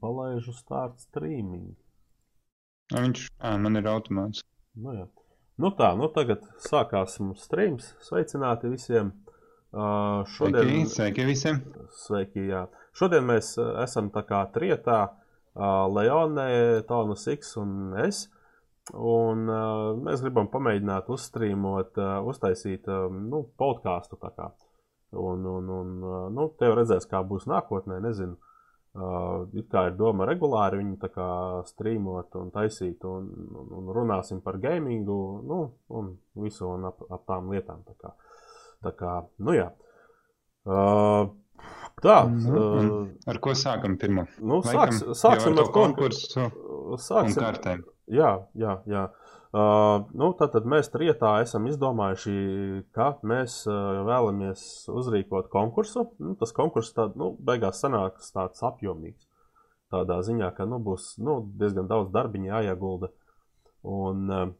palaižu start streaming. Nu, viņš, ā, man ir automāts. Nu, jā. nu tā, nu tagad sākās mums streams. Sveicināti visiem! Uh, šodien, Sveiki, sveiki visiem! Sveiki, jā. Šodien mēs esam tā kā trietā, uh, Leone, Tonas X un es. Un uh, mēs gribam pamēģināt uzstrīmot, uh, uztaisīt uh, nu, podkāstu. Un, un, un uh, nu, te jau redzēs, kā būs nākotnē. Nezinu, Uh, kā ir doma regulāri viņu strīmot un taisīt, un, un, un runāsim par gamingu, nu, un visu un ap, ap tām lietām. Tā kā, tā kā nu jā. Uh, tā. Uh, ar ko sākam pirmo? Nu, sāks, sāksim ar konkursu sāksim, un kartēm. Jā, jā, jā. Uh, nu, tātad mēs trietā esam izdomājuši, ka mēs uh, vēlamies uzrīkot konkursu. Nu, tas konkurss tād, nu, beigās sanāks tāds apjomīgs. Tādā ziņā, ka nu, būs nu, diezgan daudz darbiņu jāiegulda. Un, uh,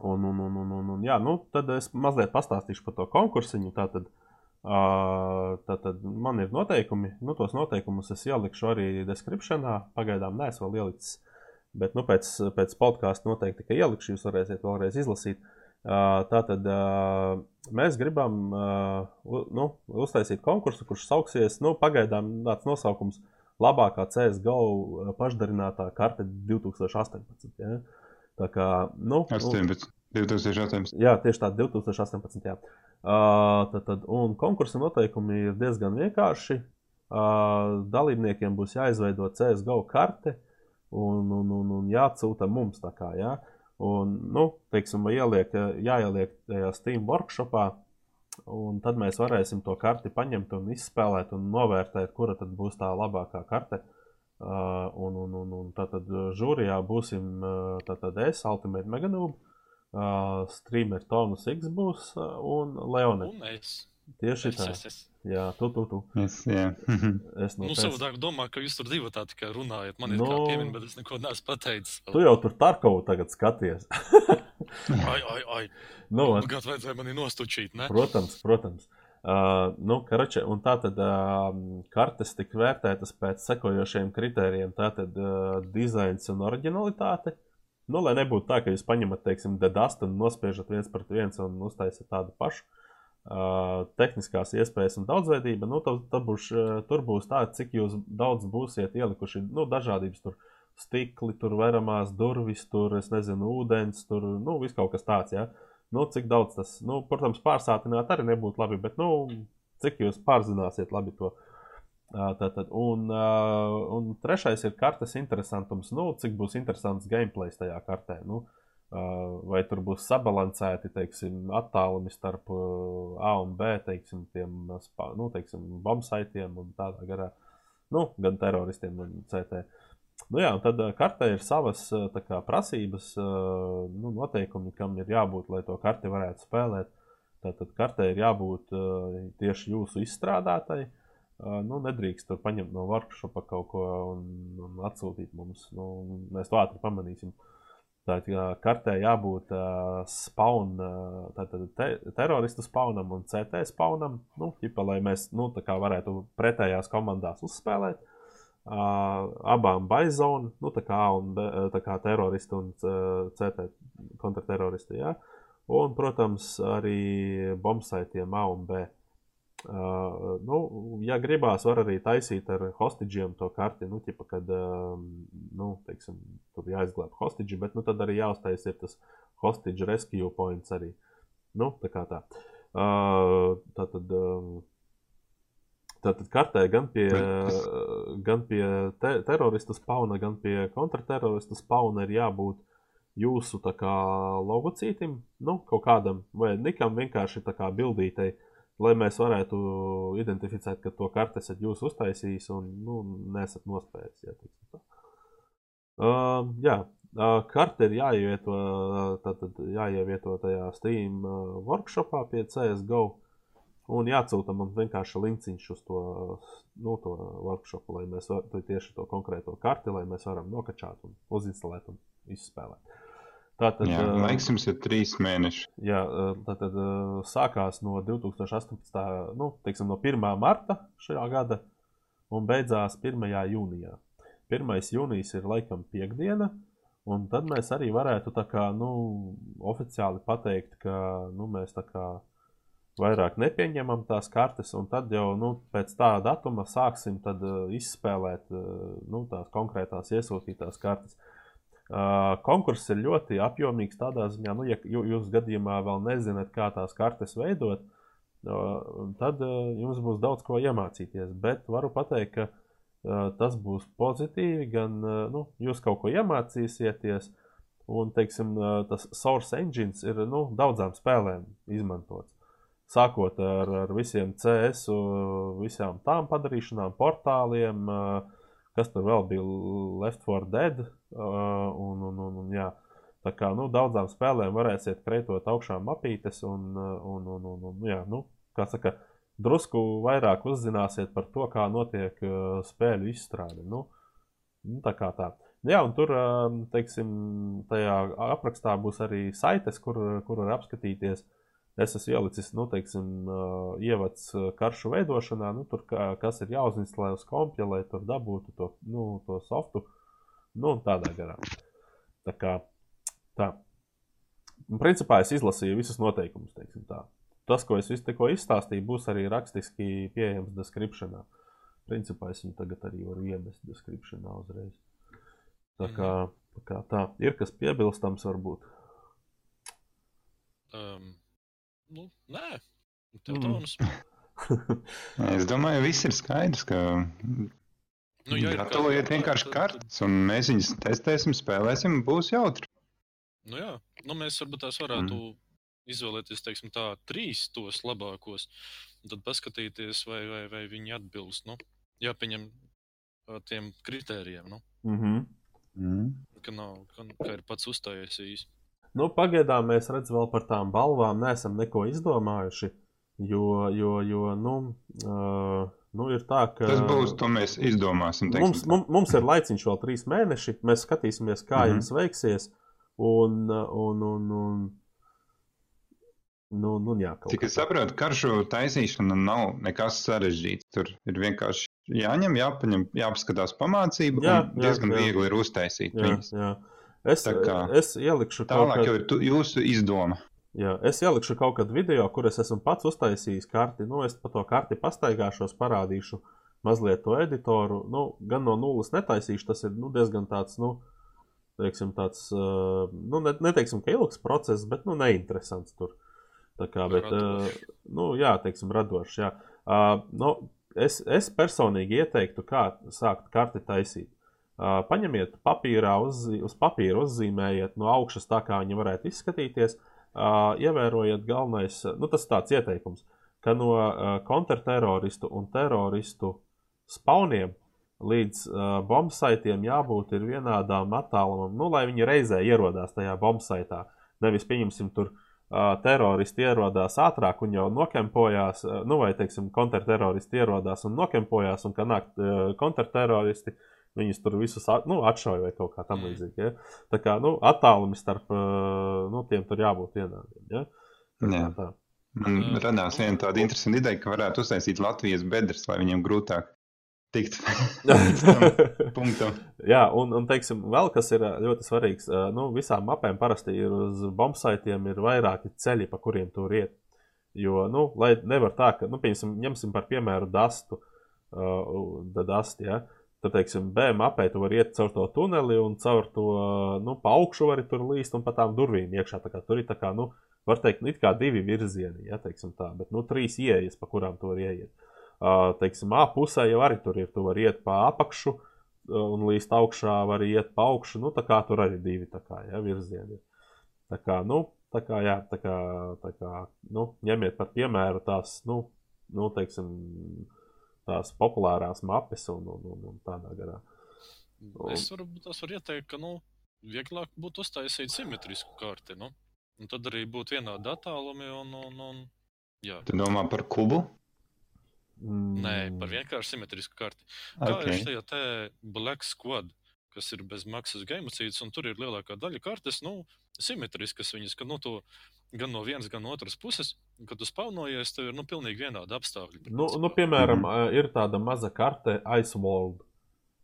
un, un, un, un, un, un, jā, nu, tad es mazliet pastāstīšu par to konkursiņu. Tātad, uh, tātad man ir noteikumi. Nu, tos noteikumus es ielikšu arī descriptionā. Pagaidām neesmu vēl ielicis. Bet nu, pēc, pēc podkāsta noteikti tikai ielikšu, jūs varēsiet vēlreiz izlasīt. Tātad mēs gribam nu, uztaisīt konkursu, kurš sauksies, nu, pagaidām tāds nosaukums - labākā CSGO pašdarinātā karte 2018. Ja? Tā kā, nu, 18. 2018. Jā, tieši tā, 2018. Jā. Uh, tad, tad, un konkursa noteikumi ir diezgan vienkārši. Uh, dalībniekiem būs jāizveido CSGO karte, uh, un, un, un, un jāatsūta mums. Kā, ja? Un, nu, teiksim, ieliek, jāieliek tajā Steam workshopā, un tad mēs varēsim to karti paņemt un izspēlēt un novērtēt, kura tad būs tā labākā karte. Uh, un, un, un, un tātad žūrijā būsim tātad es, Ultimate Meganūb, uh, streamer Tomas X būs un Leone. Un es. Tieši tā. Es, es, es. Jā, tu, tu, tu. Es, jā. es no nu, pēc... savādāk domāju, ka jūs tur divi tā tikai runājat. Man ir Nu. kā piemini, bet es neko neesmu pateicis. Tu jau tur Tarkovu tagad skaties. Ai, ai, ai. nu, Nu, Gan vajadzēja mani nostučīt, ne? Protams, protams. Uh, nu, karače, un tā tad uh, kartes tika vērtētas pēc sekojošiem kritērijiem. Tā tad uh, dizains un originalitāte. Nu, lai nebūtu tā, ka jūs paņemat, teiksim, dedastu un nospiežat viens pret viens un uztaisat tādu pašu. Uh, tehniskās iespējas un daudzveidība, nu, tad, tad būs, tur būs tā, cik jūs daudz būsiet ielikuši, nu, dažādības tur stikli, tur veramās durvis, tur, nezinu, ūdens, tur, nu, viss kaut kas tāds. Ja? Nu, cik daudz tas, nu, protams, pārsātināt arī nebūtu labi, bet, nu, cik jūs pārzināsiet labi to. Tātad, un, un trešais ir kartes interesantums, nu, cik būs interesants gameplay tajā kartē. Nu, uh, vai tur būs sabalansēti, teiksim, attālumi starp uh, A un B, teiksim, tiem, nu, teiksim, bombsaitiem un tādā garā. Nu, gan teroristiem, gan CT. Nu, jā, tad uh, kartē ir savas uh, kā, prasības, uh, nu, noteikumi, kam ir jābūt, lai to karti varētu spēlēt. Tātad kartē ir jābūt uh, tieši jūsu izstrādātai. Uh, nu, nedrīkst tur paņemt no workshopa kaut ko un, un atsūtīt mums. Nu, mēs to ātri pamanīsim. Tātad jā, kartē jābūt uh, spawn, uh, tātad te, teroristu spawnam un CT spawnam. Nu, ķipa, lai mēs nu, tā kā varētu pretējās komandās uzspēlēt. Uh, abām baizonu, nu, tā kā, un, tā kā teroristi un uh, CT kontrateroristi. Ja? Un, protams, arī bombsaitiem A un B. Uh, nu, ja gribās, var arī taisīt ar hostaģiem to karti. Nu, ķipa, kad um, nu, teiksim, tur jāizglābj hostaģi, bet nu, tad arī jāuztais ir tas hostage rescue points arī. Nu, tā kā tā. Uh, tā tad, um, Tātad kartē gan pie, gan pie te, teroristu spauna, gan pie kontrateroristu spauna ir jābūt jūsu kā logocītim, nu, kaut kādam vai nikam vienkārši tā kā bildītei, lai mēs varētu identificēt, ka to karti esat jūs uztaisījis un nu, nesat nospējis. Jā, teiksim tā. uh, jā, uh, karte ir jāievieto, tātad jāievieto tajā Steam uh, workshopā pie CSGO. Un jāatsūta man vienkārši linkciņš uz to, nu, to workshopu, lai mēs varam tieši to konkrēto karti, lai mēs varam nokačāt un uzinstalēt un izspēlēt. Tātad, Jā, ā, laiks jums ir trīs mēneši. Jā, tātad ā, sākās no 2018. nu, teiksim, no 1. marta šajā gada un beidzās 1. jūnijā. 1. jūnijas ir laikam piekdiena. Un tad mēs arī varētu kā, nu, oficiāli pateikt, ka nu, mēs tā kā vairāk nepieņemam tās kartes, un tad jau nu, pēc tā datuma sāksim tad, uh, izspēlēt uh, nu, tās konkrētās iesūtītās kartes. Uh, konkurss ir ļoti apjomīgs tādā ziņā, nu, ja jū- jūs gadījumā vēl nezināt, kā tās kartes veidot, uh, tad uh, jums būs daudz ko iemācīties. Bet varu pateikt, ka tas būs pozitīvi, gan nu, jūs kaut ko iemācīsieties, un teiksim, tas Source Engine ir nu, daudzām spēlēm izmantots. Sākot ar, ar visiem CS, visām tām padarīšanām, portāliem, uh, kas tur vēl bija Left 4 Dead. uh, Un, un, un, un, jā. Tā kā nu, daudzām spēlēm varēsiet kreitot augšā mapītes, un, uh, un, un, un, un jā, nu, kā saka, drusku vairāk uzzināsiet par to, kā notiek uh, spēļu izstrāde. Nu, nu, tā kā tā. Jā, un tur, teiksim, tajā aprakstā būs arī saites, kur, kur var apskatīties. Es esmu ielicis, nu, teiksim, ievads karšu veidošanā, nu, tur, kā, kas ir jāuzinstalē uz kompja, lai tur dabūtu to, nu, to softu, nu, tādā garā. Tā kā tā. Un, principā es izlasīju visus noteikumus, teiksim tā. Tas, ko es visu tikko izstāstīju, būs arī rakstiski pieejams descriptionā. Principā es viņu tagad arī varu iemest descriptionā uzreiz. Tā kā, tā kā tā. Ir kas piebilstams varbūt. Um, nu, nē, tev Mm. domas. Es domāju, viss ir skaidrs, ka Nu, ja gatavojiet kāda- vienkārši tad- kartes, un mēs viņus testēsim, spēlēsim, būs jautri. Nu, jā, nu, mēs varbūt tās varētu mm. izvēlēties, teiksim, tā, trīs tos labākos, un tad paskatīties, vai, vai, vai viņi atbilst. Nu, jāpieņem tiem kritērijiem, nu, Mhm. Mm. ka, nav, ka, ka ir pats uzstājies īsi. Nu, pagaidām mēs redzam, vēl par tām balvām neesam neko izdomājuši. Jo, jo, jo nu, uh, nu, ir tā, ka. Tas būs, to mēs izdomāsim. Mums, mums, mums ir laiciņš vēl trīs mēneši. Mēs skatīsimies, kā mm. -hmm. jums veiksies. Un, un, un, un, nu, nu, jā, Cik es saprotu, karšu taisīšana nav nekas sarežģīts. Tur ir vienkārši jāņem, jāpaņem, jāpaskatās pamācība. Jā, un jā, diezgan jā. viegli ir uztaisīt Jā, viņas. jā. Es, Tā kā es ielikšu kaut Tālāk ir tu, jūsu izdoma. Jā, es ielikšu kaut kādu video, kur es esmu pats uztaisījis karti. Nu, es pa to karti pastaigāšos, parādīšu mazliet to editoru. Nu, gan no nulles netaisīšu, tas ir nu, diezgan tāds, nu, teiksim, tāds, nu, ne, neteiksim, ka ilgs process, bet, nu, neinteresants tur. Tā kā, bet, uh, Radošs. nu, jā, teiksim, radošs, jā. Uh, nu, es, es personīgi ieteiktu, kā sākt karti taisīt. Uh, paņemiet papīrā, uz, uz papīra uzzīmējiet no augšas tā, kā viņi varētu izskatīties. Uh, ievērojiet galvenais, nu, tas ir tāds ieteikums, ka no uh, kontrterroristu un teroristu spauniem līdz uh, bombsaitiem jābūt ir vienādām attālumam, nu, lai viņi reizē ierodās tajā bombsaitā. Nevis, pieņemsim, tur uh, teroristi ierodās ātrāk un jau nokempojās, uh, nu, vai, teiksim, kontrteroristi ierodās un nokempojās, un kad nāk uh, kontrteroristi, viņus tur visus at, nu, atšauja vai kaut kā tam līdzīga. Ja? Tā kā, nu, attālumi starp uh, nu, tiem tur jābūt vienādiem. Ja? Tā Jā. tā. Man Jā. radās viena tāda interesanta ideja, ka varētu uztaisīt Latvijas bedres, lai viņiem grūtāk tikt punktam. Jā, un, un teiksim, vēl kas ir ā, ļoti svarīgs, ā, nu, visām mapēm parasti ir uz bombsaitiem ir vairāki ceļi, pa kuriem tur iet. Jo, nu, lai nevar tā, ka, nu, piemēram, ņemsim par piemēru dastu, uh, dasti, ja? Tad, teiksim, B mapē tu vari iet caur to tuneli un caur to, nu, pa augšu vari tur līst un pa tām durvīm iekšā. Tā kā tur ir tā kā, nu, var teikt, nu, it kā divi virzieni, ja, teiksim tā, bet, nu, trīs ieejas, pa kurām tu vari ieiet. Uh, teiksim, A pusē jau arī tur ir, tu vari iet pa apakšu un līst augšā, var iet pa augšu, nu, tā kā tur arī divi, tā kā, ja, virzieni. Tā kā, nu, tā kā, jā, tā kā, tā kā, nu, ņemiet par piemēru tās, nu, nu teiksim, tās populārās mapes un, un, un, un tādā garā. Es varu, tas var ieteikt, ka, nu, vieglāk būtu uztaisīt simetrisku karti, nu. Un tad arī būtu vienādi attālumi un, un, un jā. Tu domā par kubu? Mm, Nē, par vienkārši simetrisku karti. Kā okay. ir šajā te Black Squad, kas ir bez maksas gamecīts, un tur ir lielākā daļa kartes, nu, simetriskas viņas, ka, nu, to gan no vienas, gan no otras puses, kad tu spaunojies, tev ir, nu, pilnīgi vienādi apstākļi. Nu, nu, piemēram, Mhm. mm -hmm. ir tāda maza karte Ice World.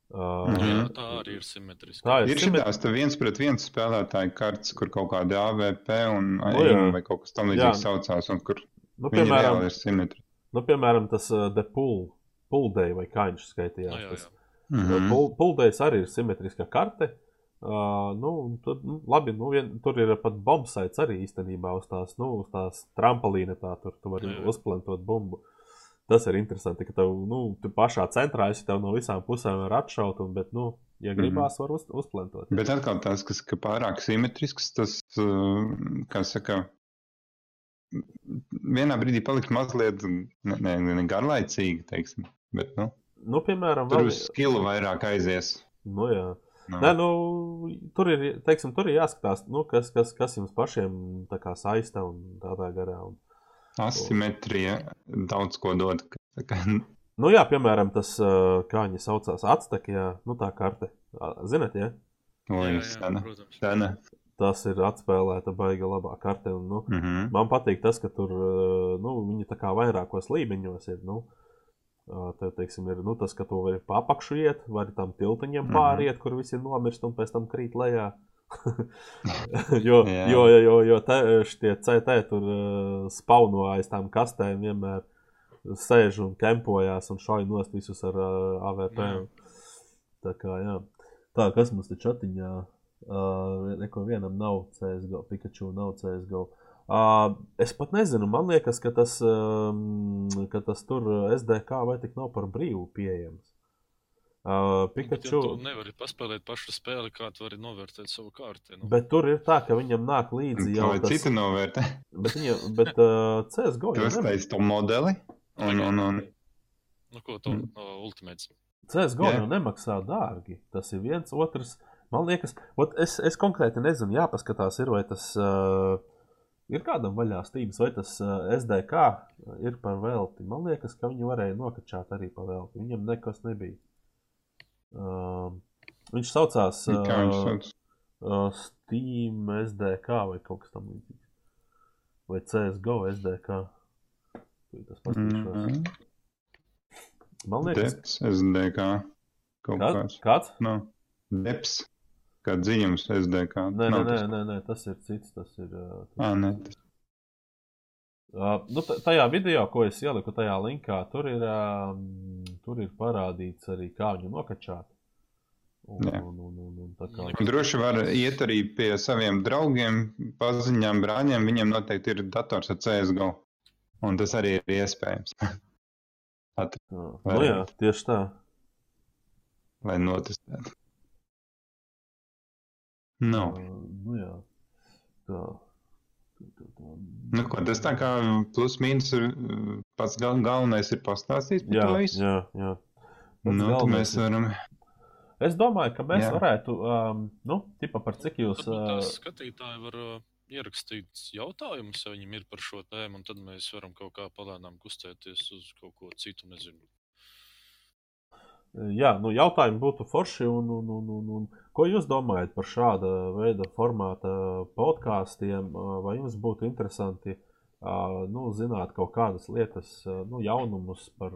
Uh, jā, Mhm. tā arī ir simetriska. tā Ir ir simet... šīs tā viens pret viens spēlētāju kartes, kur kaut kāda AVP un jā. AIM vai kaut kas tam Jā. līdzīgs saucās, un kur nu, piemēram, ir simetri. nu, piemēram, tas uh, The Pool, Pool Day vai kā viņš skaitījās. Nu, jā, tas, jā. Mhm. Pul- Puldejs arī ir simetriska karte. Uh, nu, tad, nu, labi, nu, vien, tur ir pat bombsaits arī īstenībā uz tās, nu, uz tās trampolīna. Tā, tur tu vari uzplantot bumbu. Tas ir interesanti, ka tev, nu, tu pašā centrā esi tev no visām pusēm var atšaut, un, bet, nu, ja gribās, var uz, uzplantot. Bet atkal tas, kas ka pārāk simetrisks, tas, kā saka, vienā brīdī paliks mazliet ne, ne, ne garlaicīgi, teiksim. Bet, nu, Nu, piemēram, tur vēl- uz skilu vairāk aizies. Nu, jā. Nu, Nē, nu, tur ir, teiksim, tur ir jāskatās, nu, kas, kas, kas jums pašiem saista un tādā garā. Un, Asimetrija daudz ko dod. Nu, jā, piemēram, tas, kā viņi saucās, atstakjā, nu, tā karte. Zinat, ja? Jā, jā, sena. protams. Sena. Tas ir atspēlēta baiga labā karte. Un, nu, Mhm. man patīk tas, ka tur, nu, viņi tā kā vairākos līmeņos ir, nu, te, teiksim, ir, nu, tas, ka tu vari pa apakšu iet, vari tam tiltiņiem Mhm. pāriet, kur visi nomirst un pēc tam krīt lejā. jo, Jā. jo, jo, jo, jo te, šie CT tur uh, spauno aiz tām kastēm vienmēr sēž un kempojās un šauj nost visus ar uh, AVP. Jā. Tā kā, jā. Tā, kas mums te čatiņā? Uh, neko vienam nav CSGO, Pikachu nav CSGO. Uh, es pat nezinu, man liekas, ka tas, um, ka tas tur uh, SDK vai tik nav par brīvu pieejams. Uh, Bet, ja Pikachu. tu nevari paspēlēt pašu spēli, kā tu vari novērtēt savu kārti. Nu. Bet tur ir tā, ka viņam nāk līdzi jau tas, cita novērtē? Bet, viņa, bet uh, CSGO Tu jau nevar. uztaisīji to modeli. Un, un, un, Nu, ko to Mm. mm. Ultimates? CSGO Jā. jau nemaksā dārgi. Tas ir viens, otrs. Man liekas, ot, es, es konkrēti nezinu, jāpaskatās, ir, vai tas uh, ir kādam vaļā stīgas, vai tas uh, SDK ir par velti. Man liekas, ka viņi varēja nokačāt arī par velti. Viņam nekas nebija. Uh, viņš saucās kā viņš uh, uh, Steam SDK vai kaut kas tamlīdzīgs. Vai CSGO SDK. Tas paskatīšos. Mhm. Man liekas, Deps, SDK. Kaut Kā- kāds. kāds? Nu, Deps. Kā dziļums SDK. Nē, nē, nē, tas- nē, nē, tas ir cits. Tas ir, tas Ā, nē. Uh, nu, ta- tajā video, ko es ieliku tajā linkā, tur ir, um, tur ir parādīts arī, kā viņu nokačāt. Un, un, un, un, un, tā kā, Nekas- Droši var iet arī pie saviem draugiem, paziņām, brāļiem. Viņiem noteikti ir dators ar CSGO. Un tas arī ir iespējams. At, nu, jā, tieši tā. lai notestētu. Nu, Uh, nu, jā. Tā. Tā, tā, tā. nu, ko, tas tā kā plus mīnus ir pats gal, galvenais ir pastāstīt par Jā, to visu. jā, jā. Pats Nu, mēs ir- varam. Es domāju, ka mēs Jā. varētu, um, nu, tipa par cik jūs. Varbūt Uh, skatītāji var uh, ierakstīt jautājumus, ja viņiem ir par šo tēmu, un tad mēs varam kaut kā palēnām kustēties uz kaut ko citu. Nezinu. Jā, nu, jautājumi būtu forši. Un, un, un, un, un, ko jūs domājat par šāda veida formāta podkāstiem? Vai jums būtu interesanti nu, zināt kaut kādas lietas, nu, jaunumus par.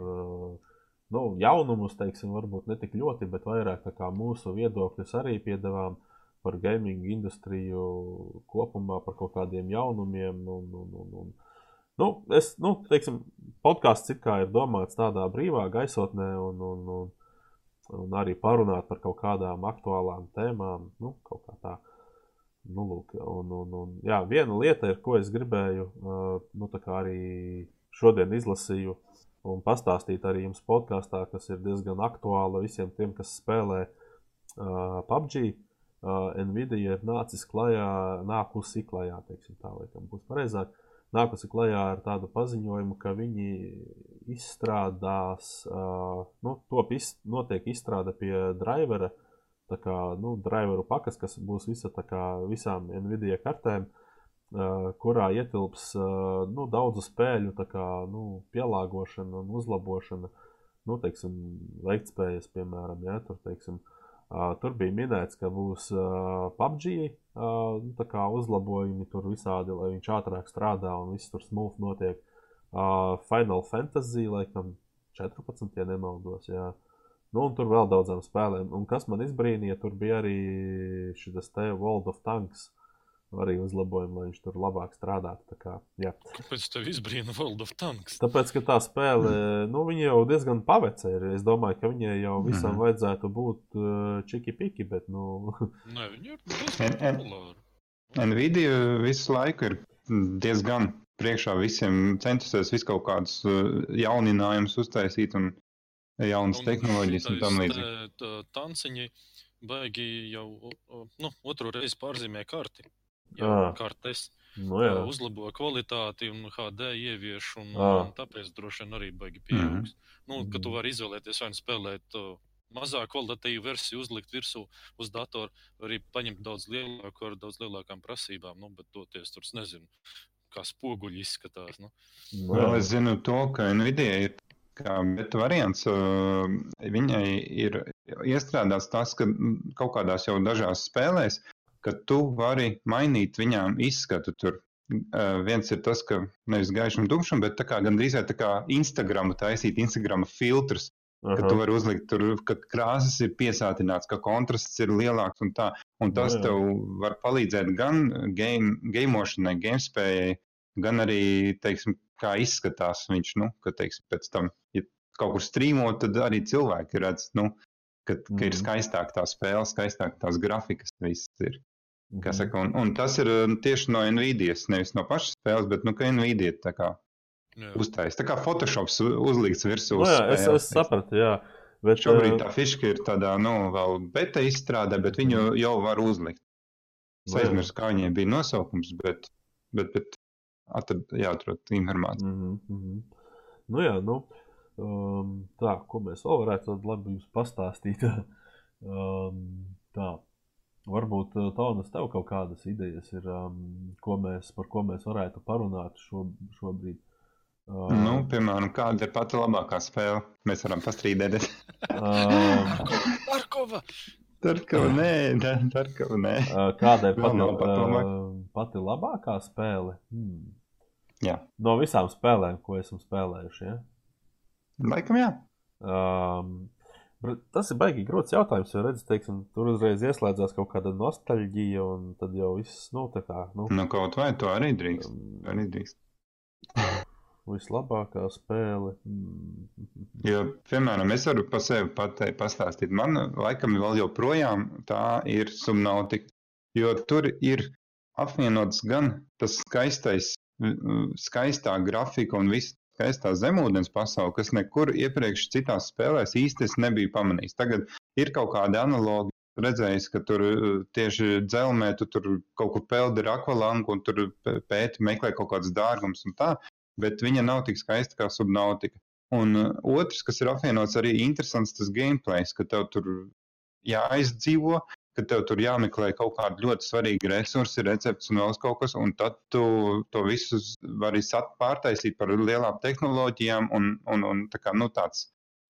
Nu, jaunumus, teiksim, varbūt ne tik ļoti, bet vairāk mūsu viedokļus arī piedāvām par gaming industriju kopumā, par kaut kādiem jaunumiem. Un, un, un, un. Nu, es, nu, teiksim, podkāsts kā ir domāts tādā brīvā gaisotnē un, un, un, un arī parunāt par kaut kādām aktuālām tēmām. Nu, kaut kā tā. Nu, lūk, un, un, un, jā, viena lieta, ir, ko es gribēju, nu, arī šodien izlasīju un pastāstīt arī jums podkāstā, kas ir diezgan aktuāla visiem tiem, kas spēlē uh, PUBG. Uh, Nvidia ir nācis klajā, nākusi klajā, teiksim, tā laikam būs pareizāk, nākusi klajā ar tādu paziņojumu, ka viņi izstrādās, nu, top iz, notiek izstrāde pie drivera, tā kā, nu, driveru pakas, kas būs visa, tā kā, visām Nvidia kartēm, kurā ietilps nu, daudzu spēļu tā kā, nu, pielāgošana un uzlabošana, nu, teiksim, veiktspējas, piemēram, ja, tur, teiksim, Uh, tur bija minēts, ka būs uh, PUBG uh, nu, uzlabojumi tur visādi, lai viņš ātrāk strādā un viss tur smūgi notiek. Uh, Final Fantasy, laikam, 14, ja nemaldos. Jā. Nu, un tur vēl daudzām spēlēm. Un kas man izbrīnīja, tur bija arī šis te World of Tanks. Arī uzlabojumi, lai viņš tur labāk strādātu. Tā kā, jā. Kāpēc tev izbrīna World of Tanks? Tāpēc, ka tā spēle, nu, viņa jau diezgan paveca ir. Es domāju, ka viņai jau visam Mhm. vajadzētu būt uh, čiki-piki, bet, nu, Nē, viņi ir diezgan populāri. Nvidia visu laiku ir diezgan priekšā visiem centusies visu kaut kādus uh, jauninājumus uztaisīt un jaunas tehnoloģijas un tam līdzīgi. Tanciņi baigi jau nu, otru reizi pārzīmē karti. Jā, kartes nu jā. uzlabo kvalitāti un HD ievieš, un, Ā. un tāpēc droši vien arī baigi pieaugs. Nu, ka tu vari izvēlēties vai nu spēlēt uh, mazāk kvalitatīvu versiju, uzlikt virsū uz datoru, arī paņemt daudz lielāku ar daudz lielākām prasībām, nu, bet toties tur, es nezinu, kā spoguļi izskatās. Nu. Nu, jā. es zinu to, ka Nvidia ir kā beta variants. uh, Viņai ir iestrādāts tas, ka mm, kaut kādās jau dažās spēlēs, ka tu vari mainīt viņām izskatu. Tur uh, viens ir tas, ka nevis gaišam, tumšam, bet tā kā gandrīz tā kā Instagram taisīt, Instagram filtrus, ka Aha. tu vari uzlikt tur, ka krāsas ir piesātināts, ka kontrasts ir lielāks un tā. Un tas Nu jā. tev var palīdzēt gan game, gameošanai, gamespējai, gan arī, teiksim, kā izskatās viņš, nu, ka, teiksim, pēc tam, ja kaut kur strīmot, tad arī cilvēki redz, nu, ka, ka ir Mhm. skaistāk tā spēle, skaistāk tās grafikas, viss ir. Kā Mhm. saka, un, un tas ir uh, tieši no Nvidias, nevis no pašas spēles, bet, nu, ka Nvidia tā kā Jā. uztais. Tā kā Photoshops uzlikts virsū. Nu, uz jā, es, spēles, es sapratu, jā. Bet, Šobrīd ā, tā fiška ir tādā, nu, vēl beta izstrādē, bet viņu jau var uzlikt. Es Nu aizmirsu, kā viņai bija nosaukums, bet, bet, bet atrad, jāatrod informāciju. Mhm, mhm. Nu, jā, nu, um, tā, ko mēs vēl varētu labi jums pastāstīt. um, tā, varbūt uh, Tonas tev kaut kādas idejas ir, um, ko mēs, par ko mēs varētu parunāt šo, šobrīd. Um, Nu, piemēram, kāda ir pati labākā spēle? Mēs varam pastrīdēties. um, Markova! Darkava, nē, Darkava, nē. uh, kāda ir pati, uh, pati labākā spēle? Hmm. Jā. No visām spēlēm, ko esam spēlējuši. Ja? Laikam jā. Um, tas ir baigi grūts jautājums, jo redz, teiksim, tur uzreiz ieslēdzās kaut kāda nostalģija, un tad jau viss, nu, tā kā, nu, Nu, kaut vai to arī drīkst. um, Arī drīkst. vislabākā spēle. Mm. Jo, piemēram, es varu par sevi pateikt, pastāstīt. Man, laikam, vēl joprojām tā ir subnautika. Jo tur ir apvienots gan tas skaistais, skaistā grafika un viss skaistā zemūdens pasaule, kas nekur iepriekš citās spēlēs īsti es nebiju pamanījis. Tagad ir kaut kādi analogi. Redzējis, ka tur uh, tieši dzelzmē tu tur kaut kur peldi ar akvalangu un tur pē- pēti, meklē kaut kādas dārgums un tā, bet viņa nav tik skaista kā subnautika. Un uh, otrs, kas ir apvienots arī interesants, tas gameplays, ka tev tur jāizdzīvo, ka tev tur jāmeklē kaut kādi ļoti svarīgi resursi, recepts un vēl kaut kas, un tad tu to visu vari sat- pārtaisīt par lielām tehnoloģijām, un, un, un tā kā, nu, tāds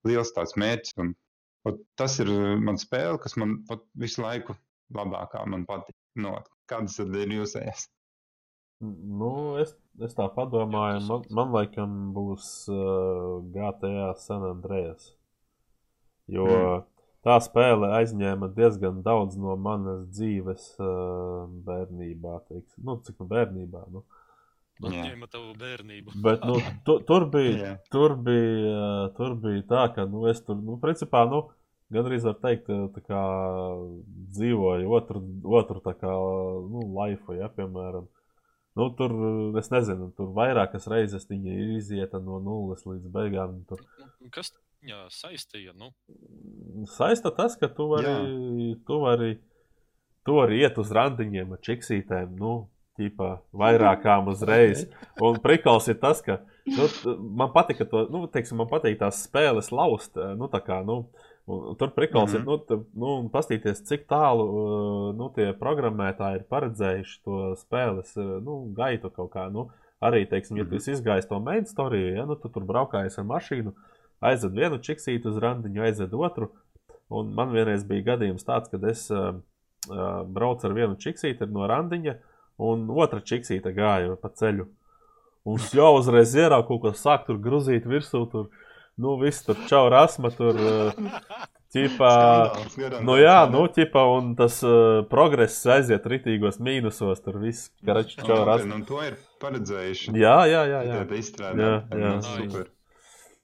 liels tāds mērķis. Un, ot, tas ir uh, man spēle, kas man ot, visu laiku labākā man patīk. No, kādas tad ir jūsējas? Nu, es, es tā padomāju, man, man laikam būs uh, GTA San Andreas. Jo Mm. Tā spēle aizņēma diezgan daudz no manas dzīves uh, bērnībā. Teiksim. Nu, cik nu bērnībā. Nu. Atņēma tavu bērnību. Bet nu, tu, tur, bija, tur, bija, tur bija tā, ka nu, es tur, nu, principā, nu, gan arī var teikt, tā kā dzīvoju otru, otru tā kā, nu, laifu, ja, piemēram. Nu, tur, es nezinu, tur vairākas reizes viņa izieta no nulles līdz beigām. Tur Kas viņā saistīja? Nu, saista tas, ka tu vari, tu vari, tu vari iet uz randiņiem ar čiksītēm, nu, tīpā vairākām uzreiz. Un prikals ir tas, ka nu, man patika to, nu, teiksim, man patīk tās spēles laust, nu, tā kā, nu, un tur prikals mm. -hmm. ir, nu, t- nu, un pastīties, cik tālu, nu, tie programmētāji ir paredzējuši to spēles, nu, gaitu kaut kā, nu, arī, teiksim, ja tu Mhm. esi izgājis to main storiju, ja, nu, tu tur braukājies ar mašīnu, aizved vienu čiksītu uz randiņu, aizved otru, un man vienreiz bija gadījums tāds, kad es uh, braucu ar vienu čiksīti no randiņa, un otra čiksīte gāja pa ceļu. Un jau uzreiz ieraugu, kaut ko sāk tur grūzīt virsū. Tur. nu, viss tur čau rasma, tur, uh, garantēts, nu jā, nu, ķipā, un tas uh, progress aiziet ritīgos mīnusos, tur viss, karači, čau Nu, rasma. Nu, to ir paredzējuši. Jā, jā, jā, jā. Tāda izstrāde. Jā, jā. super.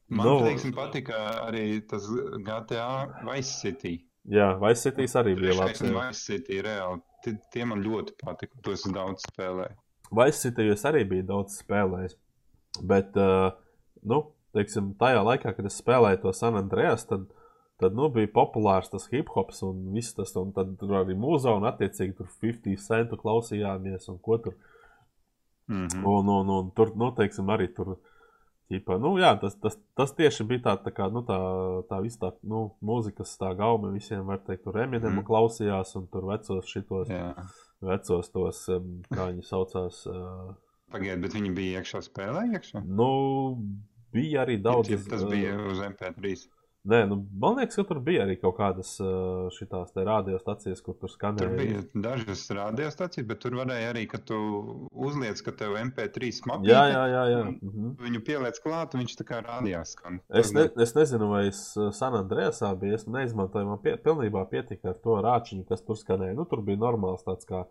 Man, Nu. teiksim, patika arī tas GTA Vice City. Jā, Vice Cities arī bija labs. Vice City reāli. Tie, tie man ļoti patika. To es daudz spēlēju. Vice City es arī biju daudz spēlējis. Bet, uh, nu, teiksim, tajā laikā, kad es spēlēju to San Andreas, tad, tad nu, bija populārs tas hip hops un viss tas, un tad tur arī mūzika, un attiecīgi tur 50 centu klausījāmies, un ko tur. Mm -hmm. Un, un, un tur, nu, teiksim, arī tur. Ķipa, nu, jā, tas, tas, tas tieši bija tā, tā kā nu, tā, tā visa tā nu, mūzikas tā gauma. Visiem var teikt, tur Eminemu Mm. klausījās, un tur vecos šitos, Jā. vecos tos, kā viņi saucās. Pagaidiet, bet viņi bija iekšā spēlē. Iekšā? Nu, bija arī daudz. Jeb Tas bija uz MP3. Nē, nu, man liekas, ka tur bija arī kaut kādas šīs radiostacijas, kur tur Tur skanēja. bija dažas radiostacijas, bet tur varēja arī, ka tu uzliec, ka tev MP3 mapīte. Jā, jā, jā. jā. Mhm. Viņu pieliec klāt, un viņš tā kā rādījās. Skan. Es, ne, es nezinu, vai es San Andrēsā biju. Es neizmantoju, man pie, pilnībā pietika ar to rāčiņu, kas tur skanēja. Nu, tur bija normāls tāds kā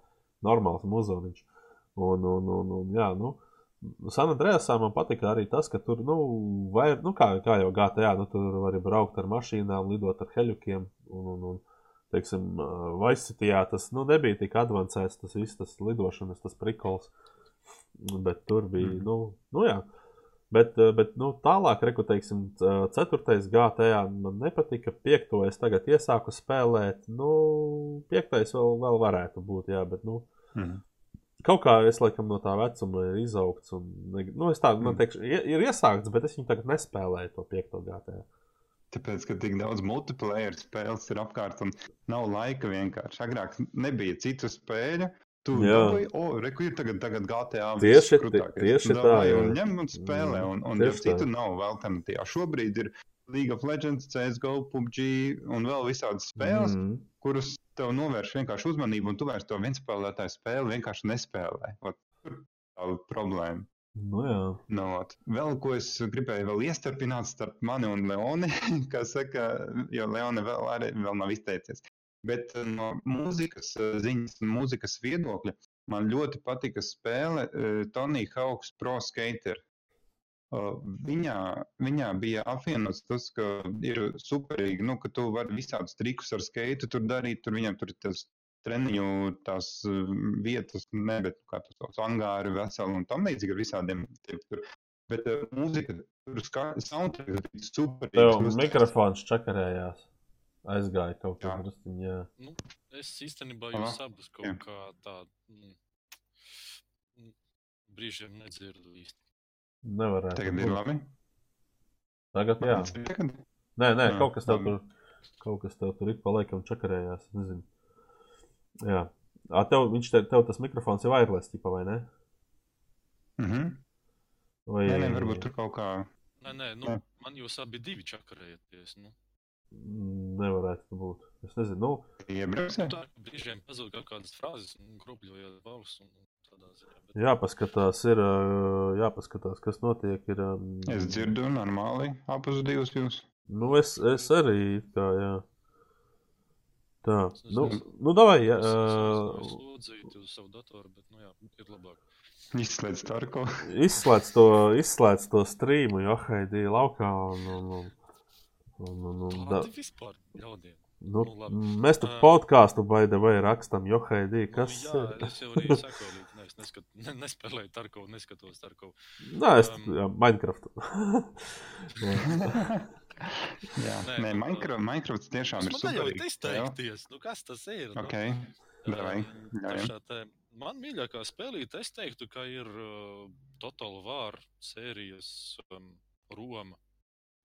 normāls muzoniņš. Un, un, un, un, jā, nu, San Andrēsā man patika arī tas, ka tur, nu, vai, nu kā, kā jau GTA, nu, tur var braukt ar mašīnām, lidot ar heļukiem. Un, un, un, teiksim, Vaisitijā tas nu, nebija tik avansēts, tas viss, tas lidošanas, tas prikols. Bet tur bija, Mhm. nu, nu jā. Bet, eh, bet nu, tālāk, reku, teiksim, c- ceturtais GTA man nepatika. Piekto es tagad iesāku spēlēt. Nu, piektais vēl, vēl varētu būt, jā, bet, nu, Mhm. Kaut kā es laikam no tā vecuma ir izaugts. Un, nu, es tādu, man Mm. teikšu, ir, iesākts, bet es viņu tagad nespēlēju to piekto GTA. Tāpēc, ka tik daudz multiplayer spēles ir apkārt un nav laika vienkārši. Agrāk nebija citu spēļu. Tu Jā. dabūji, o, reku ir tagad, tagad GTA. Tieši tieši tā, jā. Un ņem un spēlē, un, un jau citu nav vēl alternatīvā. Šobrīd ir League of Legends, CSGO, PUBG un vēl visādas spēles. Mm. kuras tev novērš vienkārši uzmanību, un tu vairs to vienspēlētāju spēli vienkārši nespēlē. Ot, tur tā problēma. Nu, jā. Nu, ot. vēl ko es gribēju vēl iestarpināt starp mani un Leoni, kā saka, jo Leone vēl, arī, vēl nav izteicies. Bet eh, no mūzikas eh, ziņas mūzikas viedokļa man ļoti patika spēle uh, Tony Hawk's Pro Skater. Viņā, viņā bija apvienots tas, ka ir superīgi, nu, ka tu vari visādus trikus ar skeitu tur darīt. Tur viņam tur ir tas treniņu tās uh, vietas, ne, bet kā tas sauc, angāri veseli un tam līdzīgi ar visādiem. tiem Tur. Bet uh, mūzika tur soundtracks bija superīgs. Tev mikrofons čakarējās. Aizgāja kaut kā drusciņā. Nu, es īstenībā Aha, jūs abus kaut jā. kā tā mm, mm, brīžiem nedzirdu īsti. Nevarētu. Tagad ir labi. Tagad, jā. Tagad? Nē, nē, Jā, kaut kas tev tur, kaut kas tev tur ik pa laikam čakarējās. Nezinu. Jā. A, tev, viņš te, tev tas mikrofons ir wireless, tipa, vai ne? Mhm. Vai... Nē, nē, varbūt tur kaut kā. Nē, nē, nu, Jā. man jūs abi divi čakarējaties. Nu. Mm, Nevarētu būt. Es nezinu. Nu, Iebrauksē? Tā brīžiem pazūd kaut kādas frāzes, un kropļojot balss. Un, jāpaskatās, ir, jāpaskatās, kas notiek. Ir, um, Es dzirdu normāli divus jūs. Nu, es, es arī tā, jā. Tā, Es nu, nu davai, jā, Es ā, slodzīju uz savu datoru, bet, nu jā, ir labāk. Izslēdz Tarko. izslēdz to, izslēdz to streamu, jo Haidī laukā un, un, un, un, un, un da, vispār ļaudiem? nu, nu, labi. mēs tur Ā. podkāstu baida vai rakstam, jo Haidī, kas nu, jā, es jau arī. Ne, es neskat, ne, nespēlēju Tarkovu, neskatos Tarkovu. Nā, es, um, jā, Minecraft. Jā. Jā, Nē, nē, nu, Minecraft, Minecraft tiešām ir superīgs. izteikties, nu kas tas ir? Nu? Ok, davai, Um, te Man mīļākā spēlīte, es teiktu, ka ir uh, Total War sērijas um, Roma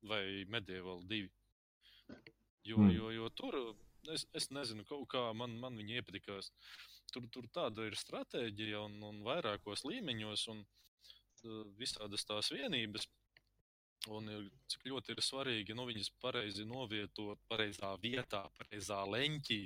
vai Medieval 2. Jo, mm. jo, jo tur es, es nezinu, kaut kā man, man viņa iepatikās. Tur, tur tāda ir stratēģija un, un vairākos līmeņos un uh, visādas tās vienības. Un ir, cik ļoti ir svarīgi nu, viņas pareizi novietot, pareizā vietā, pareizā leņķī,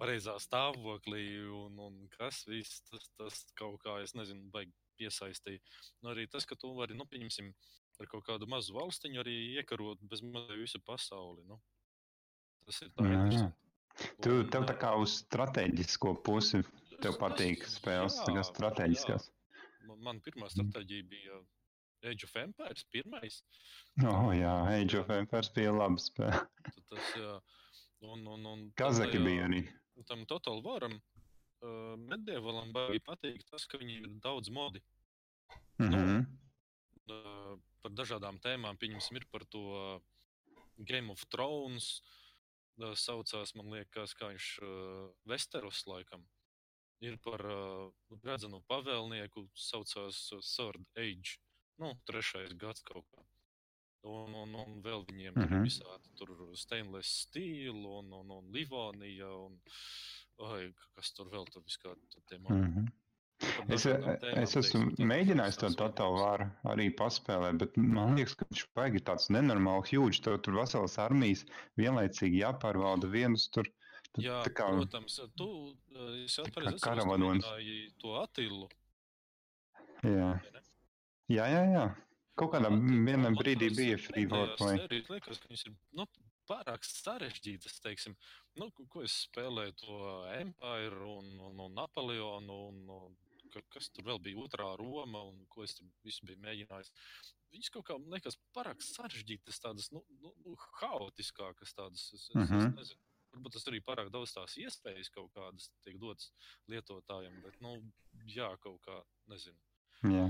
pareizā stāvoklī. Un, un kas viss tas, tas kaut kā, es nezinu, baigi piesaistīja. Nu, arī tas, ka tu vari, nu, pieņemsim, ar kaut kādu mazu valstiņu arī iekarot bez mazliet visu pasauli. Nu, tas ir tā jā. interesanti. Tu, tev tā ā, kā uz strateģisko pusi tev patīk spēles, tā kā jā, strateģiskās. Man, man pirmā stratēģija bija Age of Empires, pirmais. Oh, jā, Age of Empires bija laba spēle. Tas, jā, un, un, un Kazaki tajā- bija arī. Tam Total Varam, uh, medievalam baigi patīk tas, ka viņiem ir daudz modi. Mhm. Uh, par dažādām tēmām, pieņemsim, ir par to Game of Thrones. Uh, saucās, man liekas, kā viņš uh, Westeros laikam. Ir par uh, redzamo pavēlnieku, saucās uh, Sword Age. Nu, trešais gads kaut kā. Un, un, un vēl viņiem tur ir Mhm. visādi tur stainless steel un, un, un livonija un oi, kas tur vēl tur viskādi tie modi. Mhm. Par Es, es esmu tad mēģinājis to totālu vāru arī paspēlēt, bet man liekas, ka viņš baigi tāds nenormāli huge. Tev tur veselas armijas vienlaicīgi jāpārvalda vienus tur. tu Jā, kā, protams, tu eh, es tu karavadonis. mēģināji to Atilu. jā. jā, jā, jā. Kaut kādā vienā brīdī bija free for pēdējās play. sērijas Liekas, ka viņas ir nu, pārāk sarežģītas, teiksim. Nu, ko es spēlēju to Empire un, un, un Napoleonu un, un ka- kas tur vēl bija otrā Roma un ko es tur visu biju mēģinājis. Viņas kaut kā, man liekas, pārāk sarežģītas, tādas, nu, nu, nu haotiskākas tādas. Es, es, Mhm. es nezinu. Varbūt tas arī pārāk daudz tās iespējas kaut kādas tiek dotas lietotājiem, bet, nu, jā, kaut kā, nezinu. Jā.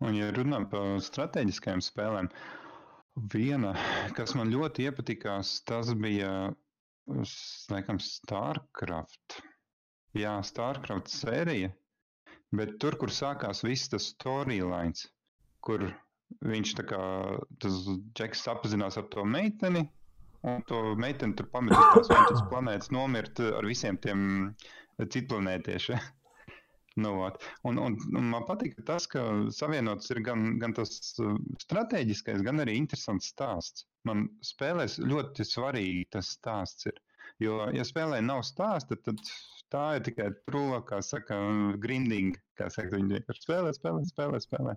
Un, ja runā par strateģiskajām spēlēm, viena, kas man ļoti iepatikās, tas bija, laikam, StarCraft. Jā, StarCraft sērija, bet tur, kur sākās viss tas storylines, kur viņš tā kā, tas džeks apzinās ar to meiteni, un to meiteni tur pamet uz tās vienas planētas nomirt ar visiem tiem citplanētiešiem. Nu, un, un, un man patīk tas, ka savienots ir gan, gan tas uh, strateģiskais, gan arī interesants stāsts. Man spēlēs ļoti svarīgi tas stāsts. Ir. Jo, ja spēlē nav stāsta, tad tā ir tikai trūla, kā saka, grinding. Kā saka, viņi vienkārši spēlē, spēlē, spēlē. spēlē.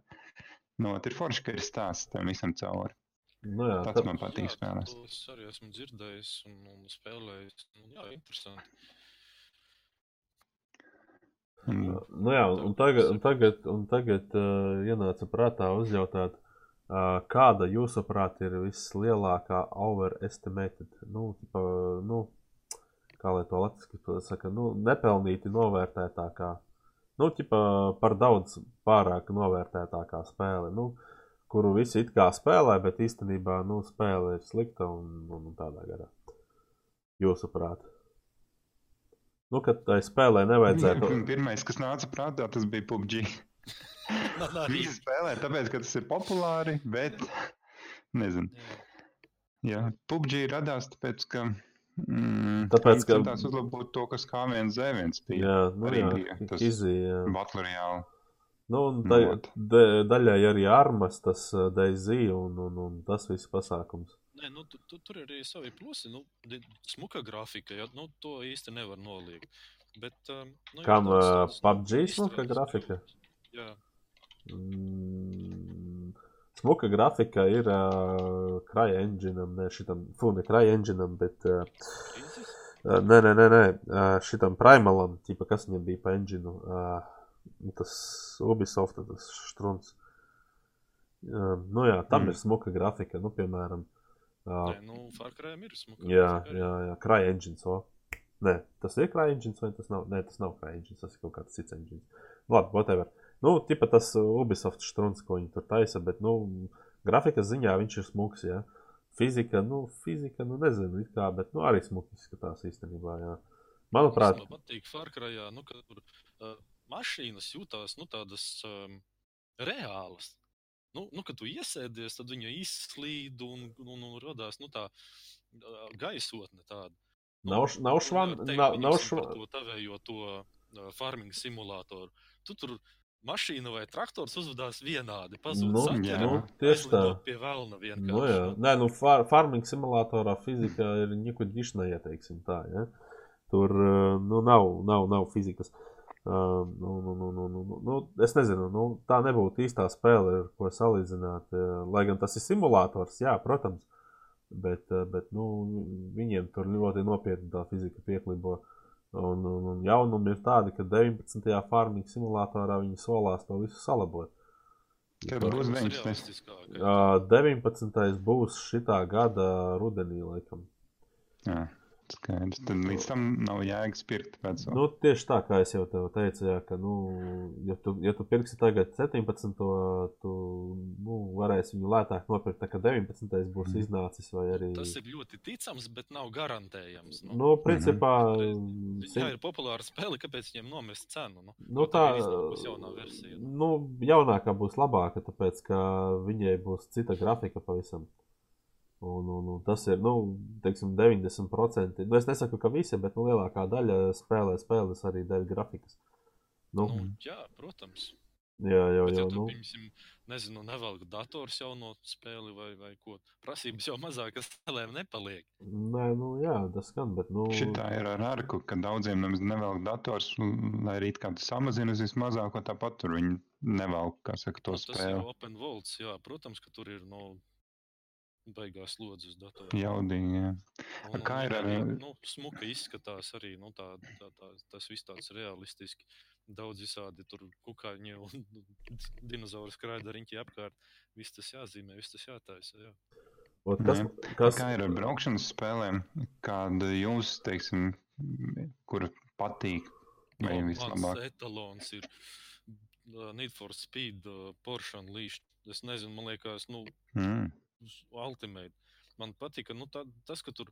Nu, vot, ir forši, ka ir stāsts tam visam cauri. Nu, jā, Tas man patīk to Es arī esmu dzirdējis un, un spēlējis. Un, jā, interesanti. Un, nu, jā un tagad, un tagad, un tagad uh, ienāca prātā uzjautāt, uh, kāda jūsuprāt ir vislielākā overestimated, nu, tipa, nu, kā lai to latviski saka, nu, nepelnīti novērtētākā, nu, tipa, par daudz pārāk novērtētākā spēle, nu, kuru visi it kā spēlē, bet īstenībā, nu, spēle ir slikta un, un, un tādā garā. Jūsuprāt? Nu, kad tai spēlē nevajadzētu. Pirmais, kas nāca prātā, tas bija PUBG. Man arī. Visi spēlē, tāpēc, ka tas ir populāri, bet nezinu. Jā, PUBG radās tāpēc, ka. Mm, Tāpēc, ka- centās uzlabot to, kas K1Z1 bija. Jā, nu, arī jā, bija tas- izjūta. Battle Royale. Nu, un Nu, da, da, daļai arī armas, tas uh, DayZ un, un, un tas viss pasākums. Nē, nu, tu, tu, tur ir arī savi plusi. Nu, smuka grafika, ja, nu, to īsti nevar noliegt. Bet, um, nu, Kam, tādas, PUBG smuka grafika? Jā, Mm, smuka grafika ir uh, CryEngineam, ne šitam, fu, ne CryEngineam, bet uh, uh, nē, nē, nē, nē, uh, šitam Primalam, tipa, kas viņam bija pa enginu, uh, tas Ubisoft, tas štruns. Uh, nu jā, tam Mm. ir smuka grafika, nu, piemēram. Uh, Nē, nu, Far Cryam ir smuka Jā, jā, jā. CryEngines. O. Nē, tas ir CryEngines vai tas nav? Nē, tas nav CryEngines, tas ir kaut kāds cits engines. Labi, whatever. Nu, tipa tas uh, Ubisoft štruns, ko viņi tur taisa, bet, nu, grafikas ziņā viņš ir smuks, jā. Fizika, nu, fizika, nu, nezinu, kā, bet, nu, arī smuki izskatās īstenībā, jā. Manuprāt, Man patīk Far Cryā, nu, ka tur uh, mašīnas jūtās, nu, tādas um, reālas. Nu, nu, kad tu iesēdies, tad viņa izslīd un, un, un radās, nu, tā uh, gaisotne tāda. Nu, nav, nav teikt, nav, nav švan, To tavējo to uh, farming simulātoru. Tu tur mašīna vai traktors uzvedās vienādi. Pazūd Nu, jā. nu, tieši tā. Pie velna vienkārši. Nu, jā, nē, nu, far, farming simulatorā fizika ir nikud dišnaja, teiksim tā, ja. Tur, uh, nu, nav, nav, nav fizikas. Uh, nu, nu, nu, nu, nu, nu, es nezinu, nu, tā nebūtu īstā spēle, ar ko salīdzināt. Uh, lai gan tas ir simulators, jā, protams, bet, uh, bet nu, viņiem tur ļoti nopietni tā fizika pieklibo. Un, un, un jaunumi ir tādi, ka 19. farming simulatorā viņi solās to visu salabot. Kad būs 19. 19. būs šitā gada rudenī, laikam. Jā. Skaidrs. Tad līdz tam nav jēgas pirkt veco. Nu, tieši tā, kā es jau teicu, jā, ka, nu, ja tu, ja tu pirksi tagad 17, tu nu, varēsi viņu lētāk nopirkt, tā kā 19. būs mm. iznācis. Arī... Tas ir ļoti ticams, bet nav garantējams. Nu, nu principā. Mm. Ja ir populāra spēle, kāpēc viņiem nomest cenu? Nu, nu, tā būs jaunā versija. Nu, jaunākā būs labāka, tāpēc, ka viņai būs cita grafika pavisam. Un, un, un tas ir nu, teiksim, 90%. Nu, es nesaku, ka visi, bet nu, lielākā daļa spēlē spēles arī dēļ grafikas. Nu, nu, jā, protams. Jā, jau jau ja tu, nu. piemēram, nezinu, nevelk dators jau no spēli vai, vai ko. Prasības jau mazākas spēlēm nepaliek. Nē, nu jā, tas skan, bet nu. Šitā ir ar arku, ka daudziem nemaz nevelk dators, lai arī kāds samazina uz vismazāko, tāpat tur viņi nevelk, kā saka, to nu, spēli. Tas ir open worlds, jā, protams, ka tur ir, nu, Baigās slodzes datorā. Jaudīgi, jā. Un, Kā ir ar- arī, nu, smuka izskatās arī, nu, tā, tā, tā, tas viss tāds realistiski. Daudz visādi tur kukaiņi un dinozauri skraida riņķi apkārt. Viss tas jāzīmē, viss tas jātaisa, jā. Ot, kas, Jā. kas, Kā ir ar braukšanas spēlēm? Kāda jūs, teiksim, kur patīk? Vai Nu, vislabāk? Etalons ir Need for Speed, uh, Porsche un Līš. Es nezinu, man liekas, nu, Mm. Ultimate. Man patika nu, tā, tas, ka tur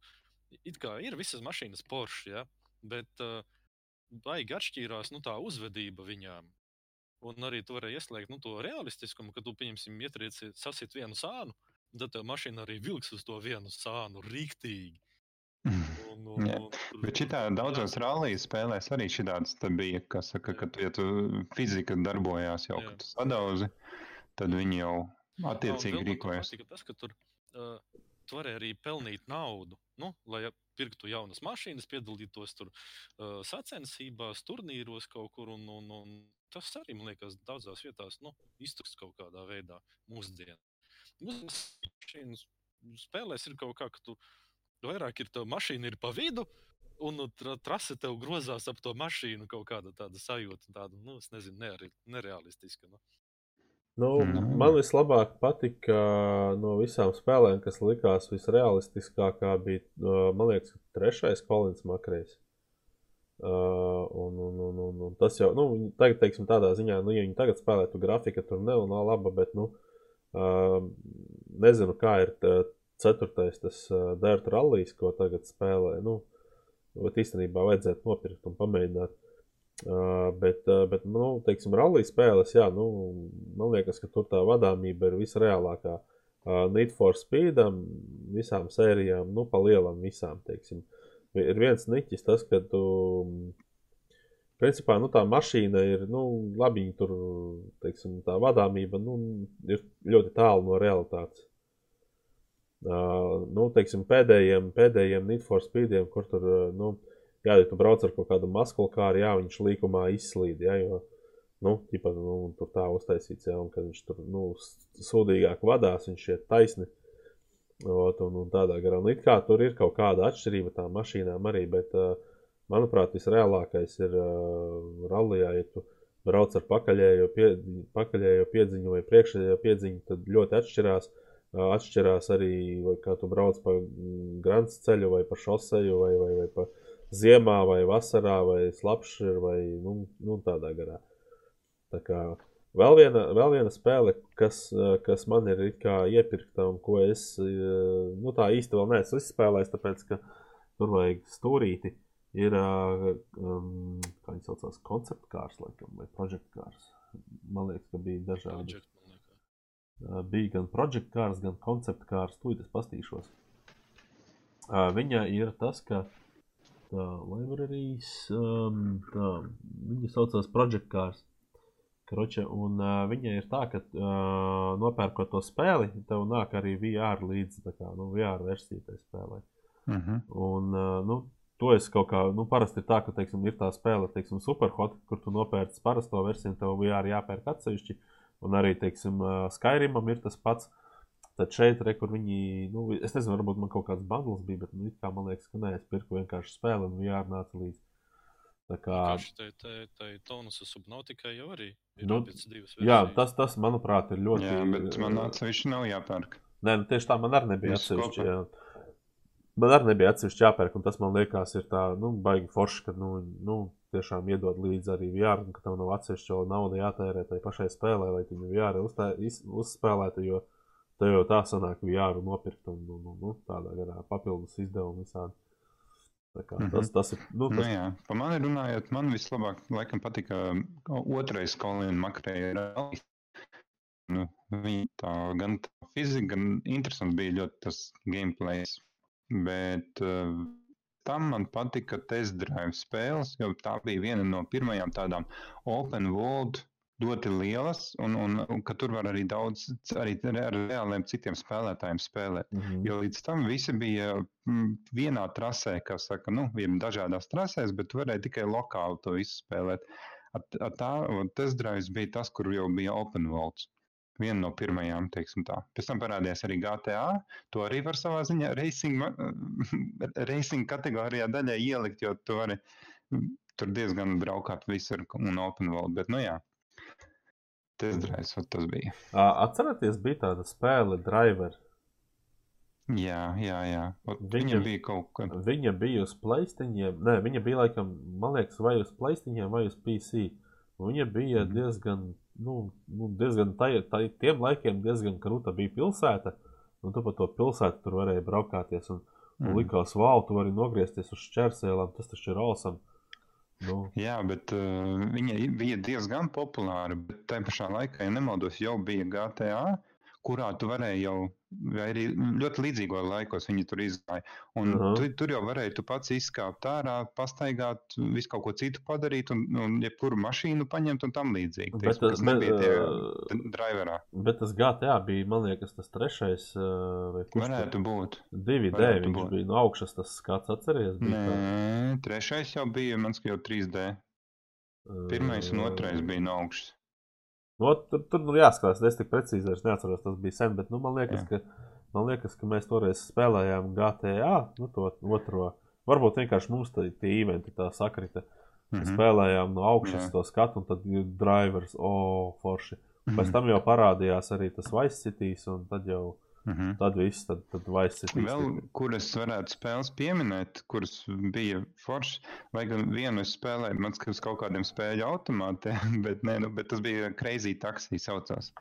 ir visas mašīnas Porsche, ja? bet uh, baigi atšķīrās nu, tā uzvedība viņām. Un arī tu vari ieslēgt nu, to realistiskumu, ka tu, pieņemsim, ietrieci, sasit vienu sānu, tad tev mašīna arī vilks uz to vienu sānu rīktīgi. Un, un, un, Bet šitā daudzos rallija spēlēs arī šitāds te bija, kas saka, ka, tu, ja tu fizika darbojās jau, Jā. kad tu sadauzi, tad viņi jau attiecīgi man tur rīkojas. Tas, ka tur uh, tu vari arī pelnīt naudu. Nu, lai pirktu jaunas mašīnas, piedalītos tur uh, sacensībās, turnīros kaut kur. Un, un, un tas arī, man liekas, daudzās vietās nu, iztuks kaut kādā veidā mūsdienās. Mašīnas spēlēs ir kaut kā, ka tu vairāk ir tā mašīna ir pa vidu. Un nu, tra trase tev grozās ap to mašīnu, kaut kāda tāda sajūta, tāda, nu, es nezinu, neare, nerealistiska. Nu. Nu, Mm. man vislabāk patika no visām spēlēm, kas likās visrealistiskākā, bija, uh, man liekas, trešais Kolins Makrējs. Uh, un, un, un, un, un tas jau, nu, tagad, teiksim, tādā ziņā, nu, ja viņi tagad spēlē, tu grafika tur nav, nav laba, bet, nu, uh, nezinu, kā ir tā, ceturtais tas uh, Dirt Rallies, ko tagad spēlē, nu, bet īstenībā vajadzētu nopirkt un pamēģināt. Uh, bet, uh, bet, nu, teiksim, rallija spēles, jā, nu, man liekas, ka tur tā vadāmība ir visreālākā. Uh, Need for Speedam, visām sērijām, nu, pa lielam visām, teiksim. Ir viens niķis tas, ka tu, principā, nu, tā mašīna ir, nu, labi, viņa tur, teiksim, tā vadāmība, nu, ir ļoti tālu no realitātes. Uh, nu, teiksim, pēdējiem, pēdējiem Need for Speediem, kur tur, uh, nu, jā, ja tu brauc ar kaut kādu maskulu kāru, jā, viņš līkumā izslīd, jā, jo, nu, ķipa, nu, tur tā uztaisīts, un kad viņš tur, nu, sūdīgāk vadās, viņš iet taisni, ot, un, un tādā garā, un it kā tur ir kaut kāda atšķirība tām mašīnām arī, bet, manuprāt, visreālākais ir uh, rallijā, ja tu brauc ar pakaļējo, pie, pakaļējo piedziņu vai priekšējo piedziņu, tad ļoti atšķirās, atšķirās arī, kā tu brauc pa mm, grants ceļu vai pa šoseju vai, vai, vai pa ziemā vai vasarā vai slapšs vai, nu, nu tādā garā. Tā kā vēl viena, vēl viena spēle, kas, kas man ir iepirkta un ko es nu, tā īsti vēl neesmu izspēlējis, tāpēc ka tur vajag stūrīti. Ir, um, kā viņi saucās, konceptkārs, laikam, vai projektkārs. Man liekas, ka bija dažādi. Project. Uh, bija gan projektkārs, gan konceptkārs. Tūlīt es pastīšos. Uh, viņa ir tas, ka librārijas, um, tā, viņa saucās projektkārs. Kroče, un uh, viņa ir tā, ka uh, nopērkot to spēli, tev nāk arī VR līdzi, tā kā nu, VR versija tai spēlē. Mhm. Un, uh, nu, to es kaut kā, nu, parasti ir tā, ka, teiksim, ir tā spēle, teiksim, superhot, kur tu nopērci parasto versiju, tev VR jāpērk atsevišķi, un arī, teiksim, Skyrimam ir tas pats. Tad šeit, re, kur viņi, nu, es nezinu, varbūt man kaut kāds bundles bija, bet, nu, kā man liekas, ka nē, es pirku vienkārši spēli un VR nāca līdzi. Tā kā. Tā, tā, tā tonus subnautika jau arī ir Nu. Jā, tas, tas, manuprāt, ir ļoti. Jā, bet man atsevišķi nav jāpērk. Nē, nu, tieši tā man arī nebija atsevišķi. Jā. Man arī nebija atsevišķi jāpērk, un tas man liekas, ir tā, nu, baigi forši, ka, nu, nu tiešām iedod līdzi arī VR, ka tev nav atsevišķi vēl nauda jātērē tai pašai spēlē, lai viņu VR uzspēlētu, jo tev jau tā sanāk VR nopirkt, un, un, un, un tādā garā papildus izdevumu visādi. Kā Mhm. tas, tas ir, nu, Nu, tas, jā, pa mani runājot, man vislabāk laikam patika otrais Kolina Makrēja rallis. Nu, viņa tā gan tā fizika, gan interesants bija ļoti tas gameplays. Bet uh, tam man patika test drive spēles, jo tā bija viena no pirmajām tādām open world ļoti lielas, un, un, un ka tur var arī daudz, arī ar reāliem citiem spēlētājiem spēlēt. mhm. Jo līdz tam visi bija mm, vienā trasē, kas saka, nu, dažādās trasēs, bet tu varēji tikai lokāli to visu spēlēt. At, at tā, tas drives bija tas, kur jau bija open worlds. Viena no pirmajām, teiksim tā. Pēc tam parādījās arī GTA. To arī var savā ziņā racing, racing kategorijā daļai ielikt, jo tu vari mm, tur diezgan braukāt visur un open world. Bet, nu jā, tas drives, tas bija. Atcerieties, bija tāda spēle Driver. Jā, jā, jā. Viņa- Viņa bija kaut kad. Viņa bija uz plakstiņiem, nē, viņa bija laikam, man liekas, vai uz plakstiņiem, vai uz PC. Viņa bija Mhm. diezgan, nu, nu diezgan tai, tai, tiem laikiem diezgan krūta bija pilsēta. Un tu pa to pilsētu tur varēji braukāties. Un, un Mm. likās, wow, tu vari nogriezties uz šķērsēlām, tas taču ir awesome. Nu, Jā, bet uh, viņa bija diezgan populāra. Bet tajā pašā laikā, ja nemaldos, jau bija GTA, kurā tu varēji jau, vai arī ļoti līdzīgos laikos viņi tur izgāja. Un Aha. tu, tur jau varēji tu pats izkāpt ārā, pastaigāt, visu kaut ko citu padarīt, un, un jebkuru mašīnu paņemt un tam līdzīgi. Bet Tas, nebija tie d- driverā. bet tas GTA bija, man liekas, tas trešais, ā, vai kurš Varētu būt. 2D, varētu viņš būt. bija no augšas, tas skats atceries. Nē, trešais jau bija, mans jau 3D. Pirmais un ā, otrais bija no augšas. No, tur tur nu, jāskatās, es tik precīzi vairs neatceros, tas bija sen, bet nu, man, liekas, Jā. ka, man liekas, ka mēs toreiz spēlējām GTA, nu, to otro. Varbūt vienkārši mums tie eventi tā sakrita. Mm. -hmm. Spēlējām no augšas Jā. to skatu, un tad drivers, oh, forši. Mhm. Pēc tam jau parādījās arī tas Vice Cities, un tad jau Mhm. tad viss, tad, tad Vice Cities. Vēl, kuras varētu spēles pieminēt, kuras bija foršas, lai gan vienu es spēlēju, man uz kaut kādiem spēļu automātiem, bet, nē, nu, bet tas bija Crazy Taxi saucās.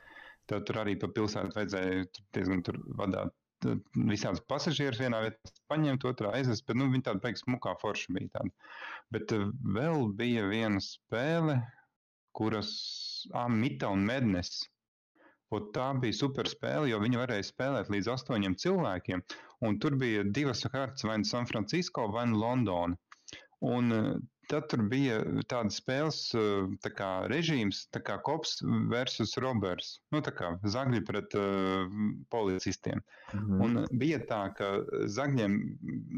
Tev tur arī pa pilsētu vajadzēja diezgan tur vadāt visādus pasažierus vienā vietā, paņemt otrā aizvest, bet nu, viņi tāda beigas smukā forša bija tāda. Bet eh, vēl bija viena spēle, kuras, ah, Mita un Mednes. Ot, tā bija super spēle, jo viņi varēja spēlēt līdz astoņiem cilvēkiem. Un tur bija divas kārtas, vai nu San Francisco, vai nu Londona. Un eh, tad tur bija tādas spēles, eh, tā kā režīms, tā kā kops versus robbers. Nu, tā kā zagļi pret uh, policistiem. Mhm. Un bija tā, ka zagļiem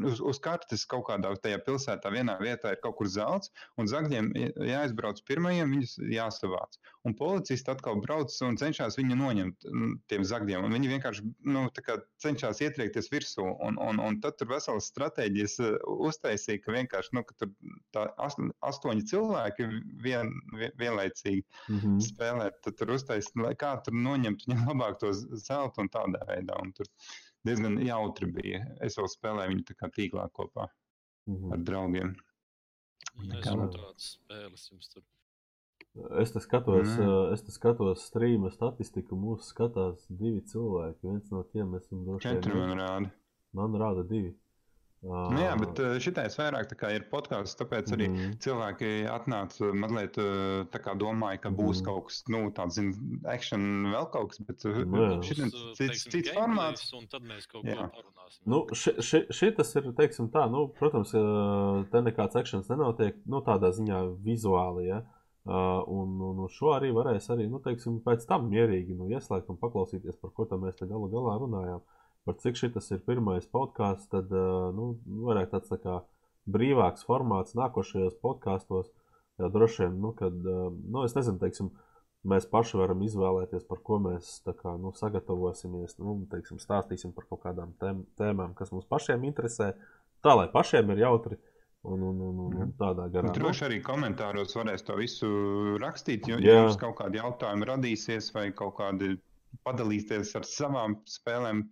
uz, uz kartes kaut kādā tajā pilsētā vienā vietā ir kaut kur zelts, un zagļiem jā- jāizbrauc pirmajiem, viņus jāsavāc. Un policisti atkal brauc un cenšas viņu noņemt mm, tiem zagļiem. Un viņi vienkārši nu, tā kā cenšas ietriekties virsū. Un, un, un tad tur veselas stratēģijas eh, uztaisīja, ka vienkārši nu, ka tur astoņi cilvēki vien, vien, vienlaicīgi Mhm. spēlēt, tad tur uztaisīt, lai kā tur noņemt viņam labāk to zeltu un tādā veidā. Un tur diezgan jautri bija. Es vēl spēlēju viņu tā kā tīklā kopā Mhm. ar draugiem. Nezinu, tādas spēles jums tur. Es te skatos, Mm. mm. es te skatos streama statistiku. Mūsu skatās divi cilvēki. Viens no tiem esmu droši Četri vien. man rāda. Man rāda divi. Uh, Nu, jā, bet eh, šitais vairāk ir podkāsts, tāpēc arī Mhm. cilvēki atnāca mazliet eh, tā kā domāja, ka būs Mhm. kaut kas, nu, tāds, zin, action vēl kaut kas, bet Nu, Būs, uh, cits, cits formāts. Un tad mēs kaut Jā. ko parunāsim. Nu, ši, ši, šitas ir, teiksim, tā, nu, protams, te nekāds akcents nenotiek, nu, tādā ziņā vizuāli, ja. Uh, un, un uz šo arī varēs arī, nu, teiksim, pēc tam mierīgi, nu, ieslēgt un paklausīties, par ko tam mēs te galu galā runājām. Par cik šitas ir pirmais podkāsts, tad, uh, nu, varētu tāds tā kā brīvāks formāts nākošajos podkāstos. Jā, droši vien, nu, kad, nu, es nezinu, teiksim, mēs paši varam izvēlēties, par ko mēs kā, nu, sagatavosimies, nu, teiksim, stāstīsim par kaut kādām tēm, tēmām, kas mums pašiem interesē, tā lai pašiem ir jautri. Un, un, un, un, un tādā garā. Droši arī komentāros varēs to visu rakstīt, jo, ja jums kaut kādi jautājumi radīsies vai kaut kādi padalīties ar savām spēlēm,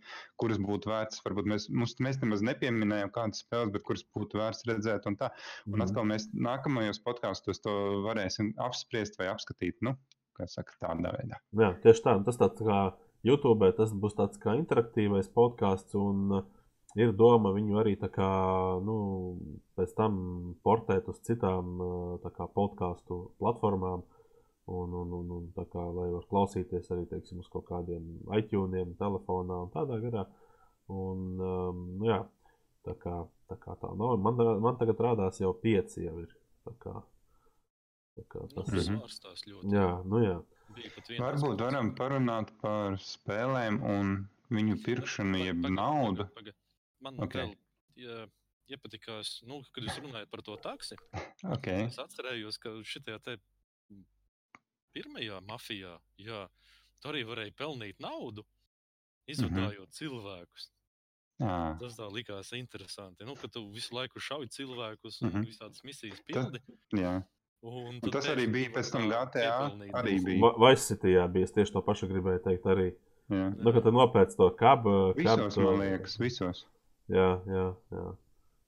kuras būtu vērts. Varbūt mēs, mums, mēs nemaz nepieminējām kādas spēles, bet kuras būtu vērts redzēt. Un, tā. un mm. atkal mēs nākamajos podkāstos to varēsim apspriest vai apskatīt. Nu, saka, tādā veidā. Jā, tieši tā. Tas tāds kā YouTube, tas būs tāds kā interaktīvais podkāsts. Un, ir doma viņu arī kā, nu, pēc tam portēt uz citām kā, podkāstu platformām. Un, un, un, un tā kā lai var klausīties arī teiksim, uz kaut kādiem iTunes, telefonā un tādā garā. Un, um, nu, jā, tā kā tā, kā tā nav. Man, man tagad rādās jau pieci jau ir. Tā kā, tā kā tas nu, ir svārstās ļoti. Jā, nu jā. Varbūt varam parunāt par spēlēm un viņu pirkšanu, jeb naudu. Paga, paga. Man okay. vēl ja, iepatikās, nu, kad jūs runājat par to taksi. okay. Es atcerējos, ka šitajā te pirmajā mafijā, jā, tu arī varēji pelnīt naudu, izvadājot mm -hmm. cilvēkus. Jā. Tas tā likās interesanti. Nu, ka tu visu laiku šauji cilvēkus un mm -hmm. visādas misijas pildi. Jā. Un, un tas arī bija pēc tam GTA. Arī bija. Vaisitījā bija tieši to pašu gribēju teikt arī. Jā. Nu, kad tu nopēc to kabu. Visos, kabu, man liekas, visos. Jā, jā, jā.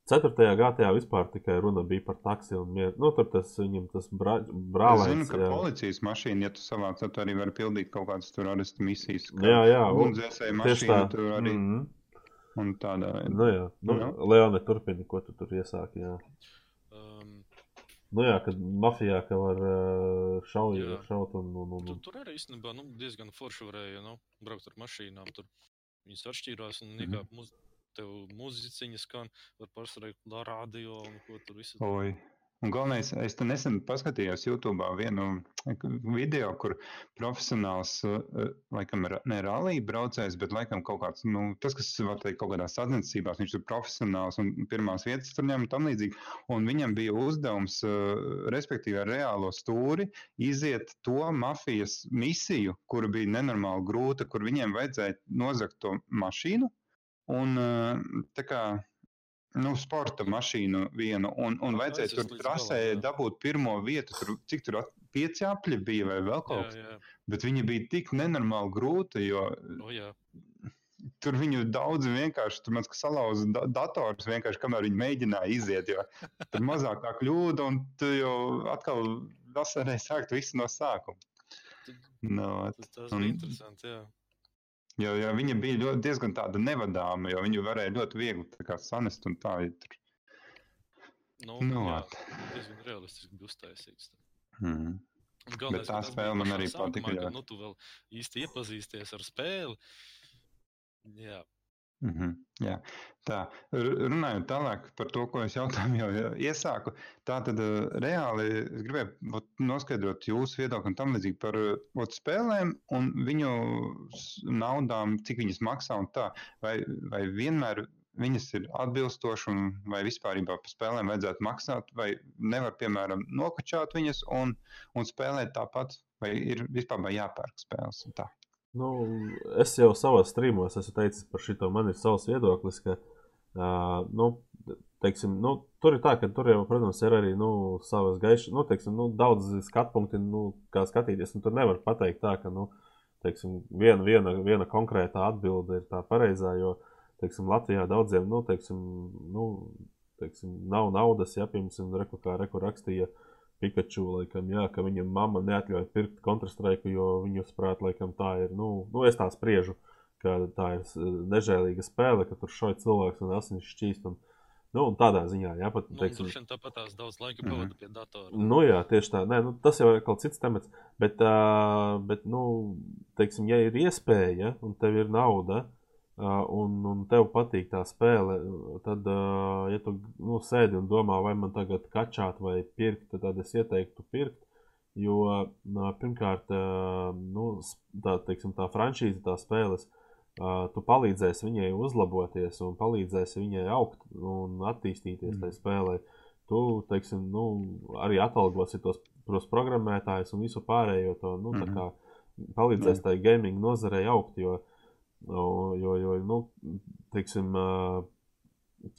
Ceturtajā gadā vispār tikai runa bija par taksiju un mieru. Nu, tur tas viņam tas brā, brālēns. Es zinu, ka jā. policijas mašīna, ja tu savāc, tad arī var pildīt kaut kādas tur arestu misijas. Jā, jā. Un dzēsēja mašīna tur arī. Mm -hmm. Un tādā veidā. Nu, jā. Nu, jā. Leone, turpini, ko tu tur iesāki, jā. Um, Nu jā, kad mafijā ka var uh, šaut, šaut un, un, un... Tur, tur arī īstenībā nu, diezgan forši varēja nu, braukt ar mašīnām. Tur viņas atšķīrās un nekā mm -hmm. muz, tev mūziķiņa skan, var pasarēt radio un ko tur visu. Oi. Un galvenais, es te nesen paskatījos YouTube vienu video, kur profesionāls, eh, laikam, ne rallija braucējs, bet laikam kaut kāds, nu, tas, kas var teikt kaut kādās sacensībās, viņš ir profesionāls un pirmās vietas tur ņem un tam līdzīgi. Un viņam bija uzdevums, eh, respektīvi ar reālo stūri, iziet to mafijas misiju, kura bija nenormāli grūta, kur viņiem vajadzēja nozagt to mašīnu un eh, tā kā nu, sporta mašīnu vienu, un, un vajadzēja tur trasē dabūt pirmo vietu, tur, cik tur pieci apļi bija vai vēl kaut kas. Bet viņi bija tik nenormāli grūti, jo o, jā. tur viņu daudz vienkārši, tur mans salauza da dators vienkārši, kamēr viņi mēģināja iziet, jo tur mazākā kļūda, un tu jau atkal vasarē sākt visu no sākuma. No, tas, tas un, bija interesanti, jā. Jo, jo viņa bija ļoti, diezgan tāda nevadāma, jo viņu varēja ļoti viegli sanest un tā. Tur... Nu, nu, jā, diezgan realistiski bija uztaisīts. Mm. Galvenais, tā spēle man arī patika. Nu, tu vēl īsti iepazīsties ar spēli. Jā, Mm -hmm, jā, tā runājot tālāk par to, ko es jautājumu jau iesāku. Tā tad uh, reāli es gribēju ot, noskaidrot jūsu viedokli un tam līdzīgi par ot, spēlēm un viņu naudām, cik viņas maksā un tā. Vai, vai vienmēr viņas ir atbilstošas un vai vispār par spēlēm vajadzētu maksāt, vai nevar, piemēram, nokačāt viņas un, un spēlēt tāpat, vai ir vispār jāpērk spēles un tā. Nu, es jau savā strīmos esmu teicis par šo. Man ir savs viedoklis, ka uh, nu, teiksim, nu, tur ir tā, ka tur jau, protams, ir arī nu, savas gaišas, nu, teiksim, nu, daudz skatu punkti, nu, kā skatīties. Tur nevar pateikt tā, ka nu, teiksim, viena, viena, viena konkrēta atbilde ir tā pareizā. Jo teiksim, Latvijā daudziem nu, teiksim, nu, teiksim, nav naudas, ja piemēram, reku, kā reku rakstīja. Uh, Pikachu, laikam, jā, ka viņam mamma neatļauj pirkt kontrastraiku, jo viņu prāt, laikam, tā ir, nu, nu, es tā spriežu, ka tā ir nežēlīga spēle, ka tur šoja cilvēks un asinis šķīst. Un, nu, un tādā ziņā, jā, pat, nu, teiksim, nu, tāpat tās daudz laika mhm. pavada pie datora. Nu, jā, tieši tā, nē, nu, tas jau ir kaut cits temats, bet, uh, bet, nu, teiksim, ja ir iespēja un tev ir nauda, un, un tev patīk tā spēle, tad, ja tu nu, sēdi un domā, vai man tagad kačāt vai pirkt, tad es ieteiktu pirkt. Jo pirmkārt, nu, tā, teiksim, tā franšīze, tā spēles, uh, tu palīdzēsi viņai uzlaboties un palīdzēsi viņai augt un attīstīties mm. tajā spēlē. Tu, teiksim, nu, arī atalgosi tos, tos programmētājus un visu pārējo to, nu, mm -hmm. tā kā palīdzēs tai gaming nozarei augt, jo, jo, jo nu, teiksim,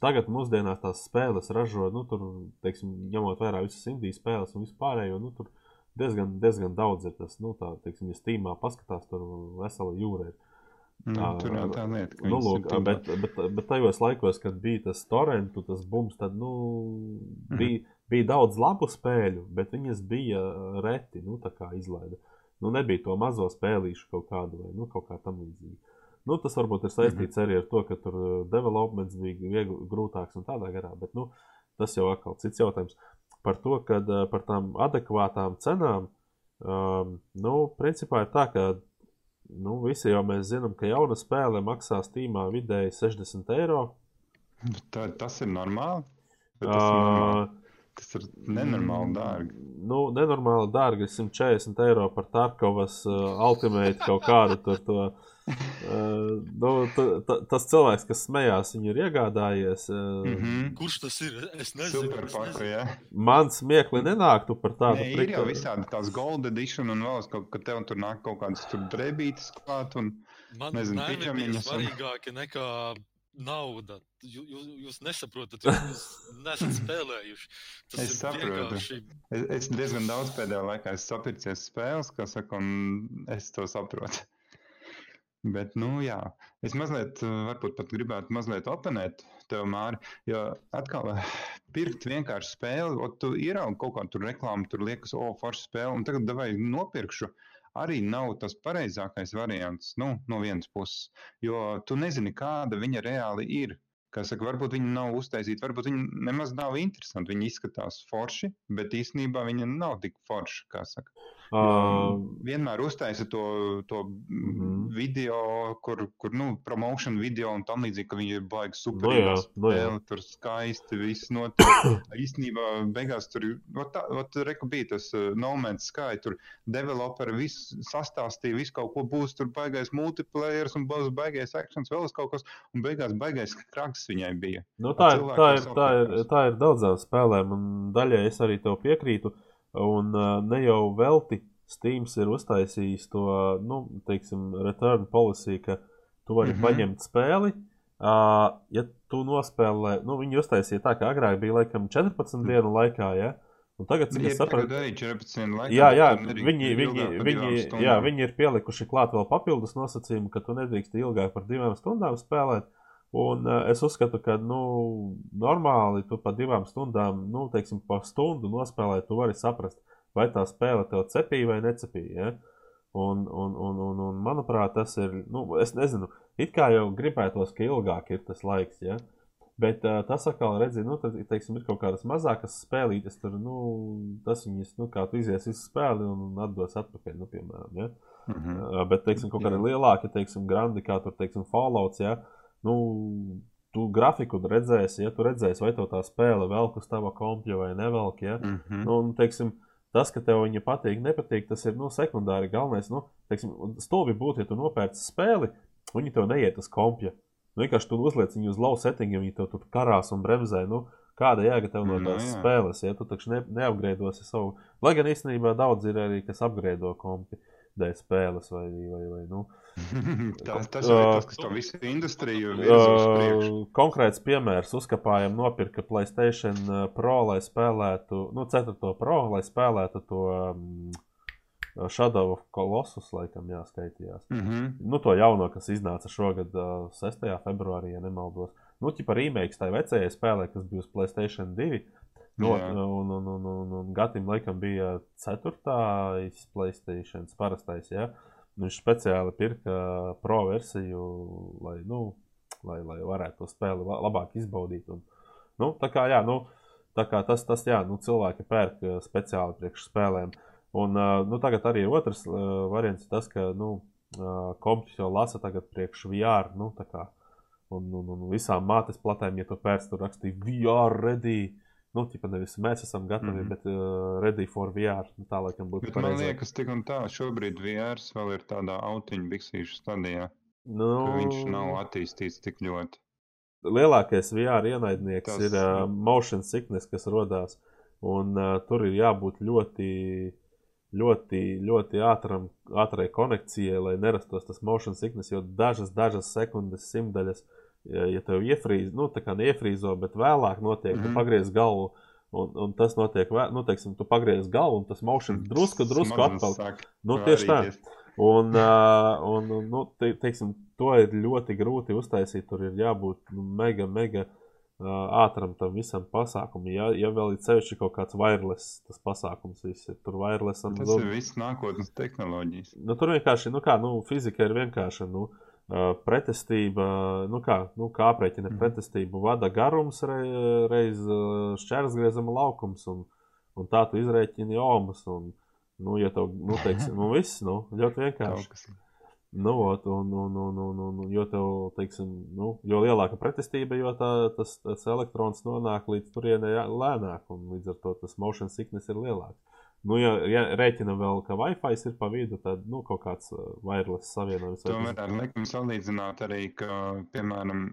tagad mūsdienās tās spēles ražo, nu, tur, teiksim, ņemot vērā visas indijas spēles un vispārējo, nu, tur diezgan, diezgan daudz ir tas, nu, tā, teiksim, ja Steamā paskatās, tur vesela jūra ir. Nu, tā, tur jau tā lieta, ka nu, lūk, bet, bet, bet tajos laikos, kad bija tas torrentu, tas bums, tad, nu, mm. bija, bija daudz labu spēļu, bet viņas bija reti, nu, tā kā izlaida. Nu, nebija to mazo spēlīšu kaut kādu vai, nu, kaut kā tam līdzīgi. Nu, tas varbūt ir saistīts mm -hmm. arī ar to, ka tur developments bija viegli, grūtāks un tādā garā, bet nu, tas jau atkal cits jautājums. Par to, ka par tām adekvātām cenām, um, nu, principā ir tā, ka Nu, visi jau mēs zinām, ka jauna spēle maksā Steamā vidēji 60 eiro. Tā, tas ir normāli. Tas, uh, ir normāli. tas ir nenormāli dārgi. Nu, nenormāli dārgi. 140 eiro par Tarkovas uh, Ultimate kaut kādu tur to. Uh, nu, t, t, tas cilvēks, kas smējās, viņu ir iegādājies. Uh, mm -hmm. Kurš tas ir? Es nezinu. Superpaku, ja? Man smiekli nenāktu par tādu ne, ir jau visādi tās gold edition un vēl kaut, ka tev tur nāk kaut kādas tur drebītes klāt un Man nezinu, pieņemiņas. Svarīgāki nekā nauda. Jūs, jūs nesaprotat, jūs nesat spēlējuši. Tas es saprotu. Vienkārši... Es, es diezgan daudz pēdējā laikā esmu sapircies spēles, kas saka, un es to saprotu. Bet, nu, jā, es mazliet, eh, varbūt pat gribētu mazliet oponēt tev, Māri. Jo atkal, eh, pirkt vienkārši spēli, o, tu ieraugi kaut kādu reklāmu, tur liekas, o, forša spēle, un tagad vai nopirkšu. Arī nav tas pareizākais variants nu, no vienas puses, jo tu nezini, kāda viņa reāli ir. Kā saka, varbūt viņi nav uztaisīti, varbūt viņi nemaz nav interesanti. Viņi izskatās forši, bet īstenībā viņi nav tik forši. Uh, vienmēr uztaisa to, to mm -hmm. video, kur, kur nu, promotion video un tam līdzīgi, ka viņi ir baigi super. No jā, no jā. Spēle, tur skaisti viss notiek. īstenībā beigās tur reku bija tas uh, No Man's Sky, tur developeri viss sastāstīja, viss kaut ko būs, tur baigais multiplayer un būs baigais actions, vēl kaut kas, un beigās baigais kraks viņai bija. Nu, tā, ir, tā, ir, tā, ir, tā ir daudzām spēlēm, un daļai es arī tev piekrītu. Un ne jau velti Steams ir uztaisījis to, nu, teiksim, return policy, ka tu vari mm -hmm. paņemt spēli. Uh, ja tu nospēlē, nu, viņi uztaisīja tā, ka agrāk bija laikam 14 mm. dienu laikā, ja? Un tagad, cik es sapratu, jā, jā, viņi, viņi, viņi, jā, viņi ir pielikuši klāt vēl papildus nosacījumu, ka tu nedrīkst ilgāk par divām stundām spēlēt. Un uh, es uzskatu, ka nu, normāli tu pa divām stundām, nu, teiksim, pa stundu nospēlēt, tu vari saprast, vai tā spēle tev cepīja vai necepīja. Ja? Un, un, un, un, un, manuprāt, tas ir, nu, es nezinu, it kā jau gribētos, ka ilgāk ir tas laiks. Ja? Bet uh, tas atkal, redzi, nu, tad, teiksim, ir kaut kādas mazākas spēlītes, tur, nu, tas viņas, nu, kā tu izies visu spēli un atdos atpakaļ, nu, piemēram, ja? Mm -hmm. uh, bet, teiksim, kaut kādi lielāki, teiksim, grandi, kā tur, teiksim, Fallouts, ja? Uh, nu, tu grafiku redzēsi, ja tu redzēsi, vai tā spēle velk uz tava kompja vai nevelk. Ja? Mm -hmm. nu, teiksim, tas, ka tev viņa patīk, nepatīk, tas ir nu, sekundāri. Galvenais, nu, teiksim, stulbi būtu, ja tu nopērci spēli, viņi tev neiet uz kompja. Nu, vienkārši tu uzliec viņu uz low settingiem, viņi tev tur karās un bremzē. Nu, kāda jēga tev no nu, tās no, spēles, ja tu taču ne, neapgrēdosi savu. Lai gan īstenībā daudz ir arī, kas apgrēdo kompi dēļ spēles vai, vai, vai nu, tas, tas ir tas, kas to visu industriju virza uz priekšu. Konkrēts piemērs uzkapājam nopirka Playstation Pro, lai spēlētu, nu, 4. Pro, lai spēlētu to um, Shadow of Colossus, laikam jāskaitījās. Mm -hmm. Nu, to jauno, kas iznāca šogad uh, 6. februārī, ja nemaldos. Nu, ķipa remakes tai vecajai spēlē, kas bija uz Playstation 2. No, un, un, un, un, un Gatim laikam bija 4. Playstation parastais, ja? Viņš speciāli pirka pro versiju, lai, nu, lai, lai varētu to spēli labāk izbaudīt. Un, nu, tā kā, jā, nu, tā kā tas, tas jā, nu, cilvēki pērk speciāli priekš spēlēm. Un, nu, tagad arī otrs variants ir tas, ka, nu, kompjuts jau lasa tagad priekš VR, nu, un, un, un visām mātes platēm, ja tu pērc, tur rakstīja VR ready, Nu, tipa nevis mēs esam gatavi, mm -hmm. bet uh, ready for VR. Nu, tā laikam būtu. Bet man liekas, tik un tā, šobrīd VR vēl ir tādā autiņu biksīšu stadijā. Nu, viņš nav attīstīts tik ļoti. lielākais VR ienaidnieks Tas, ir uh, motion sickness, kas radās. Un uh, tur ir jābūt ļoti, ļoti, ļoti ātram, ātrai konekcijai, lai nerastos tas motion sickness. Jo dažas, dažas sekundes, simtdaļas, ja, ja tev iefrīz, nu, tā kā neiefrīzo, bet vēlāk notiek, mm -hmm. tu Mhm. pagriez galvu. Un, un tas notiek, vē- nu, teiksim, tu pagriez galvu, un tas motion drusku, drusku Smadzenes atpakaļ. Nu, tieši tā. Un, uh, un un, nu, te, teiksim, to ir ļoti grūti uztaisīt. Tur ir jābūt nu, mega, mega uh, ātram tam visam pasākumam. Ja, ja vēl ir sevišķi kaut kāds wireless, tas pasākums viss ir tur wireless. un Tas nu, ir viss nākotnes tehnoloģijas. Nu, tur vienkārši, nu kā, nu, fizika ir vienkārša. Nu, uh, pretestība, nu kā, nu, kā aprēķina Mhm. pretestību, vada garums re, reiz uh, šķērsgriezama laukums, un, un tā tu izrēķini omas. Un, nu, ja tev, nu, teiksim, nu, viss, nu, ļoti vienkārši. Nu, ot, un, un, un, un, un, jo, tev, teiksim, nu, jo lielāka pretestība, jo tā, tas, tas elektrons nonāk līdz turienei lēnāk, un līdz ar to tas motion sickness ir lielāks. Nu, ja, ja rēķina vēl, ka Wi-Fi ir pa vidu, tad nu, kaut kāds uh, wireless savienojums. tas- ar likumu salīdzināt arī, ka, piemēram,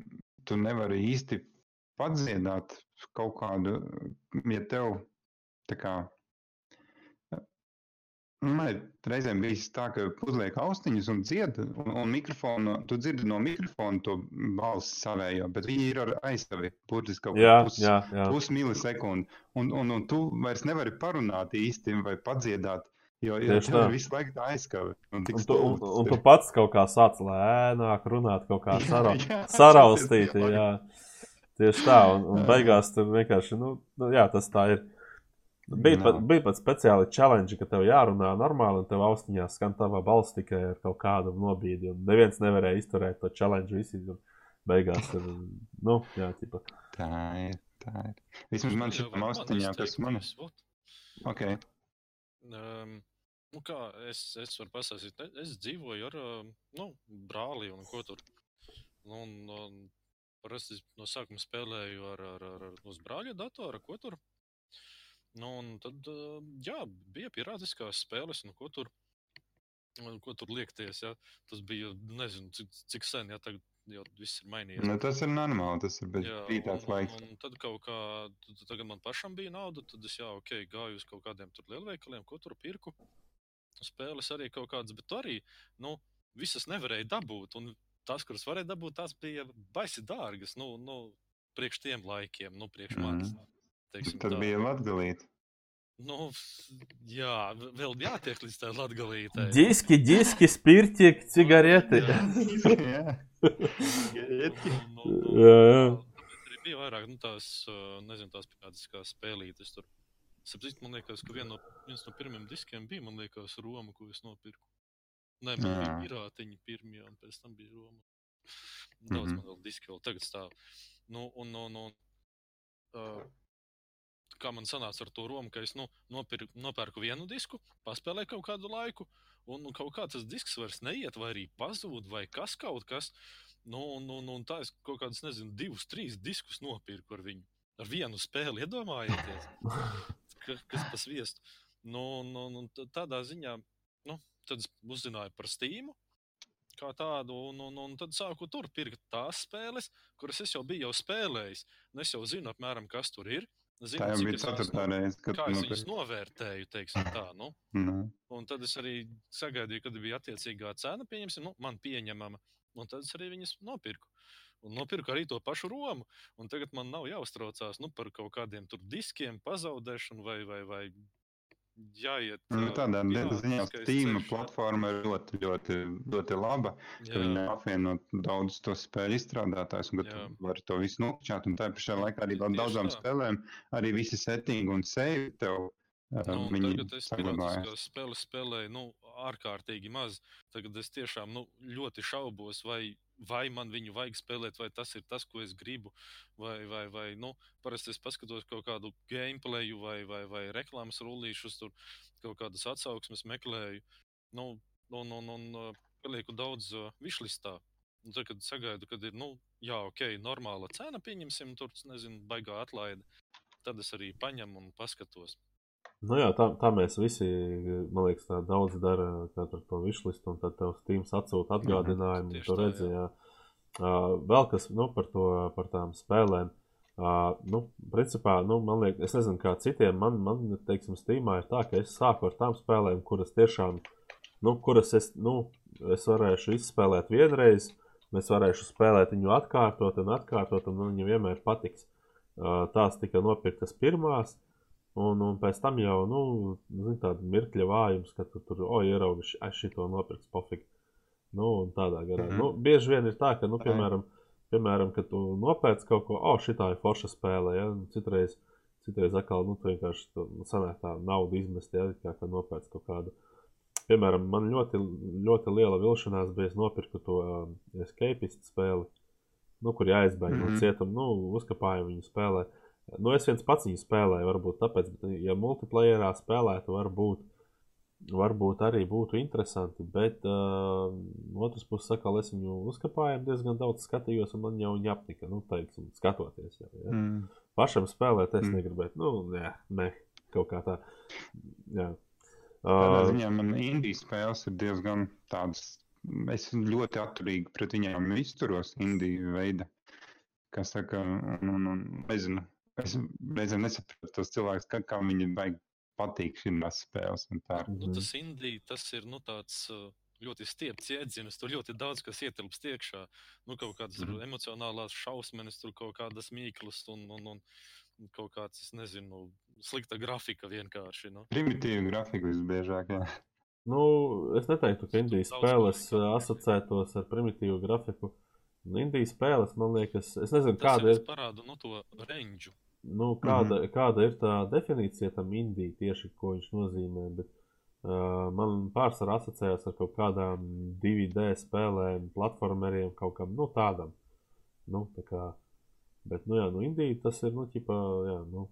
tu nevari īsti padziedāt kaut kādu, ja tev tā kā. Man ir reizēm bijis tā, ka uzliek austiņas un dzied, un, un mikrofonu, tu dzirdi no mikrofona to balsi savējo, bet viņi ir ar aizsavi, burtiski kaut Jā, pus, jā, jā. pusmilisekundi. Un, un, un tu vairs nevari parunāt īsti vai padziedāt, jo jo tev ir visu laiku tā aizskava. Un, Un tu, un, un tu pats kaut kā sāc lēnāk runāt, kaut kā sarau, jā, saraustīt. tas ir Jā. Tieši tā, un, un beigās tur vienkārši, nu, nu jā, tas tā ir. Bija pat, bija pat speciāli challenge, ka tev jārunā normāli, un tev austiņā skan tava balss tikai ar kaut kādu nobīdi. Un neviens nevarēja izturēt to challenge. Visi beigās ir. Nu, jā, tipa. Tā ir. Tā ir. Vismaz man man austiņām, kas man izteikties, vot. Ok. Um, nu kā es, es varu e- es dzīvoju ar uh, nu, brāli un ko tur. Nu, un, un, parasti es no sākuma spēlēju ar, ar, ar, ar uz brāļa datora, ko tur. Nu, un tad, uh, jā, bija pirātiskās spēles, nu, ko tur, nu, ko tur liekties. Ja? Tas bija, nezinu, cik, cik sen, ja tagad jau viss ir mainījies. Nu, tas ir normāli. Tas ir Jā, un, laiks. un, un tad kaut kā, tad, tagad man pašam bija nauda, tad es jā, ok, gāju uz kaut kādiem tur lielveikaliem, ko tur pirku. Spēles arī kaut kādas, bet arī, nu, visas nevarēja dabūt. Un tās, kuras varēja dabūt, tās bija baisi dārgas, nu, nu priekš tiem laikiem, nu, priekš manis. Teiksim Tad tā. bija latgalīt. Nu, jā, vēl jātiek līdz tai latgalītei. Diski, diski, spirķi, cigareti. Jā. Un- un- un- un- Jā, jā. tāpēc arī bija vairāk nu, tās, nezinu, tās kādas kā spēlītes. Tur. Sapratu, man liekas, ka vien no, viens no pirmiem diskiem bija, man liekas, Roma, ko es nopirku. Nē, man bija Jā. pirātiņi pirmie, un pēc tam bija Roma. Daudz Mhm. man vēl diski vēl tagad stāv. Nu, un, un, un, uh, kā man sanāca ar to Romu, ka es nu, nopirku, nopērku vienu disku, paspēlēju kaut kādu laiku, un, un kaut kā tas disks vairs neiet, vai arī pazūd, vai kas kaut kas. Nu, un, un, un tā es kaut kādus, nezinu, divus, trīs diskus nopirku ar viņu. Ar vienu spēli iedomājieties, ka, kas tas viestu. Nu, un t- tādā ziņā, nu, tad uzzināju par Steam. Kā tādu, un, un, un tad sāku tur pirkt tās spēles, kuras es jau biju jau spēlējis. Es jau zinu, apmēram, kas tur ir. Zinu, Tā jau bija ceturtā reize, kad es viņus nopirki. novērtēju, tā. Nu. Nu, Un tad es arī sagaidīju, kad bija attiecīgā cena, pieņemsim, nu, man pieņemama. Un tad es arī viņas nopirku. Un nopirku arī to pašu Romu. Un tagad man nav jāuztraucās nu, par kaut kādiem tur diskiem, pazaudēšanu vai, vai, vai jāiet. Nu, ā, tādā ziņā Steam platforma ir ļoti, ļoti, ļoti laba. Jā, apvieno daudz to spēļu izstrādātājus, un tu vari to visu nokļūt. Un tā pašā laikā arī daudzām spēlēm arī visi settingi un save tev. Uh, Nu, un viņi tagad es pirātiskās spēles spēlēju nu, ārkārtīgi maz. Tagad es tiešām nu, ļoti šaubos, vai, vai man viņu vajag spēlēt, vai tas ir tas, ko es gribu. Vai, vai, vai nu, parasti es paskatos kaut kādu gameplayu vai, vai, vai reklāmas rullīšus, tur kaut kādas atsauksmes meklēju. Nu, un, un, un uh, palieku daudz uh, višlistā. Un tad, kad sagaidu, kad ir, nu, jā, ok, normāla cena, pieņemsim, tur, nezinu, baigā atlaide, tad es arī paņemu un paskatos. Nu jā, tā, tā mēs visi, man liekas, tā daudz dara, ar to višlistu, un tad tev Steams atsūta atgādinājumu, un tu redzi, jā. Uh, vēl kas, nu, par to, par tām spēlēm. Uh, nu, principā, nu, man liekas, es nezinu, kā citiem, man, man, teiksim, Steamā ir tā, ka es sāku ar tām spēlēm, kuras tiešām, nu, kuras es, nu, es varēšu izspēlēt vienreiz, es varēšu spēlēt viņu atkārtot un atkārtot, un man viņa vienmēr patiks. Uh, tās tika nopirktas pirmās, Un, un pēc tam jau, nu, zin, tāda mirkļa vājums, ka tu tur, o, ieraugi, es šito nopirks pofīgi. Nu, un tādā garā. Mm -hmm. nu, bieži vien ir tā, ka, nu, piemēram, piemēram kad tu nopērc kaut ko, o, šitā ir forša spēle, ja, un citreiz, citreiz atkal, nu, tu vienkārši tu, sanāk tā naudu izmest, ja, kā, ka nopērc kaut kādu. Piemēram, man ļoti, ļoti liela vilšanās bija, es nopirku to uh, escapistu spēli, nu, kur jāizbēg mm -hmm. no Mhm. cietuma, nu, uzkapājumu viņu spēlē. Nu, es viens pats viņu spēlēju, varbūt tāpēc, bet, ja multiplayerā spēlētu, varbūt, varbūt arī būtu interesanti, bet uh, no otras puses, sakal, es viņu uzkapāju diezgan daudz skatījos, un man jau viņa apnika, nu, teiksim, skatoties. Jau, ja. Mm. Pašam spēlēt, es Mm. negribētu, nu, jā, ne, kaut kā tā. Jā. Tādā Uh, ziņā man indijas spēles ir diezgan tādas. Es ļoti atturīgi pret viņiem izturos indiju veidā. Kas saka, un, un, un nezinu, es reizēm nesaprotu tos cilvēkus, kā, kā viņi baigi patīk un tā. Nu, Mhm. tas indīgi, tas ir nu, tāds uh, ļoti stiepts jēdziens. Tur ļoti daudz kas ietilpst iekšā. Nu, kaut kādas mm. emocionālās šausmas, tur kaut kādas mīklas un, un, un, un kaut kāds, es nezinu, slikta grafika vienkārši. Nu. Primitīva grafika visbiežāk. Jā. nu, es neteiktu, ka Indijas spēles uh, asociētos ar primitīvu grafiku. Indijas spēles, man liekas, es nezinu, Tas kāda ir. parāda nu, to rangu. Nu, kāda, mm -hmm. kāda ir tā definīcija tam indī tieši, ko viņš nozīmē, bet uh, man pārsvarā asociējās ar kaut kādām 2D spēlēm, platformeriem, kaut kam nu, tādam. Nu, tā kā, bet, nu jā, nu, indī tas ir, nu, ķipa, jā, nu,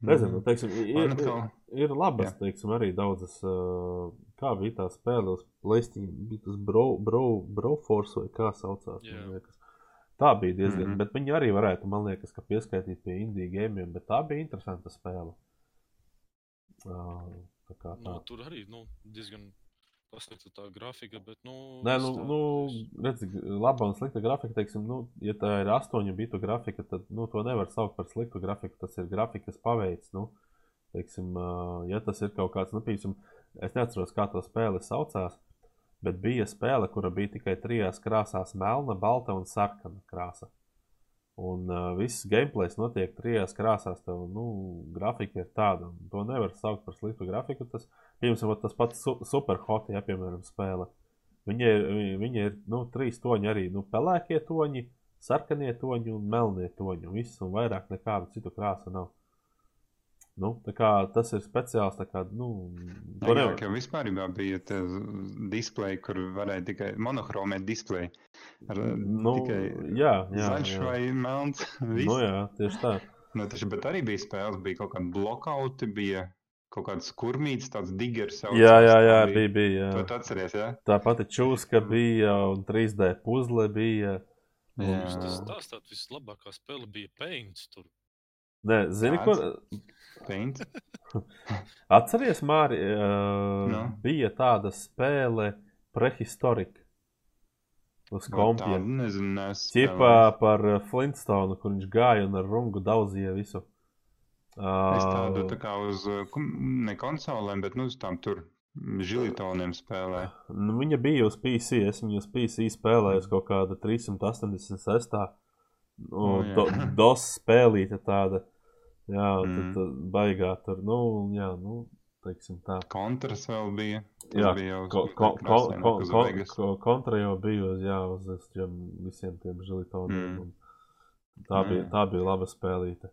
nezinu, Mhm. teiksim, ir, ir, ir labas, Jā. teiksim, arī daudzas, uh, kā bija tā spēle uz Playstation, bija tas Bro, Bro, Broforce vai kā saucās, Jā. man liekas. Tā bija diezgan, mm. -hmm. bet viņi arī varētu, man liekas, ka pieskaitīt pie indiju gēmiem, bet tā bija interesanta spēle. Uh, tā kā tā. Nu, tur arī nu, diezgan paslikta tā grafika, bet. Nu, Nē, nu, tā, nu viss- redz, laba un slikta grafika, teiksim, nu, ja tā ir astoņu bitu grafika, tad nu, to nevar saukt par sliktu grafiku. Tas ir grafikas paveids. Nu, teiksim, uh, ja tas ir kaut kāds, nu, piemēram, es neatceros, kā to spēle saucās, bet bija spēle, kura bija tikai trijās krāsās - melna, balta un sarkana krāsa. Un uh, viss gameplays notiek trijās krāsās. Tev, nu, grafika ir tāda, un to nevar saukt par sliktu grafiku. Tas, piemēram, tas pats su superhot, ja, piemēram, spēle. Viņa ir, viņa ir nu, trīs toņi arī. Nu, pelēkie toņi, sarkanie toņi un melnie toņi. Viss, un vairāk nekādu citu krāsu nav. Nu, tas ir speciāls. tā Kā, nu, to nevar- jau vispār bija displeji, kur varēja tikai monohromēt displeju. Ar nu, tikai jā, jā, zaļš jā. vai melns. Nu, jā, tieši tā. Nu, taču, bet arī bija spēles, bija kaut kāda blokauti, bija kaut kāds kurmīts, tāds diggers. saucās, Jā, jā, tā jā, bija. bija To jā. tu atceries, jā? Tā pati čūska bija un 3D puzle bija. Jā. Jūs tas stāstāt, vislabākā spēle bija Paints. Tur. Nē, zini, Kāds? kur Paint. atceries, Māri, uh, Nu? bija tāda spēle prehistorika uz Tādu kompija. nezinu. Ķipā par uh, Flintstonu, kur viņš gāja un ar rungu daudzīja visu. Es tādu Uh, tā kā uz, uh, kom- ne konsolēm, bet nu uz tām tur žilitoniem spēlē. nu, viņa bija uz PC, es viņu uz PC spēlēju uz kaut kāda 386. O, Un jā. do, dos spēlīte tāda. Jā, un Mm. tad baigā tur, nu, jā, nu, teiksim tā. Kontras vēl bija. Tas Jā, bija jau Ko, ko, ko, ko, uz ko, ko, kontra jau bija uz, jā, uz tiem visiem tiem žilitoniem. Mm. un Tā, bija, jā. tā bija laba spēlīte.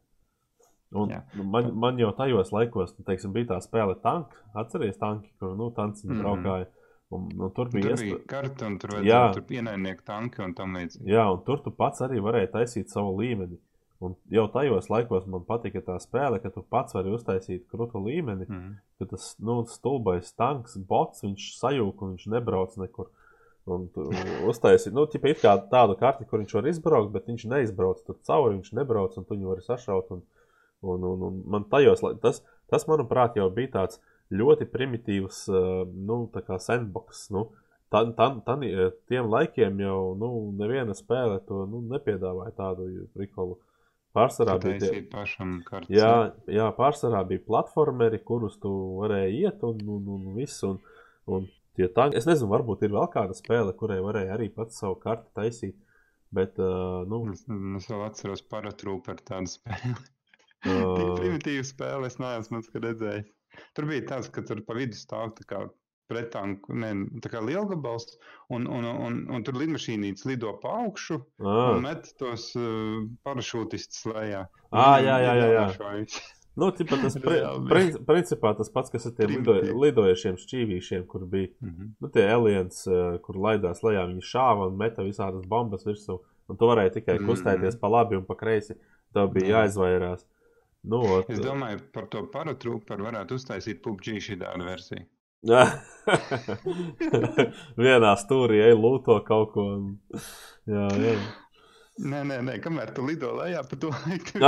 Un Jā. nu, man, man jau tajos laikos, nu, teiksim, bija tā spēle tanki. Atceries tanki, kur nu, tanciņi Mhm. braukāja. Un, nu, tur Tur bija bija iespēja. karta, un tur tur ienaidnieku tanki un tam līdzīgi. Jā, un tur tu pats arī varēji taisīt savu līmeni. Un jau tajos laikos man patika tā spēle, ka tu pats vari uztaisīt krūtu līmeni. Mhm. ka tas nu, stulbais tanks, bots, viņš sajūta un viņš nebrauc nekur. Un tu uztaisīji nu, kā tādu karti, kur viņš var izbraukt, bet viņš neizbrauc tur cauri, viņš nebrauc un tu viņu vari sašaut. Un, un, un, un man tajos, tas, tas, manuprāt, jau bija tāds ļoti primitīvs, uh, nu, tā kā sandbox. Nu, Tan, tan, tan, tiem laikiem jau nu, neviena spēle to nu, nepiedāvāja tādu prikolu. Pārsvarā bija tie pašam kārtas. Jā, jā, pārsvarā bija platformeri, kurus tu varēji iet un, un, un viss. Un, un tie tanki, es nezinu, varbūt ir vēl kāda spēle, kurai varēja arī pats savu karti taisīt. Bet, uh, nu, es, es vēl atceros paratrūpu ar tādu spēli. Uh, Tik primitīva spēle, es neesmu redzējis. Tur bija tāds, ka tur pa vidu stāv tā kā pretanku, ne, tā kā lielgabals, un, un, un, un tur lidmašīnītes lido pa augšu ah. un met tos uh, parašūtistus lejā. Ah, jā, jā, jā. jā. Nu, tipa, tas pri, prin, principā tas pats, kas ar tiem lido, lidojušiem šķīvīšiem, kur bija mm -hmm. nu, tie aliens, uh, kur laidās lejā, viņi šāva un meta visādas bombas virsū, un tu varēji tikai mm -hmm. kustēties pa labi un pa kreisi, tev bija jāizvairās. Nu, ot, es domāju, par to paratrūku varētu uztaisīt PUBG šī tāda versija. Vienā stūrī ej lūto kaut ko. Un... Jā, jā. Nē, nē, nē, kamēr tu lido lejā, pa to laiku.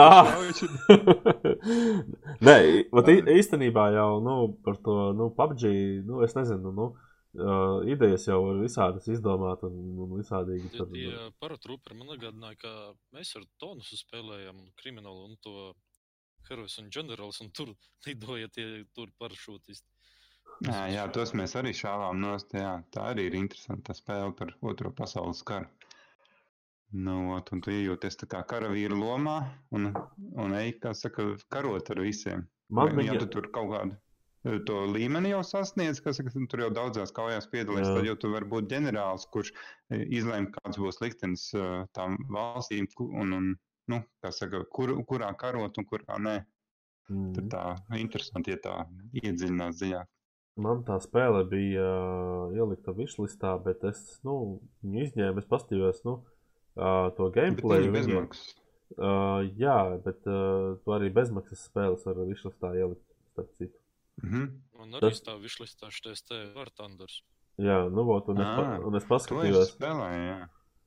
nē, bet īstenībā jau nu, par to nu, PUBG, nu, es nezinu. Nu, Uh, idejas jau ir visādas izdomātas un, un visādīgi. Tad, tie nu. paratrūperi man atgādināja, ka mēs ar Tonusu spēlējam kriminālu un to herojus un ģenerālis, un tur lidoja tie tur parašūtisti. Jā, jā, tos mēs arī šāvām nost. Jā, tā arī ir interesanta spēle par otro pasaules karu. Nu, un tu iejūties tā kā karavīra lomā un, un ej, kā saka, karot ar visiem. Man Vai, ja tu tur kaut kādu e, to līmeni jau sasniedz, kas saka, tur jau daudzās kaujās piedalīties, tad jau tu vari būt ģenerālis, kurš e, izlēma, kāds būs liktenis e, tām valstīm un, un nu, saka, kur, kurā karot un kurā nē. Mm. Tad tā interesanti, ja tā iedziļinās dziļāk. Man tā spēle bija uh, ielikta višlistā, bet es nu, viņu izņēmu, es pastījos nu, uh, to gameplay. Bet bezmaksas. Uh, jā, bet uh, tu arī bezmaksas spēles var višlistā ielikt, starp citu. Mm -hmm. Un arī Tas... tā višlistā štais te War Thunders. Jā, nu vot, un es, pa, ah, un es paskatījos. Spēlē, jā.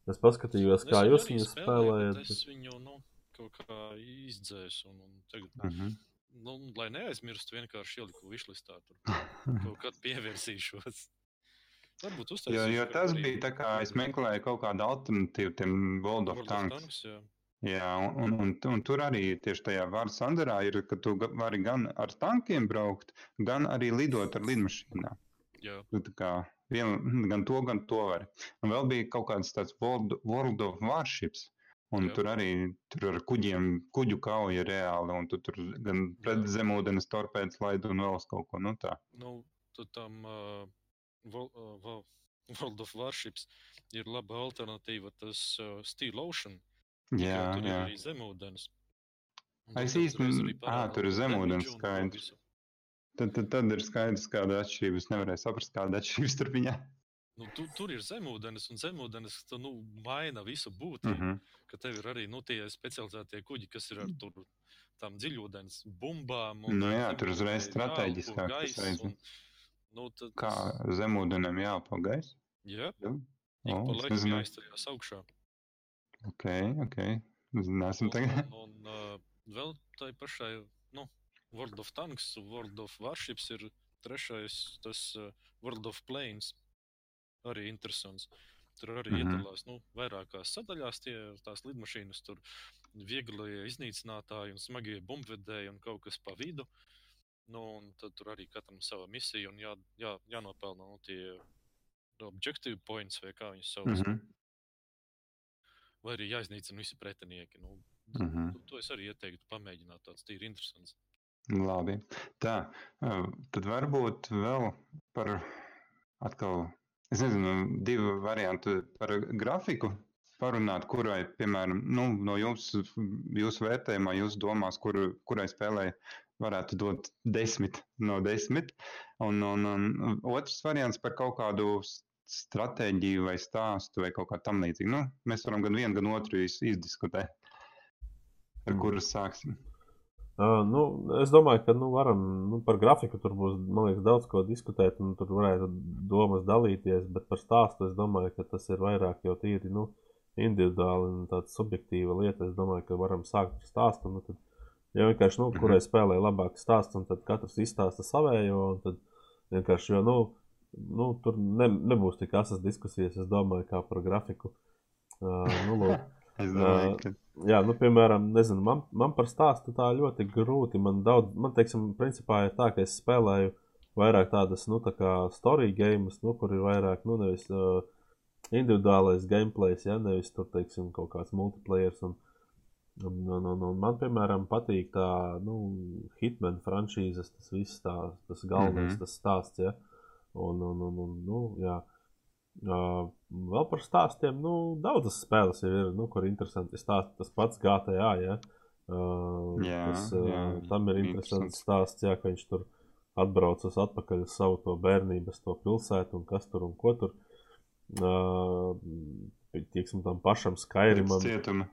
Es paskatījos, kā jūs viņu spēlējat. Es viņu, nu, kaut kā izdzēsu un, un tagad. Mm -hmm nu, lai neaizmirstu, vienkārši ieliku višlistā. Tur kaut kad pievērsīšos. Varbūt uztaisīšu. Jo, jo tas bija tā kā es meklēju kaut kādu alternatīvu tam World of World Tanks. Of tanks jā. Jā, un, un, un tur arī tieši tajā vārdu sandarā ir, ka tu vari gan ar tankiem braukt, gan arī lidot ar lidmašīnām. Jā. Tā kā vien, gan to, gan to vari. Un vēl bija kaut kāds tāds World, World of Warships. Un Jā. tur arī tur ar kuģiem, kuģu kauja reāli, un tu tur gan pret zemūdens torpēdas laidu un vēl kaut ko nu tā. Nu, tad tam uh, uh, World of Warships ir laba alternatīva, tas uh, Steel Ocean. Jā, tur jā. ir arī zemūdens. Es īsti, ah, tur ir zemūdens skaidrs. Tad, tad, tad ir skaidrs, kāda atšķirība. Es nevarēju saprast, kāda atšķirība starp viņiem. Nu, tu, tur ir zemūdens, un zemūdens tu, nu, maina visu būtību. Mm -hmm. Ka tev ir arī nu, tie specializētie kuģi, kas ir ar tur, tām dziļūdens bumbām. Un, nu, jā, tur uzreiz strateģiskāk tas reizes. Nu, tad... Kā zemūdenim jāelpo gaisa? Jā, jā. Ik oh, pa laikam jāizturās augšā. Ok, ok. Nesam tagad. Un, un uh, vēl tai pašai, nu, World of Tanks, World of Warships ir trešais, tas uh, World of Planes arī interesants. Tur arī mm -hmm. iedalās nu, vairākās sadaļās, tie, tās lidmašīnas, tur vieglie iznīcinātāji un smagie bumbvedēji un kaut kas pa vidu. Nu, tad tur arī katram sava misija un jā, jā, jānopelna nu, tie objektīvi points vai kā viņus sauc. Mm -hmm. Vai arī jāiznīcina visi pretinieki. Nu, mm -hmm. to, to es arī ieteiktu pamēģināt. Tas ir interesants. Labi. Tā, tad varbūt vēl par atkal Es nezinu, divi varianti par grafiku parunāt, kurai, piemēram, nu, no jūsu, jūsu vērtējumā, jūsu domās, kur, kurai spēlē varētu dot desmit no desmit. Un, un, un otrs variants par kaut kādu stratēģiju vai stāstu vai kaut kā tam līdzīgu. Nu, mēs varam gan vienu, gan otru izdiskutēt. Ar kuru sāksim? Uh, nu, es domāju, ka nu, varam nu, par grafiku tur būs liekas, daudz ko diskutēt, un tur varētu domas dalīties. Bet par stāstu es domāju, ka tas ir vairāk jau tīri nu, individuāli un tāds subjektīva lieta. Es domāju, ka varam sākt ar stāstu. Nu, tad Ja vienkārši, nu, kurai spēlē labāk stāsts, un tad katrs izstāsta savējo, un tad vienkārši, jo, nu, nu tur ne, nebūs tik asas diskusijas, es domāju, kā par grafiku. Uh, nu, lūk. Es domāju, ka Jā, nu, piemēram, nezinu, man, man par stāstu tā ļoti grūti. Man daudz, man, teiksim, principā ir tā, ka es spēlēju vairāk tādas, nu, tā kā story games, nu, kur ir vairāk, nu, nevis uh, individuālais gameplays, ja, nevis tur, teiksim, kaut kāds multiplayer. Un, un, un, un, un man, piemēram, patīk tā, nu, Hitman franšīzes, tas viss tā, tas galvenais, mm. -hmm. tas stāsts, ja. Un, un, un, un nu, jā. Uh, vēl par stāstiem, nu, daudzas spēles jau ir, nu, kur ir interesanti stāsti. Tas pats GTA, ja. Uh, Jā, tas, uh, jā, tam ir interesants. stāsts, jā, ka viņš tur atbrauc uz atpakaļ uz savu to bērnības, to pilsētu un kas tur un ko tur. Uh, tieksim, tam pašam cietuma.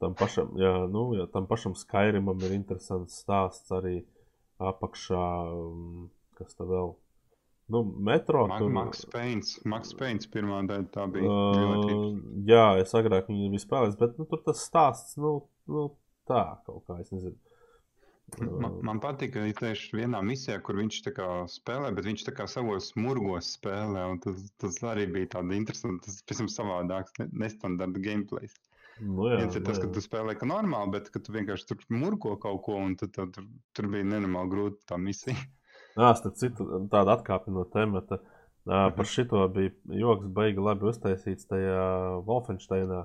tam pašam, jā, nu, jā, tam pašam Skyrimam ir interesants stāsts arī apakšā, um, kas tā vēl. Nu, metro Ma tur. Pains. Maks Pains pirmā daļa tā bija. Uh, jā, es agrāk viņu biju spēlējis, bet nu, tur tas stāsts, nu, nu tā kaut kā, es nezinu. Man, man patīk, ka viņš tieši vienā misijā, kur viņš tā kā spēlē, bet viņš tā kā savos murgos spēlē. Tas, tas arī bija tāds interesants, tas pavisam savādāks, ne- nestandarta gameplay. Nu, jā, Viens ir tas, nu, ka jā. tu spēlē kā normāli, bet ka tu vienkārši tur murgo kaut ko, un tad, tad, tur, tur bija nenormāli grūti tā misija. Jā, starp citu, tāda atkāpe no temata. Uh, par šito bija joks, baigi labi uztaisīts tajā Wolfensteinā.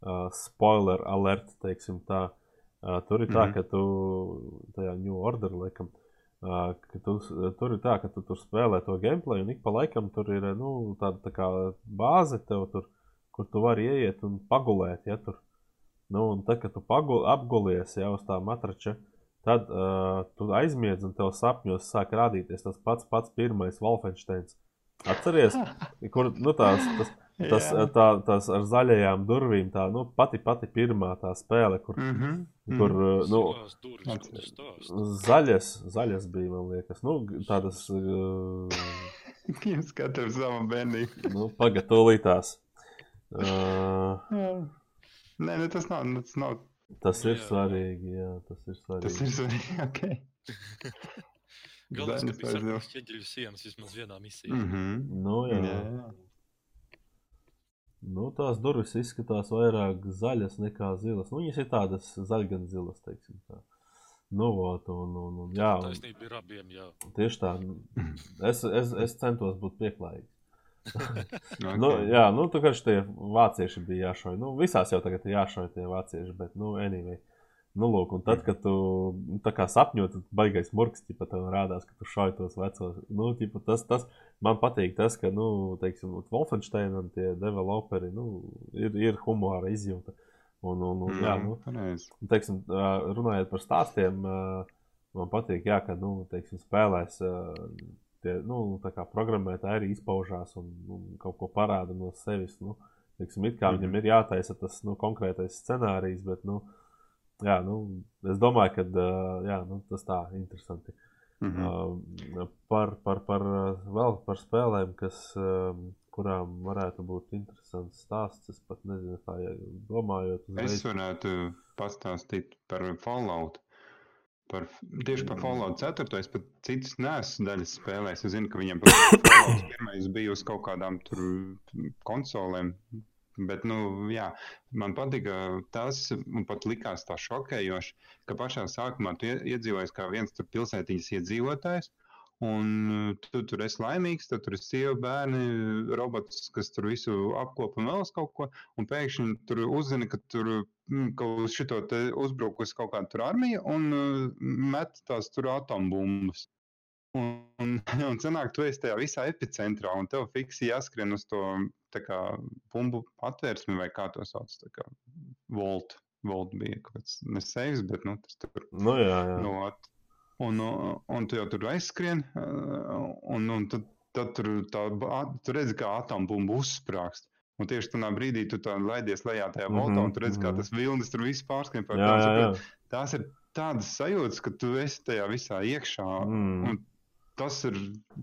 Uh, spoiler alert, teiksim tā. Uh, tur ir tā, Mhm. ka tu tajā New Order, laikam, uh, tu, tur ir tā, ka tu tur spēlē to gameplay, un ik pa laikam tur ir nu, tāda tā kā bāze tev tur, kur tu vari ieiet un pagulēt. Ja, tur. nu, un tad, kad tu pagul, apgulies jau uz tā matrača, tad uh, tu aizmiedz un tev sapņos sāk rādīties tas pats, pats pirmais Wolfensteins. Atceries, kur nu, tās, tas, tas, tā, tas ar zaļajām durvīm, tā nu, pati, pati pirmā tā spēle, kur, Mhm. kur uh, nu, zaļas, zaļas bija, man liekas, nu, tādas, Jums katrs savu bērnību. nu, pagatavotās. Uh, Nē, nu, tas nav. Tas, nav, tas ir Jā. svarīgi, jā, tas ir svarīgi. tas ir svarīgi. Okay. Galvenais, ka Zaļas aizdev. sarkanas ķieģeļu sienas vismaz vienā misijā. Mm -hmm. Nu, jā. Jā. Nu, tās durvis izskatās vairāk zaļas nekā zilas. Nu, viņas ir tādas zaļgan zilas, teiksim tā. Nu, vot, un, un, un, jā, un Taisnība ir abiem, jā. tieši tā. Es, es, es centos būt pieklājīgs. Okay. Nu, jā, nu, tā kā šie vācieši bija jāšauj. Nu, visās jau tagad ir jāšauj tie vācieši, bet, nu, anyway. Nu, lūk, un tad, kad tu nu, tā kā sapņo, tad baigais murgs, ja tev rādās, ka tu šauj tos vecos. Nu, ķipa, tas, tas man patīk, tas, ka, nu, teiksim, Wolfensteinam tie developeri, nu, ir, ir humora izjūta. Un, un, un, jā, nu. Un, teiksim, runājot par stāstiem, man patīk, jā, ka nu, teiksim, spēlēs ā, tie nu, tā kā programmētāji arī izpaužās un, un kaut ko parāda no sevis. Nu, teiksim, it kā Mhm. viņam ir jātaisa tas nu, konkrētais scenārijs, bet nu, jā, nu, es domāju, ka jā, nu, tas tā interesanti. Mhm. Uh, par, par, par, vēl par spēlēm, kas, kurām varētu būt interesants stāsts. Es pat nezinu, kā domājot. Es uzreiz- varētu pastāstīt par Fallout. Par, tieši par Fallout 4. Es pat citas nesu daļas spēlējis. Es zinu, ka viņam pirmais bija uz kaut kādām tur konsolēm. Bet, nu, jā, man patika tas, un pat likās tā šokējoši, ka pašā sākumā tu ie- iedzīvojies kā viens tur pilsētiņas iedzīvotājs. Un uh, tu tur esi laimīgs, tad tur ir sieva, bērni, robots, kas tur visu apkopa un vēl kaut ko. Un pēkšņi tur uzzina, ka tur mm, ka uz šito uzbrukusi kaut kāda armija un uh, met tās tur atombumbas. Un, un, un sanāk, tu esi tajā visā epicentrā, un tev fiksi jāskrien uz to kā bumbu atvērsmi, vai kā to sauc. tā kā Volt, Volt bija kaut kāds nesavs, bet nu, tas tur Nu, jā, jā. At. Un, uh, un tu jau tur aizskrien, uh, un, un tad, tad tur, tā, tu redzi, kā atombumba uzsprāgst. Un tieši tajā brīdī tu laidies lejā tajā Mhm, voltā, un tu redzi, kā mhm. tas vilnis tur viss pārskrien jā, jā, jā. Tās ir tādas sajūtas, ka tu esi tajā visā iekšā. Mm. Tas ir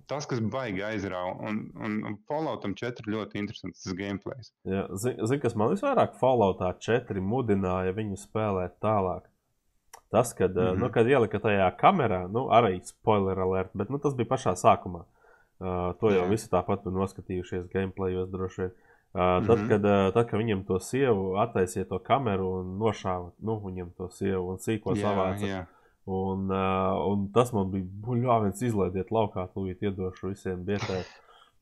tas, kas baigi aizrauga. Un, un, un Falloutam 4 ļoti interesants tas gameplay. Zini, zin, kas man visvairāk Falloutā 4 mudināja viņu spēlēt tālāk. Tas, kad, mm -hmm. nu, kad ielika tajā kamerā, nu, arī spoiler alert, bet nu, tas bija pašā sākumā. Uh, to jau visi tāpat noskatījušies gameplayos droši vien. Uh, tad, mm -hmm. kad, uh, tad, kad viņam to sievu attaisīja to kameru un nošāva nu, viņam to sievu un sīko savāca. Un, uh, un tas man bija buļļāviens izlaidiet laukā, tūlīt iedošu visiem bietē.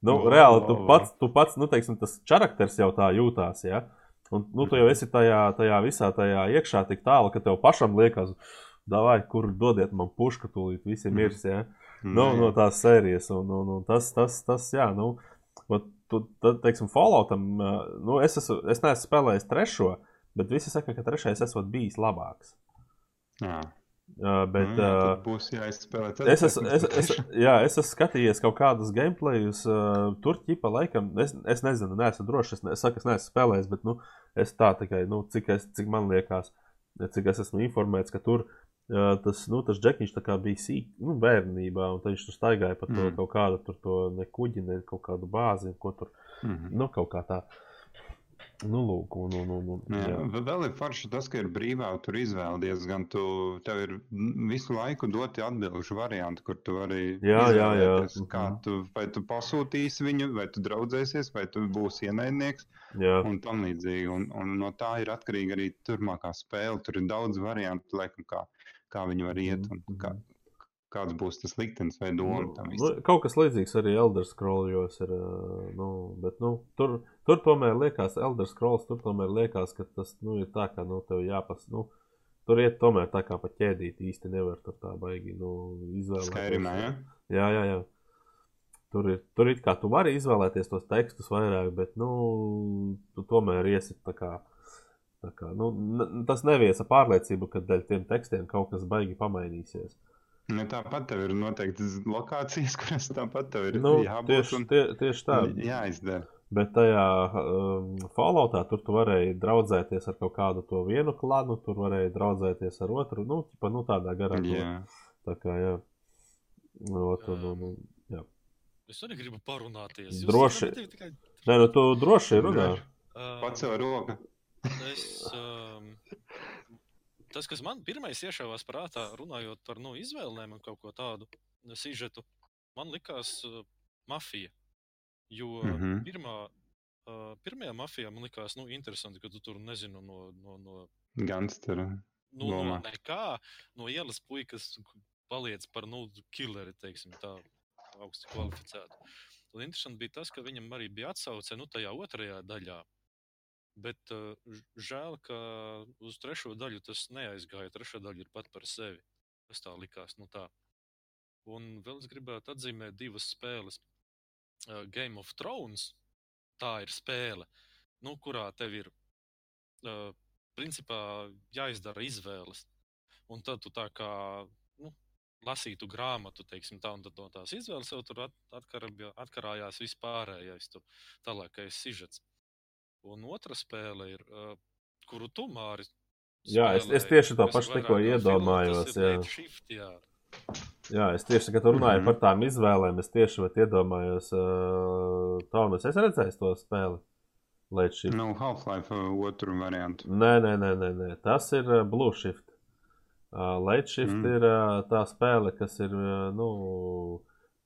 Nu, oh, reāli, tu pats, tu pats nu, teiksim, tas charakters jau tā jūtās, ja? Un, nu, tu jau esi tajā, tajā visā tajā iekšā tik tālu, ka tev pašam liekas, davai, kur dodiet man pušku, tūlīt visi mhm. mirs, ja? Mm. Nu, no tās sērijas, un, un, un tas, tas, tas, jā, nu, tu, tad, teiksim, Falloutam, nu, es, esmu, es neesmu spēlējis trešo, bet visi saka, ka trešais esot bijis labāks. Jā. Uh, bet, nu, jā, būs jāizspēlē. Tad es, esmu, es, es, jā, es esmu skatījies kaut kādus gameplayus. Uh, tur ķipa laikam, es, es nezinu, neesmu drošs. Es, ne, es saku, es neesmu spēlējis, bet nu, es tā tikai, nu, cik, es, cik man liekas, cik es esmu informēts, ka tur uh, tas, nu, tas džekiņš bija sīk, nu, bērnībā, un viņš tur staigāja pa to mm. kaut kādu tur to ne kuģi, ne kaut kādu bāzi, ko tur, mm -hmm. nu, kaut kā tā. Uh, Nu, lūk, un, un, un, un, jā. Jā. Vēl ir forši tas, ka ir brīvā, tur izvēlēties, gan tu, tev ir visu laiku doti atbildžu varianti, kur tu vari jā, jā, jā. kā mhm. tu, vai tu pasūtīsi viņu, vai tu draudzēsies, vai tu būsi ienaidnieks, jā. un tam līdzīgi. Un, un no tā ir atkarīga arī turmākā spēle. Tur ir daudz variantu, laikam, kā, kā viņi var iet un kā, mhm kāds būs tas liktenis vai doma. Nu, kaut kas līdzīgs arī Elder Scrolls ir. Nu, bet, nu, tur, tur tomēr liekas, Elder Scrolls tur tomēr liekas, ka tas nu, ir tā, ka nu, tev jāpas. Nu, Tur iet tomēr tā kā pa ķēdīt īsti nevar tur tā baigi nu, izvēlēties. Skairimā, ja? Jā, jā, jā. Tur ir, tur ir kā tu vari izvēlēties tos tekstus vairāk, bet, nu, tu tomēr iesi tā kā, tā kā nu, tas neviesa pārliecību, ka dēļ tiem tekstiem kaut kas baigi pamainīsies. Nu, tāpat tev ir noteikti lokācijas, kuras tāpat tev ir nu, jābūt. Tieši, tie, tieši tā. Jāizdara. Bet tajā um, Falloutā tur tu varēji draudzēties ar kaut kādu to vienu klanu, tur varēji draudzēties ar otru. Nu, ķipa, nu tādā garā. Jā. Tā kā, jā. Ot, un, un, un, jā. Es arī gribu parunāties. Jūs droši. Tikai... Nē, nu tu droši runā. Uh, Pats jau roka. es, um, tas, kas man pirmais iešāvās prātā, runājot par nu, izvēlēm un kaut ko tādu sižetu, man likās uh, mafija. Jo mm -hmm. pirmā, uh, pirmajā mafijā man likās nu, interesanti, ka tu tur nezinu no. no, no Gangstera. Nu, no nekā, no ielas puikas paliec par nu, killeri, teiksim tā, augsti kvalificētu. Un interesanti bija tas, ka viņam arī bija atsauce nu, tajā otrajā daļā Bet uh, žēl, ka uz trešo daļu tas neaizgāja. Trešā daļa ir pat par sevi. Tas tā likās. Nu tā. Un vēl es gribētu atzīmēt divas spēles. Uh, Game of Thrones. Tā ir spēle, nu, kurā tev ir uh, principā jāizdara izvēles. Un tad tu tā kā nu, lasītu grāmatu, teiksim, tā, un tad no tās izvēles jau tur at, atkarājās vispārējais, tur tālākais sižets. Un otra spēle ir, uh, kuru tu māri. Jā, es, es tieši to pašu tikko iedomājos. Jā. Shift, jā. jā, es tieši, kad runāju mm -hmm. par tām izvēlēm, es tieši iedomājos, uh, Tomas, es redzēju to spēli. Līdz šim. Nu, Half-Life uh, otru variantu. Nē, nē, nē, nē, nē. tas ir uh, Blue Shift. Uh, Late Shift mm. ir uh, tā spēle, kas ir, uh, nu,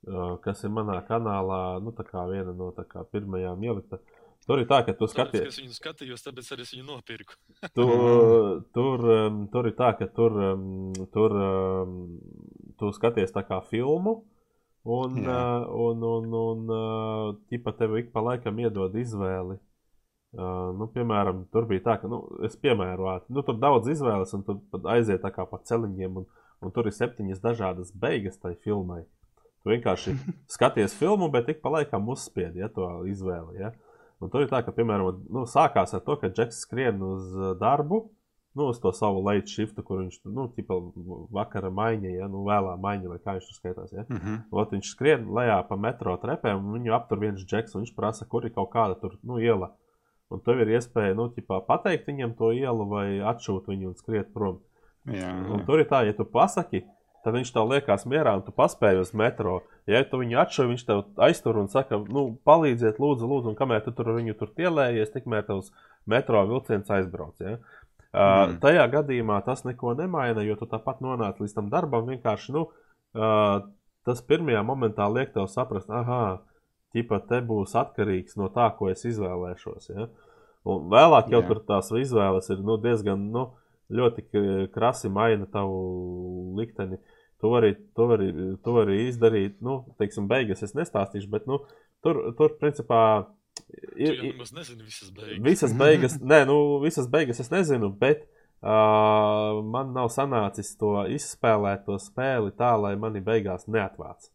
uh, kas ir manā kanālā, nu, tā kā viena no tā kā pirmajām ielikta. Tur ir tā, ka tu skaties. Es viņu skatījos, tāpēc arī es viņu nopirku. tu, tur, um, tur ir tā, ka tur, tur tu skaties tā kā filmu. Un, uh, un, un, un uh, ķipa tev ik pa laikam iedod izvēli. Uh, nu, piemēram, tur bija tā, ka nu, es piemēroju, nu, tur daudz izvēles, un tur aiziet tā kā pa celiņiem, un, un tur ir septiņas dažādas beigas tai filmai. Tu vienkārši skaties filmu, bet ik pa laikam uzspied ja, to izvēli. Ja. Uh, Un tur ir tā, ka, piemēram, nu, sākās ar to, ka Džeks skrien uz darbu, nu, uz to savu late shiftu, kur viņš nu, tipa vakara maiņa, ja, nu, vēlā maiņa, vai kā viņš tur skaitās, ja. Mm -hmm. Ot, viņš skrien lejā pa metro trepēm, un viņu aptur viens Džeks, un viņš prasa, kur ir kaut kāda tur, nu, iela. Un tev ir iespēja, nu, tipā pateikt viņam to ielu vai atšūt viņu un skriet prom. Jā. Un tur ir tā, ja tu pasaki, tad viņš tev liekas mierā un tu paspēji uz metro. Ja tu viņu atšauj, viņš tev aiztur un saka, nu, palīdziet, lūdzu, lūdzu, un kamēr tu tur viņu tur tielējies, tikmēr tavs metro vilciens aizbrauc. Ja? Uh, tajā gadījumā tas neko nemaina, jo tu tāpat nonāc līdz tam darbam. Vienkārši nu, uh, tas pirmajā momentā liek tev saprast, ah, ķipa te būs atkarīgs no tā, ko es izvēlēšos. Ja? Un vēlāk jau Jā. tur tās izvēles ir nu, diezgan nu, ļoti krasi maina tavu likteni. To vari, to vari, to vari izdarīt, nu, teiksim, beigas es nestāstīšu, bet nu, tur, tur, principā, Tu ir, jau ir, nemaz nezini visas beigas. Visas beigas, nē, nu, visas beigas es nezinu, bet uh, man nav sanācis to izspēlēt, to spēli tā, lai mani beigās neatvāc.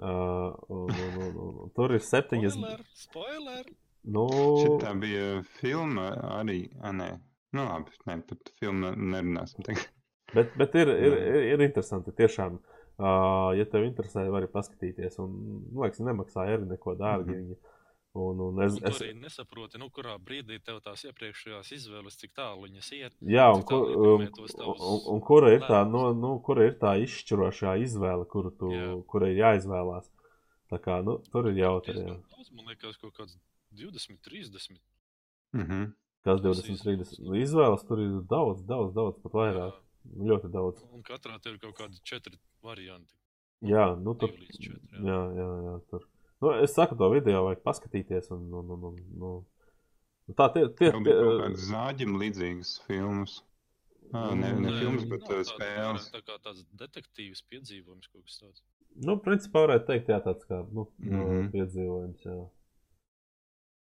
Uh, un, un, un, un, tur ir septiņas. Spoiler, spoiler. Nu, Šitā bija filma arī. A, nē, nu labi, nē, par filmu nerunāsim tagad. Bet, bet ir, ir, ir, ir interesanti. Tiešām, uh, ja tev interesē, vari paskatīties. Un, man liekas, nemaksāja arī neko dārgi. Mhm. Viņa. Un, un es, Un es, arī nesaproti, nu, kurā brīdī tev tās iepriekšējās izvēles, cik tālu viņas iet. Jā, un, kur, tālu um, un, un kura, ir tā, nu, nu, kura ir tā izšķirošā izvēle, kuru tu, Jā. kura ir jāizvēlās? Tā kā, nu, tur ir. Jā. Daudz, Man liekas, kaut kāds 20, 30. Mhm. Kas Tas 20, izvēles. 30? Izvēles tur ir daudz, daudz, daudz, pat vairāk. Ļoti daudz. Un katrā tev ir kaut kādi četri varianti. Jā, nu tur. Četri, jā. Jā, jā, jā. Tur. Nu, es saku, to video vajag paskatīties. Un, un, un, un, nu. Nu, tā tie, tie, tie, kaut kādas zāģim līdzīgas filmas. Ah, ne, ne Nē, filmas, nav bet uh, tāda, spēles. Tā kā tāds detektīvs piedzīvojums kaut kas tāds. nu, principā varētu teikt, jā, tāds kā nu, mm. -hmm. piedzīvojums. Jā.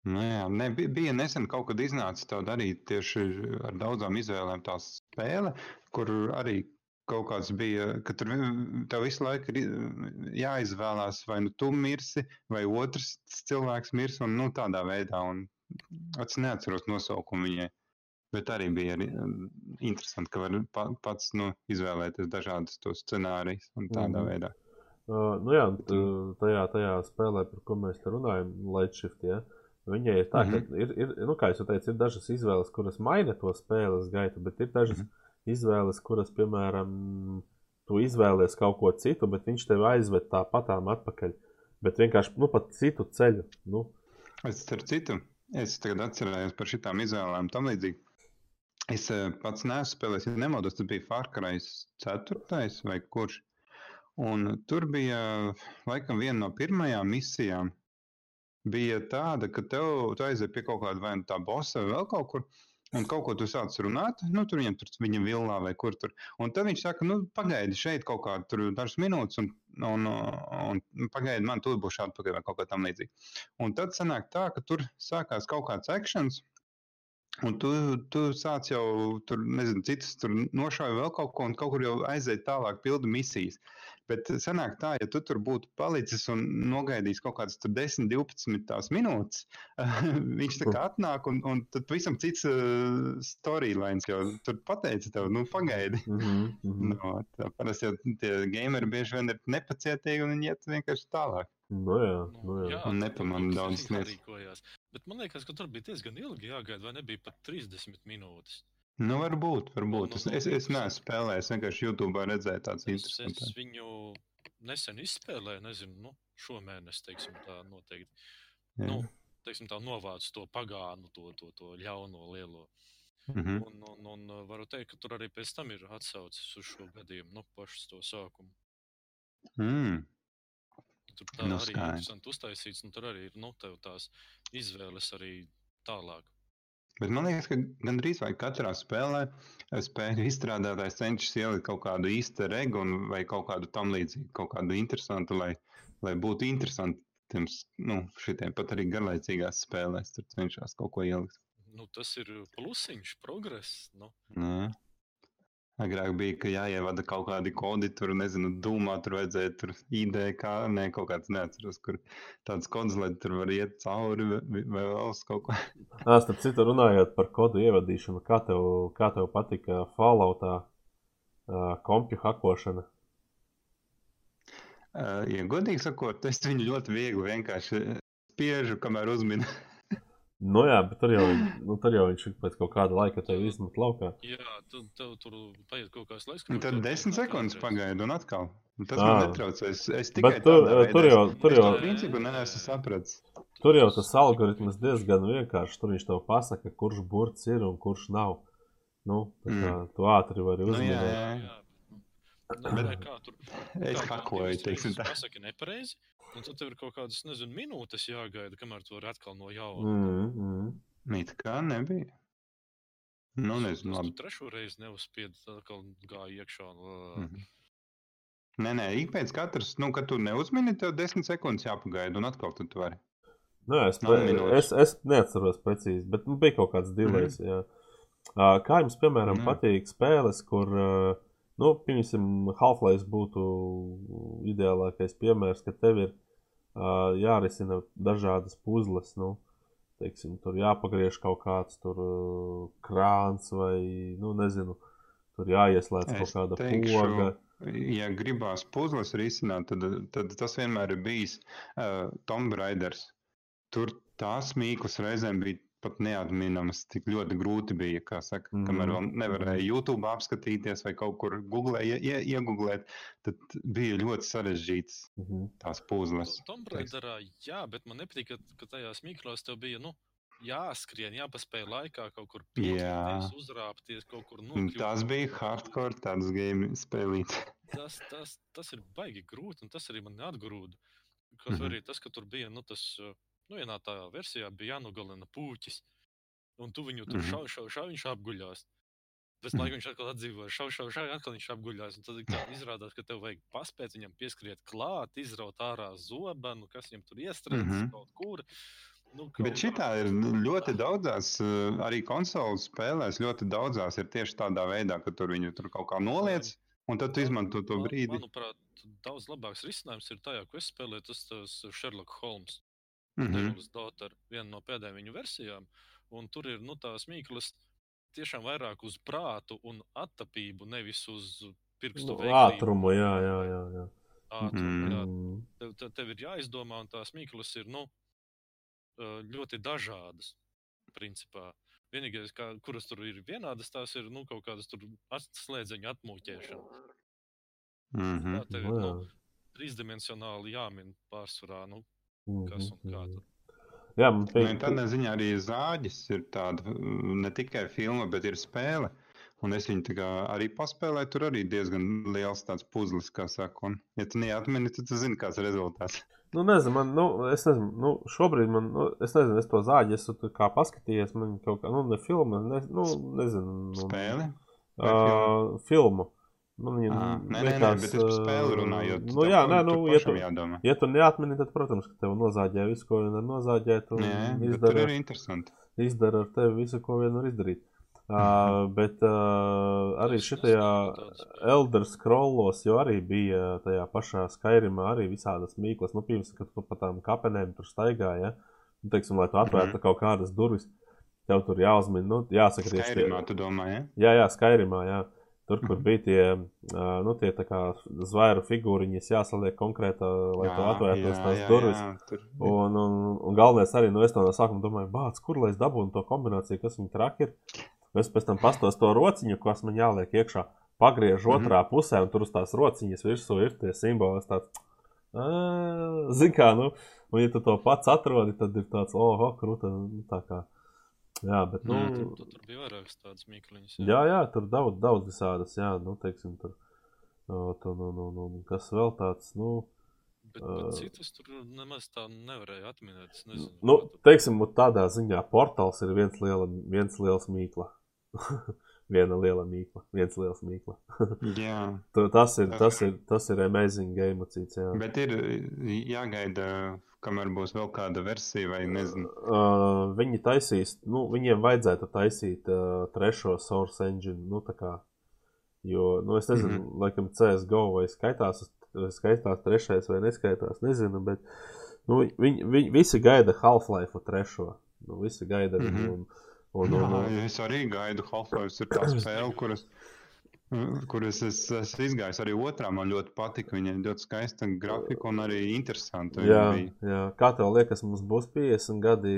Nu, jā, ne, bi- bija nesen kaut kad iznācis tā darīt tieši ar daudzām izvēlēm tā spēle, kur arī kaut kāds bija, ka tur tev visu laiku ir jāizvēlās, vai nu tu mirsi, vai otrs cilvēks mirs, un nu, tādā veidā. Un es neatceros nosaukumu viņai. Bet arī bija arī, um, interesanti, ka var pa, pats nu, izvēlēties dažādus tos scenārijus un tādā Mhm. veidā. Uh, nu, jā, tajā, tajā spēlē, par ko mēs te runājam, Lightshift, ja, viņai ir tā, mm -hmm. ka ir, ir, nu, kā jau teicu, ir dažas izvēles, kuras maina to spēles gaitu, bet ir dažas mm -hmm. izvēles, kuras, piemēram, tu izvēlies kaut ko citu, bet viņš tevi aizved tāpatām atpakaļ. Bet vienkārši nu, pat citu ceļu. Nu, Es starp citu, es tagad atcerējos par šitām izvēlēm tam līdzīgi. Es eh, pats neesmu spēlējis, ja nemaldos, tas bija Cry 4. vai kurš. Un tur bija laikam viena no pirmajām misijām. Bija tāda, ka tev aiziet pie kaut kāda vai nu tā bosa vai vēl kaut kur. Un kaut ko tu sāc runāt, nu, tur viņam tur viņa vilnā vai kur tur. Un tad viņš saka, nu, pagaidi šeit kaut kādu dažas minūtes, un, un, un, un pagaidi man tur būs atpakaļ vai kaut kā tam līdzīga. Un tad sanāk tā, ka tur sākās kaut kāds akcents, un tu, tu sāc jau tur, nezinu, citas tur nošauj vēl kaut ko, un kaut kur jau aiziet tālāk pildu misijas. Bet sanāk tā, ja tu tur būtu palicis un nogaidījis kaut kādas tur 10, 12 tās minūtes, viņš tā kā atnāk, un, un tad visam cits uh, storylines jau tur pateica tev, nu, pagaidi. mm -hmm, mm -hmm. No, parasti jau tie gameri bieži vien ir nepacietīgi un viņi iet vienkārši tālāk. Nu, jā, nu, jā. Un kaut kas daudz lietas. Bet man liekas, ka tur bija diezgan ilgi jāgaida, vai nebija pat 30 minūtes. Nu, varbūt, varbūt. Nu, Es, nu, es, es nu, neesmu spēlējis, vienkārši YouTube redzēju tādas Es, interesantas. es viņu nesen izspēlēju, nezinu, nu, šomēnes, teiksim, tā noteikti. Nu, teiksim, tā novāc to pagānu, to, to, to ļauno lielo. Mhm. Un, un, un uh, varu teikt, ka tur arī pēc tam ir atsaucis uz šo gadījumu, nu, pašas to sākumu. Mm. Tur tā Nu, arī ir interesanti uztaisīts, un tur arī ir, nu, tās izvēles arī tālāk. Bet man liekas, ka gandrīz vai katrā spēlē eh, spēļu izstrādātājs cenšas ielikt kaut kādu īstu regu vai kaut kādu tam līdzīgu, kaut kādu interesantu, lai, lai būtu interesanti. Tiem, s- nu, šitiem pat arī garlaicīgās spēlēs tur cenšas kaut ko ielikt. Nu, tas ir plusiņš, progress. Nu, Nē. Agrāk bija, ka jāievada kaut kādi kodi, tur nezinu, dūmā, tur vajadzēja tur ID, kā ne kaut kāds neatceros, kur tāds kods, lai tur var iet cauri vai, vēl uz kaut ko. Nā, starp citu, runājot par kodu ievadīšanu, kā tev, kā tev patika Falloutā uh, kompju hakošana? Uh, ja godīgi sakot, es viņu ļoti viegli vienkārši spiežu, kamēr uzminu. Nu jā, bet tur jau, nu, tur jau viņš pēc kaut kāda laika tevi izmet laukā. jā, tu, tev tur paiet kaut kāds laiks. Un kamēr tad desmit sekundes pagaida un atkal. Un tas Ā. man netraucē. Es, es tikai Bet tur, veidā tur jau, es- tur jau, to principu neesmu sapratis. tur jau tas algoritms diezgan vienkāršs. Tur viņš tev pasaka, kurš burts ir un kurš nav. Nu, tā kā mm. tu ātri vari Nu, uzminēt. jā, jā. Jā. Nu, nē, kā tur Es kā- kā hakoju, teiksim tā. Pasaki nepareizi, un tad tev ir kaut kādas, nezinu, minūtes jāgaida, kamēr tu vari atkal no jauna. Mm, mm. It kā nebija. Nu, nezinu, labi. trešo reizi neuzspiedi, tad atkal gāja iekšā. Un, Mhm. Nē, nē, ik pēc katras, nu, kad tu neuzmini, tev desmit sekundes jāpagaida, un atkal tu to vari. Nē, es, minūtes. es, es neatceros precīzi, bet nu, bija kaut kāds dilēs. Mm. Uh, kā jums, piemēram, mm. patīk spēles, kur, uh, nu, piemēram, Half-Life būtu ideālākais piemērs, ka tev ir uh, jārisina dažādas puzles. Nu, teiksim, tur jāpagriež kaut kāds tur, uh, krāns vai, nu, nezinu, tur jāieslēdz Es kaut kāda teikšu, poga. Ja gribās puzles risināt, tad, tad tas vienmēr ir bijis uh, Tomb Raiders. Tur tās mīklas reizēm bija pat neatminamas, cik ļoti grūti bija, kā saka, mm. kamēr vēl nevarēja YouTube apskatīties vai kaut kur Google ie, ie, iegooglēt, tad bija ļoti sarežģītas Mhm. tās puzles. Tomb Raiderā, jā, bet man nepatīk, ka, ka tajās mikros tev bija, nu, jāskrien, jāpaspēj laikā kaut kur Jā. pieslīties, uzrāpties, kaut kur Un nokļūt. Tās bija hardcore tādas game spēlītas. tas, tas, tas ir baigi grūti, un tas arī man atgrūda. Kaut Mhm. mm. arī tas, ka tur bija, nu, tas, uh, nu, vienā tā versijā bija jānogalina puķis, un tu viņu tur Mhm. šauj, šauj, šauj, viņš apguļās. Pēc Mhm. laika viņš atkal atdzīvoja, šauj, šauj, šauj, atkal viņš apguļās. Un tad izrādās, ka tev vajag paspēt viņam pieskriet klāt, izraut ārā zobenu, kas viņam tur iestrādās mm. -hmm. kaut kur. Nu, Bet šitā ir nu, ļoti daudzās, eh, arī konsoles spēlēs, ļoti daudzās ir tieši tādā veidā, ka tur viņu tur kaut kā noliec, un tad tu izmanto to Man- brīdi. Manuprāt, daudz labāks risinājums ir tajā, ko es spēlēju, tas, tas Sherlock Holmes. Mhm. Devil's Daughter, viena no pēdējām viņu versijām. Un tur ir nu, tās mīklas tiešām vairāk uz prātu un attapību, nevis uz pirkstu Nu, veiklību. ātrumu, jā, jā, jā. jā. Ātrumu, Mhm. jā. Mm. Tev, tev, tev ir jāizdomā, un tās mīklas ir nu, ļoti dažādas. Principā. Vienīgais, kā, kuras tur ir vienādas, tās ir nu, kaut kādas tur slēdzeņa atmūķēšana. Mhm. Tā tev ir Nu, nu, trīsdimensionāli jāmin pārsvarā, nu, kas un kā mhm. tur. Jā, man Nu, patīk. Tādā ziņā arī zāģis ir tāda mm, ne tikai filma, bet ir spēle. Un es viņu arī paspēlēju. Tur arī diezgan liels tāds puzlis, kā saka. Un, ja tu neatmini, tad tu zini, kāds ir rezultāts. Nu, nezinu, man, nu, es nezinu, nu, šobrīd man, nu, es nezinu, es to zāģi esmu tur kā paskatījies, man kaut kā, nu, ne filma, ne, nu, nezinu. Nu, Spēle? vai Uh, filmu. Man viņa Ā, Nē, nē, nē, likās, bet es par spēli runāju. Nu, jā, nē, nu, ja tu, jādomā. ja tu neatmini, tad, protams, ka tev nozāģē visu, ko vien var nozāģēt, un Nē, bet tur izdara, ir interesanti. izdara ar tevi visu, ko vien var izdarīt. Uh, bet uh, arī spēles. Elder Scrollos jau arī bija tajā pašā Skyrimā arī visādas mīklas. Nu, piemēram, kad tu pa tām kapenēm tur staigāji, ja? nu, teiksim, lai tu atvērtu Mhm. kaut kādas durvis, tev tur jāuzmina, nu, jāsaka, tieši tie- Skairimā, tu domā, ja? Jā, jā, Skyrimā, jā. Tur, kur Mhm. bija tie, nu, tie zvēru figūriņas jāsaliek konkrētā, lai tu atvērtos tās durvis. jā, tur. Un, un, un galvenais arī, nu, es to no sākuma domāju, bāc, kur lai es dabūnu to kombināciju, kas viņa traki ir. Es pēc tam pastos to rociņu, kas man jāliek iekšā, pagriež Mhm. otrā pusē, un tur uz tās rociņas virsū ir tie simboli. Zini kā, nu, un ja tu to pats atrodi, tad ir tāds, oho, krūta, nu, tā kā. Jā, bet, nu, Mm. Tur, tur, tur bija vairākas tādas mīkliņas. Jā, jā, tur daudz, daudz visādas, jā, nu, teiksim, tur, o, tu, nu, nu, nu, kas vēl tāds, nu, Bet, bet citas tur nemaz tā nevarēja atminēt. Es nezinu, nu tur- teiksim, nu, tādā ziņā portāls ir viens, liela, viens liels mīkla. Viena liela mīkla, viens liels mīkla. Jā, Tas ir, tas ir, tas ir amazing game cits, jā. bet ir jāgaida, kamēr būs vēl kāda versija, vai nezinu. Uh, viņi taisīs, nu, viņiem vajadzētu taisīt uh, trešo source engine, nu, tā kā, jo, nu, es nezinu, mm. -hmm. laikam CSGO vai skaitās, skaitās trešais vai neskaitās, nezinu, bet, nu, viņi, viņi visi gaida Half-Life trešo, nu, visi gaida viņu, Mhm. un, un, un, un, Jā, es arī gaidu Half-Life. Ir tā spēle, kuras, kuras es esmu izgājis. Arī otrā man ļoti patika. Viņai ļoti skaista grafika un arī interesanta. Jā, jā, kā tev liekas, mums būs 50 gadi,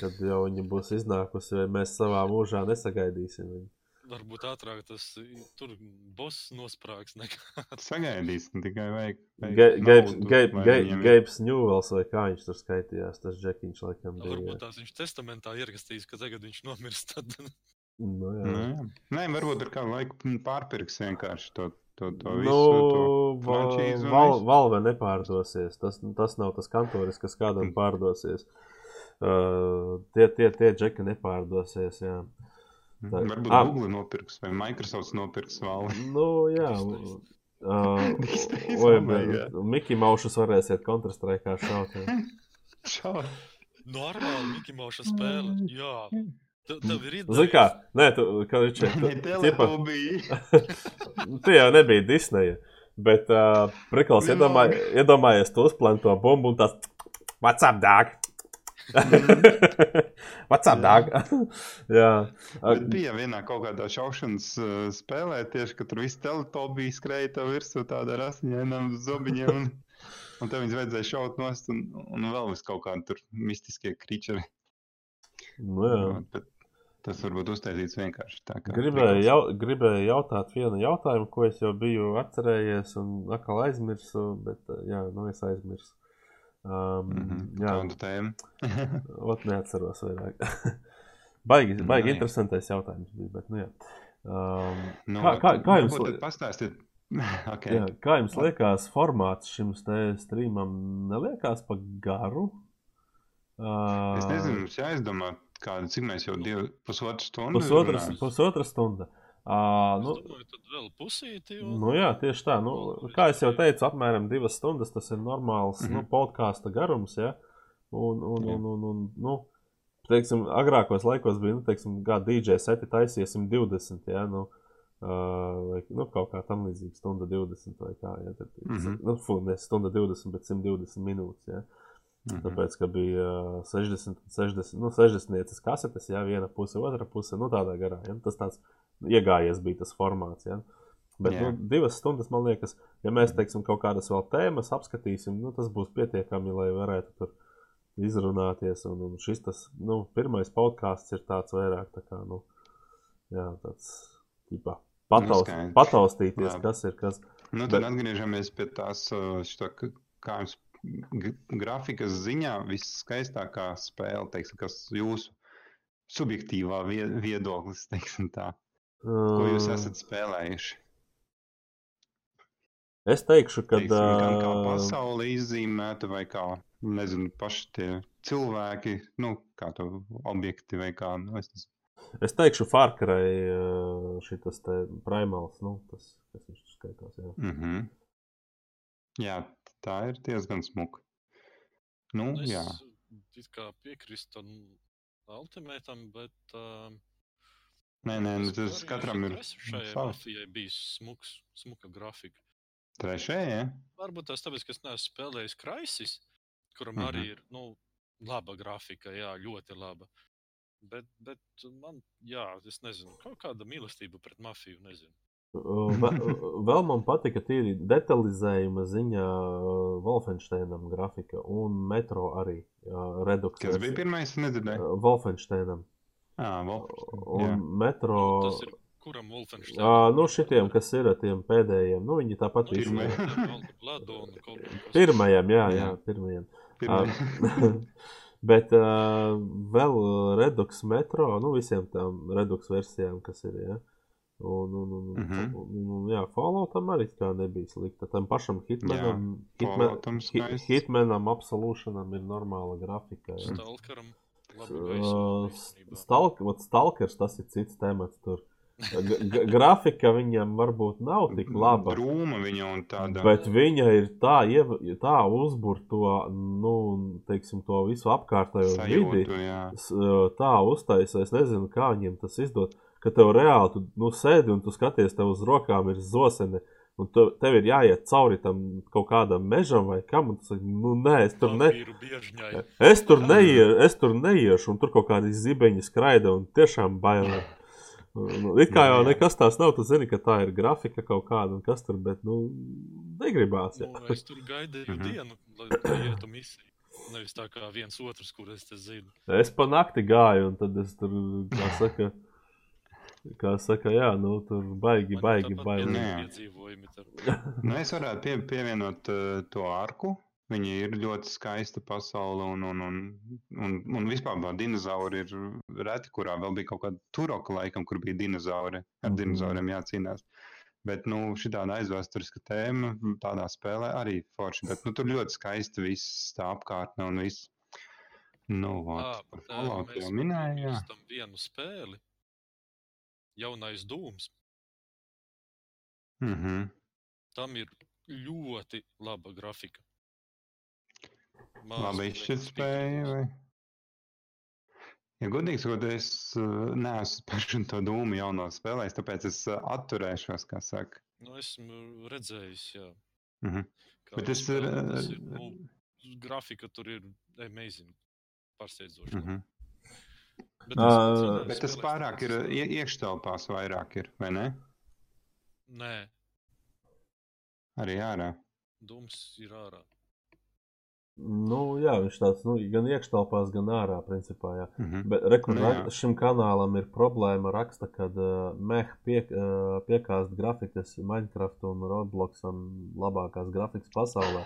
kad jau viņa būs iznākusi, vai mēs savā mūžā nesagaidīsim viņu? Varbūt ātrāk tas tur boss nosprāgs nekā. Sagaidīsim, tikai vajag. vajag Ga- Gabes- naudu, Gabe- lai Gabe- viņiem ir. Gabes Newells vai kā viņš tur skaitījās, tas džekiņš laikam bija. Varbūt tās viņš testamentā ierakstījis, ka tagad viņš nomirst. Tad... Nu, jā. Nu, jā. Nē, varbūt ar kādu laiku pārpirks vienkārši to, to, to Nu, visu. to va- frančīzi val, valve nepārdosies. Tas, tas nav tas kantoris, kas kādam Mm. pārdosies. Uh, tie, tie, tie džeki nepārdosies. Jā. tā- Varbūt Ah. Google nopirks vai Microsoft nopirks valvi. Nu, jā. Uh, Disney's, Oi, oh my bet Miki Maušus varēsiet kontrastraikā šaut. Čau. Normāli Mickey Mouse spēle. Jā. Tev, ir Zini kā, nē, tu, kā viņš ir. Tu jau nebija Disneja. Bet, uh, prikals, iedomāj, iedomājies, tu uzplēni to bumbu un tās. What's up, dog? What's up, dog? Jā. Bet bija vienā kaut kādā šaušanas uh, spēlē, tieši kad tur viss teletubija skrēja tev virsū tādā rasiņainām zobiņiem. Un, un tev viņas vajadzēja šaut nost un, un vēl vis kaut kādi tur mistiskie kričeri. Nu, jā. Bet tas varbūt uztaisīts vienkārši tā kā. Gribēju, jau, gribēju jautāt vienu jautājumu, ko es jau biju atcerējies, un atkal aizmirsu, bet, uh, jā, nu es aizmirsu. Um, Mm -hmm. jā, Tāda tēma. ot neatceros vairāk. baigi, baigi Nē. interesantais jautājums bija, bet, nu jā. Um, Nu, Kā- kā- kā jums Pastāstiet. okay. jā, kā jums liekas, formāts šim streamam neliekas pa garu? Uh, Es nezinu, mums jāizdomā, kāda, cik mēs jau divu, pusotru stundu Pusotras, pusotra stunda. Uh, Nu, domāju, tad vēl pusīti. Un... Nu, jā, tieši tā. Nu, kā jau teicu, apmēram divas stundas tas ir normāls mm Mhm. -hmm. nu, podkāstu garums. Ja? Un, un, un, un, un, nu, teiksim, agrākos laikos bija, nu, teiksim, kā DJ seti taisīja 120. Ja? Nu, Uh, vai nu, kaut kā tam līdzīga, stunda 20 vai kā. Ja, tad, mm Mhm. -hmm. nu, fu, ne stunda 20, bet 120 minūtes. Ja. Mhm. Tāpēc, ka bija uh, 60, 60, nu, 60 kasetes, ja viena puse, otra puse, nu, tādā garā. Ja. Tas tāds iegājies bija tas formāts. Ja. Bet Jā. nu, divas stundas, man liekas, ja mēs teiksim, kaut kādas vēl tēmas apskatīsim, nu, tas būs pietiekami, lai varētu tur izrunāties. Un, un šis tas nu, pirmais podkāsts ir tāds vairāk tā kā, nu, jā, tāds, tipā, pataust, skaidrs. pataustīties, Labi. kas ir kas. Nu, tad Bet- atgriežamies pie tās, šito, k- kā jums grafikas ziņā viskaistākā spēle, teiksim, kas jūsu subjektīvā vie- viedoklis, teiksim tā, ko jūs esat spēlējuši. Es teikšu, ka. Teiksim, gan kā pasauli izzīmēta, vai kā, nezinu, paši tie cilvēki, nu, kā to objekti vai kā, nu, es nezinu. Es teikšu, Farkarai šis te primāls, nu, tas, kas viņš skaitās. Jā. Mm -hmm. Jā, tā ir diezgan smuka. Nu, Es jā. piekrītu tam ultimētam, bet. Uh, Nē, nē, nu, tas katram ir Šai mafijai bija smuks, smuka grafika. Trešajā, ja? Varbūt tas tāpēc, ka es neesmu spēlējis Kraisis, kuram Mhm. arī ir nu, laba grafika, jā, ļoti laba. Bet, bet man, jā, es nezinu, kaut kāda mīlestība pret mafiju, nezinu. Vēl man patika tīri detalizējuma ziņā Wolfensteinam grafika un metro arī uh, Redux. Kas bija pirmais, nedzirdēju? Wolfensteinam. Ā, vēl. Un Jā. metro. Nu, tas ir kuram Wolfenstein? Ā, nu, šitiem, kas ir tiem pēdējiem, nu, viņi tāpat Nu, kas. Pirmajam, jā, jā, pirmajam. Pirmie. Bet uh, vēl Redux metro, nu, visiem tām Redux versijām, kas ir. Ja? Un, un, un, Mhm. un, un, un jā, Falloutam arī tā nebija slikta. Tam pašam Hitmanam, Hitman, Falloutam Hit-. Hitmanam Absolutionam ir normāla grafika. Ja? Stalkeram. Stalk, Stalkers tas ir cits temats. Tur. G grafika viņam varbūt nav tik laba. Drūma viņa un tāda. Bet viņa ir tā, iev- tā uzbūvēta to, nu, teiksim, to visu apkārtējo vidi. jā. Tā uztaisīja, es nezinu, kā viņiem tas izdod. Ka tev reāli, tu nu, sēdi un tu skaties, tev uz rokām ir zosene. Un tu, tev ir jāiet cauri tam kaut kādam mežam vai kam. Un tu saki, nu, nē, es tur ne, es tur, neie, es tur neiešu. Un tur kaut kādi zibeņi skraida un tiešām bailē. Nu, it kā jau Nu, nekas tās nav, tu zini, ka tā ir grafika kaut kāda un kas tur, bet, nu, negribās. Jā. Nu, es tur gaidīju Mhm. dienu, lai lai ietu misiju. Nevis tā kā viens otrs, kur es te zinu. Es pa nakti gāju, un tad es tur, kā saka, kā saka jā, nu, tur baigi, baigi, tāpat baigi. Nē. piedzīvojumi tur. Nu, es varētu pie, pievienot uh, to arku Viņa ir ļoti skaista pasaule, un, un, un, un, un vispār dinozauri ir reti, kurā vēl bija kaut kāda turoka laikam, kur bija dinozauri. Ar Mhm. dinozauriem jācīnās. Bet nu, šī tāda aizvēsturiska tēma tādā spēlē arī forši. Bet nu, tur ļoti skaisti viss tā apkārtne un viss. Nu, vot, tā, Falloutu mēs jau minēju. jā. pazīstam vienu spēli. Jaunais dūms. Mhm. Tam ir ļoti laba grafika. Labi izšķirt spēju. Vai? Ja godīgi sakot, es uh, neesmu par šo to dūmu jauno spēlējis, tāpēc es uh, atturēšos, kā saka. Nu, esmu redzējis, jā. Mhm. kā Bet ir. spēlē, uh, ir nu, grafika tur ir amazing. Pārsteidzoši. mhm. Bet, es pats viņu Bet tas pārāk ir iekštelpās vairāk, ir, vai ne? Nē, Arī ārā. dūms ir ārā. Nu, jā, viņš tāds nu, gan iekštelpās, gan ārā, principā. Jā. Mhm. Bet rekur, Nu, jā. šim kanālam ir problēma raksta, kad uh, meh piek, uh, piekāst grafikas Minecraft un Robloxam labākās grafikas pasaulē.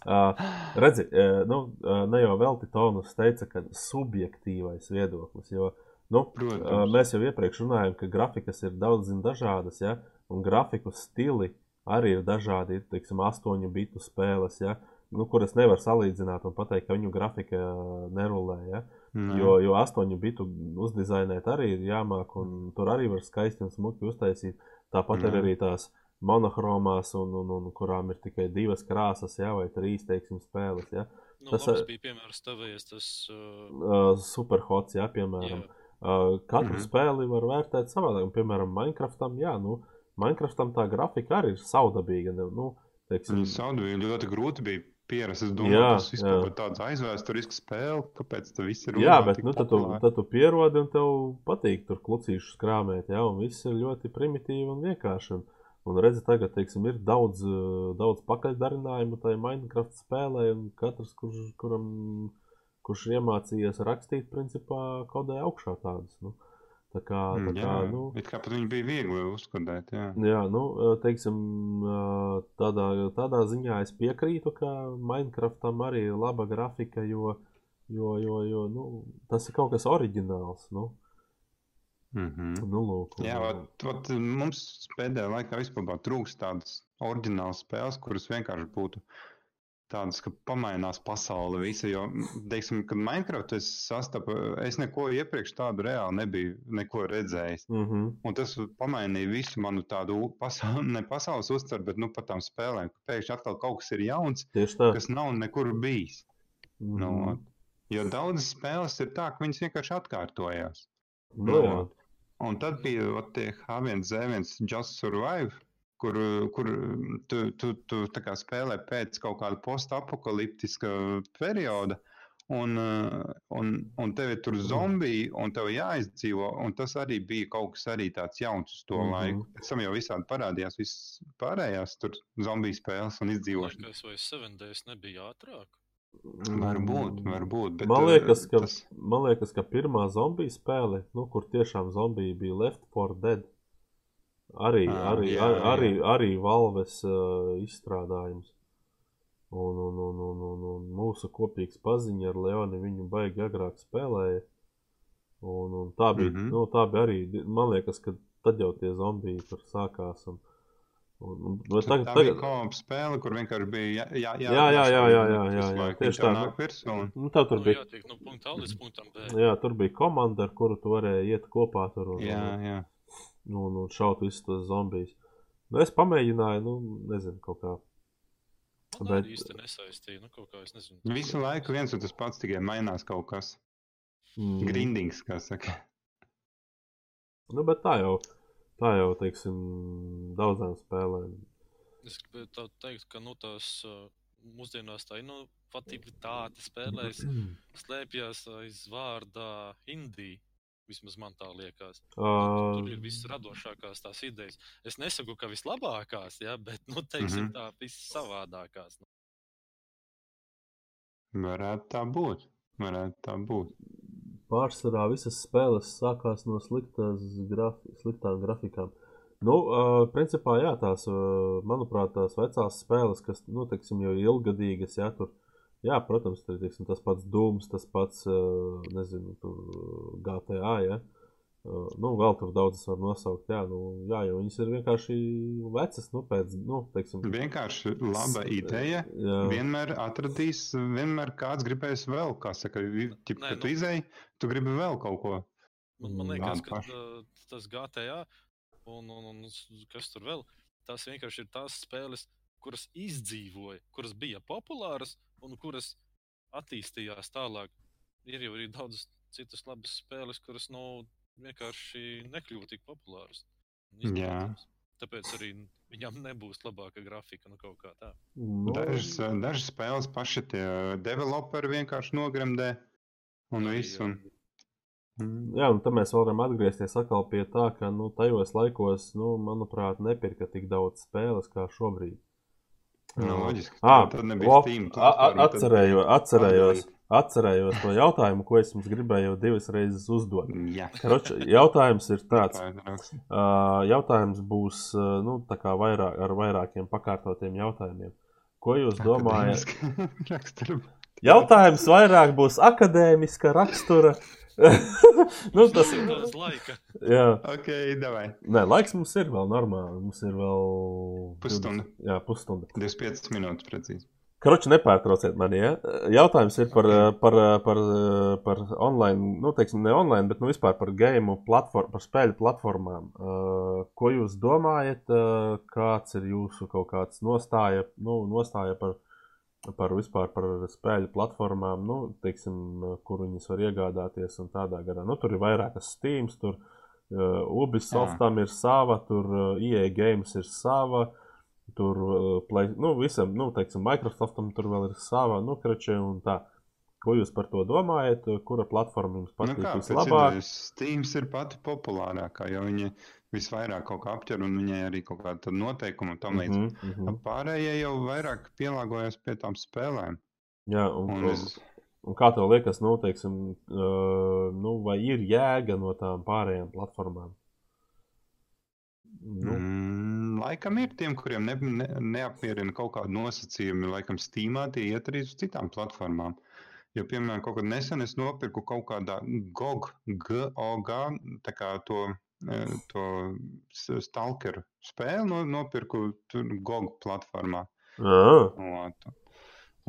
Uh, redzi, nu, ne jau velti Tonus teica, ka subjektīvais viedoklis, jo nu, Protams. mēs jau iepriekš runājām, ka grafikas ir daudz zin dažādas, ja, un grafiku stili arī ir dažādi, ir, teiksim, astoņu bitu spēles, ja, nu, kuras nevar salīdzināt un pateikt, ka viņu grafika nerulē, ja. Nē. Jo, jo 8 bitu uzdizainēt arī ir jāmāk, un tur arī var skaisti un smuki uztaisīt. Tāpat ir Jā. arī tās monochromās, un, un, un kurām ir tikai divas krāsas, jā, vai trīs, teiksim, spēles. Jā. Nu, Tas, tas ā, bija piemērs tavējies, tas uh, Uh, Superhots, jā, piemēram. jā, Uh, katru mm -hmm. spēli var vērtēt savādāk. Un, Piemēram, Minecraftam, jā, nu, Minecraftam tā grafika arī ir saudabīga. ne- Nu, teiksim, saudu bija ļoti grūti bija pierast. Es domāju, Jā, tas vispār ir tāds aizvēsturisks spēle, kāpēc tas viss ir Jā, bet nu, tad, tu, tad tu pierodi un tev patīk tur klucīšus krāpēt, jā, un viss ir ļoti primitīvi un vienkārši. Un, un redzi, tagad, teiksim, ir daudz, eh, daudz pakaļdarinājumu tajā Minecraft spēlē, un katrs, kurš, kuram, kurš iemācījies rakstīt, principā kodē augšā tādas. Nu. Tā kā, tā Mm, kā, Jā, nu, it kā pat viņi bija viegli uzkodēt. Jā. Jā, nu, eh, teiksim, eh, tādā, tādā ziņā es piekrītu, ka Minecraftam arī ir laba grafika, jo, jo, jo, jo nu, tas ir kaut kas oriģināls. Nu, Mhm. nu, lūk, un, Jā, vat, vat, mums pēdējā laikā vispār trūkst tādas oriģinālas spēles, kuras vienkārši būtu tādas, ka pamainās pasaule visa. Jo, teiksim, kad Minecraft es sastapu, es neko iepriekš tādu reāli nebiju neko redzējis. Mm -hmm. Un tas pamainīja visu manu tādu pasauli, ne pasaules uztveru, bet nu, par tām spēlēm. ka Pēkšņi atkal kaut kas ir jauns, kas nav nekur bijis. Mm Nu, -hmm. ot. jo daudzas spēles ir tā, ka viņas vienkārši atkārtojās. nu, Nu. Un tad bija ot, tie H1Z1 Just Survive, kur, kur tu, tu, tu spēlē pēc kaut kāda postapokaliptiska perioda. Un, un, un tev ir tur zombiji, un tev jāizdzīvo. Un tas arī bija kaut kas arī tāds jauns uz to mm. -hmm. laiku. Pēc tam jau visādi parādījās, visas pārējās tur zombiju spēles un izdzīvošana. liekas, vai 7 days nebija ātrāk. Varbūt, varbūt. Bet, Man uh, liekas, ka, tas- man liekas, ka pirmā zombiju spēle, nu, kur tiešām zombiji bija Left 4 Dead, arī, Ā, arī, jā, ar, jā. arī, arī Valves uh, izstrādājums. Un, un, un, un, un, un mūsu kopīgs paziņa ar Leoni viņu baigi agrāk spēlēja. Un, un tā, bija, mm. -hmm. nu, tā bija arī, man liekas, ka tad jau tie zombiji tur sākās. Un, un, bet Tā, tagad, tā tagad, bija kopa spēle, kur vienkārši bija jā, jā, Jā, jā, jā, jā, jā, jā, jā, tieši tā. Virsū un, nu, tā tur Nu, bija. jātiek no punkta A līdz punktam B. Jā, tur bija komanda, ar kuru tu varēji iet kopā tur un, jā, un, jā. un, un šaut visus tos zombijus. Nu, es pamēģināju, nu, nezinu, kaut kā. Man Bet- arī īsti nesaistīja. Nu, kaut kā es nezinu. Visu laiku viens un tas pats tikai mainās kaut kas. Mm. Grindings, kā saka. Nu, bet tā jau, tā jau, teiksim, daudzām spēlēm. Es gribēju tā teikt, ka nu, tās uh, mūsdienās tā inovatīvitāte spēlēs slēpjas aiz vārdā Indija. Vismaz man tā liekas. Nu, Uh, Tur ir visradošākās tās idejas. Es nesaku, ka vislabākās, ja, bet, nu, teiksim, Mhm. tā vissavādākās. Varētu tā būt. Varētu tā būt. Pārsvarā visas spēles sākās no grafi, sliktām grafikām. Nu, uh, principā, jā, tās, uh, manuprāt, tās vecās spēles, kas, nu, teiksim, jau ilgadīgas, jā, tur, jā, protams, tur, teiksim, tas pats Dūms, tas pats, uh, nezinu, tur GTA, jā. Uh, nu, vēl tur daudzas var nosaukt, jā, nu, jā, jo viņas ir vienkārši vecas, nu, pēc, nu, teiksim. Vienkārši laba ideja. Jā. Vienmēr atradīs, vienmēr kāds gribēs vēl, kā saka, ķip, Nē, kad nu, tu izēji, tu gribi vēl kaut ko. Man, man liekas, ka tas GTA un, un, un kas tur vēl, tas vienkārši ir tās spēles, kuras izdzīvoja, kuras bija populāras un kuras attīstījās tālāk. Ir jau arī daudz citas labas spēles, kuras nu, vienkārši nekļuva tik populāras. Tāpēc arī viņam nebūs labāka grafika, nu kaut kā tā. Nu, dažas, dažas spēles paši tie developeri vienkārši nogremdē un visu. Un... Mm, jā, un tad mēs varam atgriezties atkal pie tā, ka nu, tajos laikos, nu, manuprāt, nepirka tik daudz spēles kā šobrīd. Nu, loģiski. À, tad nebija Steam. Atcerēju, atcerējos, atcerējos to jautājumu, ko es jums gribēju divas reizes uzdot. Jā. Karoč, jautājums ir tāds. Jautājums būs nu, vairāk, ar vairākiem pakārtotiem jautājumiem. Ko jūs domājat? jautājums vairāk būs akadēmiska rakstura. nu, tas ir daudz laika. Jā, ok, davai. Nē, laiks mums ir vēl normāli. Mums ir vēl pusstunda. Jā, pusstunda. 25 minūtes precīzi. Kroči, nepārtrauciet mani. Ja? Jautājums ir par, par, par, par online, nu, teiksim, ne online, bet nu, vispār par game platform, par spēļu platformām. Uh, ko jūs domājat, uh, kāds ir jūsu kaut kāds nostāja, nu, nostāja par par vispār par spēļu platformām, nu, teiksim, kur viņas var iegādāties un tādā garā. Nu, tur ir vairākas Steam, tur uh, Ubisoftam ir sava, tur uh, EA Games ir sava, tur uh, play, nu, visam, nu, teiksim, Microsoftam tur vēl ir sava, nu, kračē un tā. Ko jūs par to domājat? Kura platforma jums patīk nu kā, vislabāk? Steam ir pati populārākā, jo viņi visvairāk kaut kā apķer, un viņai arī kaut kāda noteikuma tam līdz. Mm -hmm. Pārējie jau vairāk pielāgojas pie tām spēlēm. Jā, un, un, es... un kā tev liekas, nu, teiksim, uh, nu, vai ir jēga no tām pārējām platformām? Nu. Mm, laikam ir tiem, kuriem ne, ne, neapmierina kaut kādi nosacījumi. Laikam Steamā tie iet arī uz citām platformām. Jo, piemēram, kaut kad nesen es nopirku kaut kādā GOG, GOG, tā kā to to stalkeru spēli no, nopirku GOG platformā. Oh.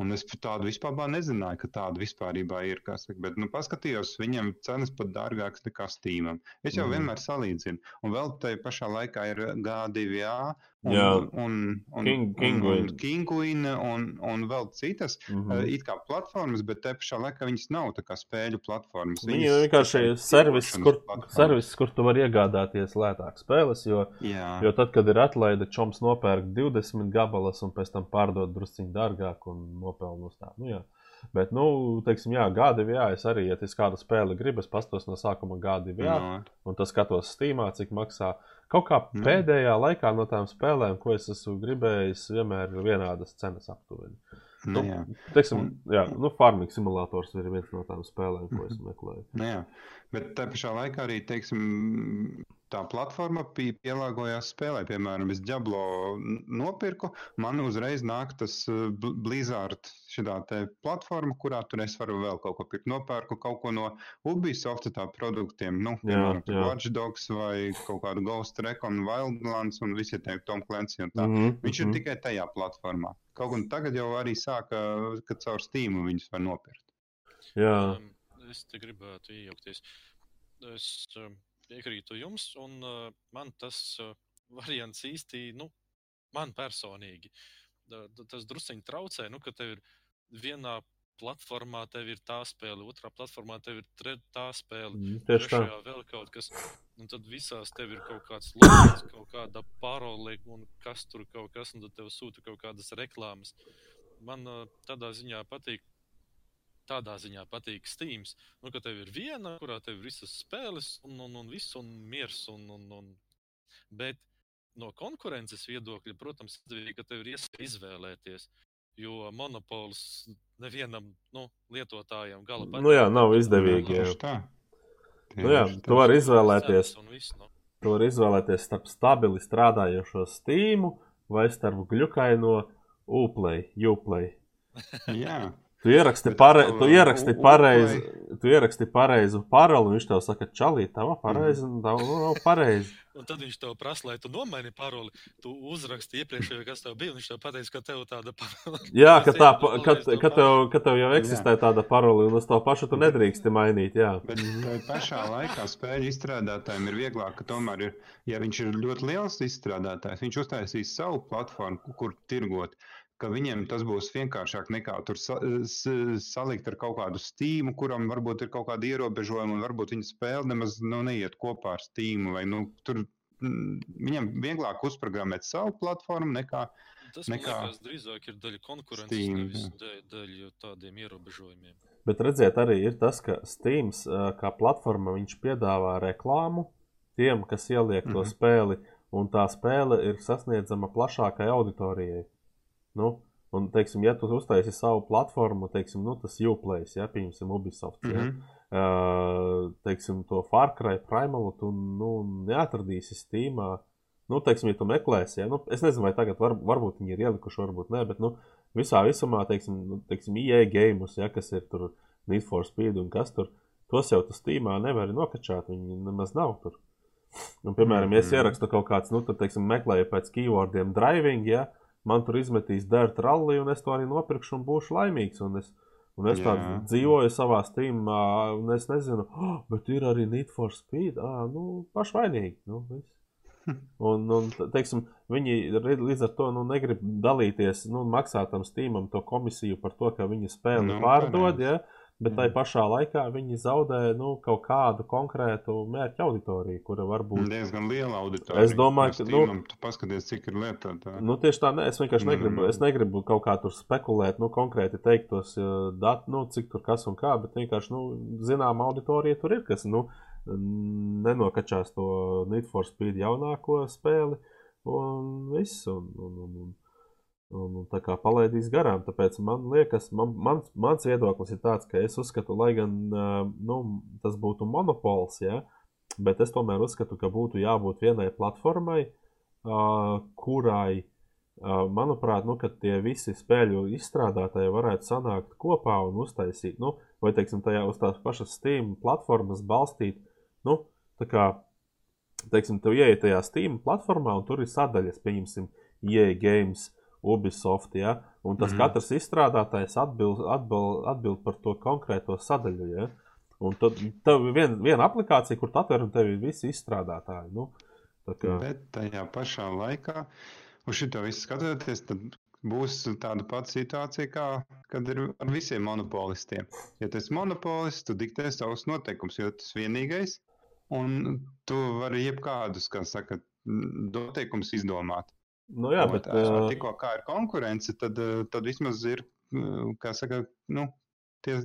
Un es tādu vispār nezināju, ka tāda vispār ir. Saka, bet, nu, paskatījos, viņam cenas pat dārgākas nekā Steamam. Es jau mm. vienmēr salīdzinu. Un vēl tajā pašā laikā ir G2A un, Jā. un, un, King, un, un Kinguin un, un vēl citas mm -hmm. it kā platformas, bet te pašā laikā viņas nav tā kā spēļu platformas. Viņi ir vienkārši servis, kur, servis, kur tu vari iegādāties lētāk spēles, jo, Jā. jo tad, kad ir atlaide, čoms nopērk 20 gabalas un pēc tam pārdod drusciņu dārgāk un nopelnu uz tā. Nu, jā. Bet, nu, teiksim, jā, GDVA es arī, ja es kādu spēli gribu, es pastos no sākuma GDVA, no. un tas skatos Steamā, cik maksā. Kaut kā no. pēdējā laikā no tām spēlēm, ko es esmu gribējis, vienmēr ir vienādas cenas aptuveni. Nu, nu, jā. teiksim, jā, nu, farming simulators ir viens no tām spēlēm, ko es meklēju. Nu, jā, bet tā pašā laikā arī, teiksim, tā platforma pielāgojās spēlē. Piemēram, es Diablo nopirku, man uzreiz nāk tas uh, Blizzard platforma, kurā tur es varu vēl kaut ko pirkt. Nopērku kaut ko no Ubisoft tā produktiem, nu, piemēram, Watch Dogs vai kaut kādu Ghost Recon, Wildlands un visi tie Tom Clancy un tā. Mm -hmm. Viņš ir mhm. tikai tajā platformā. Kaut gan tagad jau arī sāka, ka caur Steam viņus var nopirkt. Jā. Um, es te gribētu iejaukties. Es, um, piekrītu jums, un uh, man tas uh, variants īsti, nu, man personīgi, da, tas drusciņi traucē, nu, ka tev ir vienā platformā tev ir tā spēle, otrā platformā tev ir tā spēle, mm, trešajā vēl kaut kas. Un tad visās tev ir kaut kāds logs, kaut kāda parole, un kas tur kaut kas, un tad tev sūta kaut kādas reklāmas. Man uh, tādā ziņā patīk tādā ziņā patīk Steam. Nu, ka tev ir viena, kurā tev ir visas spēles, un, un, un viss, un miers. Un, un, un... Bet no konkurences viedokļa, protams, ir, ka tev ir iespēja izvēlēties. Jo monopols nevienam nu, lietotājam gala beigās nu, jā, nav izdevīgi. Jā. Tā. Nu, jā, tu vari izvēlēties. Viss, nu. tu vari izvēlēties starp stabili strādājošo Steam vai starp gļukaino Uplay, Uplay. Jā. Tu ieraksti, pare, tu ieraksti, pareizi, tu ieraksti pareizu paroli, un viņš tev saka, čalī, tava pareizi, un tā nu, nav pareizi. Un tad viņš tev prasa, lai tu nomaini paroli. Tu uzraksti iepriekšējo, kas tev bija, un viņš tev pateica, ka tev tāda parole. Jā, ka, tā, ka, ka, tev, ka tev jau Jā. eksistē tāda paroli, un uz to pašu tu nedrīksti mainīt. Jā. Bet pašā laikā spēļu izstrādātājiem ir vieglāk, ka tomēr, ir, ja viņš ir ļoti liels izstrādātājs, viņš uztaisīs savu platformu, kur tirgot. Ka viņiem tas būs vienkāršāk nekā tur sa, salikt ar kaut kādu stīmu, kuram varbūt ir kaut kāda ierobežojuma, un varbūt viņa spēle nemaz nu, neiet kopā ar stīmu. Vai, nu, tur, mm, viņam vieglāk uzprogrammēt savu platformu nekā Tas Nekā liekas, drīzāk ir daļa konkurences, Steam, nevis dēļ, dēļ tādiem ierobežojumiem. Bet redziet, arī ir tas, ka Steam kā platforma viņš piedāvā reklāmu tiem, kas ieliek to Mhm. spēli, un tā spēle ir sasniedzama plašākai auditorijai. Nu, un, teiksim, ja tu uztaisi savu platformu, teiksim, nu, tas Uplays, ja, pieņemsim, Ubisoft. Ja, mm -hmm. uh, teiksim, to Far Cry Primalu tu nu, neatradīsi Steamā. Nu, teiksim, ja tu meklēsi, ja, nu, es nezinu, vai tagad var, varbūt viņi ir ielikuši, varbūt nē, bet nu, visā visumā, teiksim, nu, teiksim IE games, ja, kas ir tur Need for Speed un kas tur, tos jau tu Steamā nevari nokačāt, viņi nemaz nav tur. Un, piemēram, ja es Mhm. ierakstu kaut kāds, nu, tad, teiksim, meklēju pēc keywordiem driving, ja, man tur izmetīs dirt rally, un es to arī nopirkšu un būšu laimīgs. Un es, un es tā Jā. dzīvoju savā streamā, un es nezinu, oh, bet ir arī Need for Speed. Ah, nu, pašvainīgi. Nu, viss. un, un, te- teiksim, viņi līdz ar to nu, negrib dalīties, nu, maksāt tam Steamam to komisiju par to, ka viņi spēli Nu, pārdod, ja, bet tai Jā. pašā laikā viņi zaudē nu, kaut kādu konkrētu mērķu auditoriju, kura varbūt diezgan liela auditorija. Es domāju, ka, nu- tu paskaties, cik ir lietotāji. Nu, tieši tā, ne, es vienkārši negribu, Mm. es negribu kaut kā tur spekulēt, nu, konkrēti teikt tos datus, nu, cik tur kas un kā, bet vienkārši, nu, zinām, auditorija tur ir, kas, nu, nenokačās to Need for Speed jaunāko spēli, un viss, un, un, un, un, un, un tā kā palaidīs garām. Tāpēc man liekas, man, mans, mans viedoklis ir tāds, ka es uzskatu, lai gan, uh, nu, tas būtu monopols, ja, bet es tomēr uzskatu, ka būtu jābūt vienai platformai, uh, kurai, uh, manuprāt, nu, tie visi spēļu izstrādātāji varētu sanākt kopā un uztaisīt, nu, vai teiksim, tajā uz tās pašas Steam platformas balstīt. Nu, tā kā, teiksim, tu ienāc tajā Steam platformā un tur ir sadaļas, pieņemsim, EA Games, Ubisoft, ja, un tas mm. -hmm. katrs izstrādātājs atbild, atbild, atbild par to konkrēto sadaļu. Ja. Un tad tev ir viena vien aplikācija, kur tu atver un tev ir visi izstrādātāji. Nu, kā, Bet tajā pašā laikā, uz šo visu skatoties, tad būs tāda pati situācija, kā kad ir ar visiem monopolistiem. Ja tu esi monopolists, tu diktē savus noteikumus, jo tas ir vienīgais, un tu vari jebkādus, kā saka, noteikumus izdomāt. Nu, jā, bet, bet, uh, uh, tikko kā ir konkurence, tad, uh, tad vismaz ir, uh, kā saka, nu, tie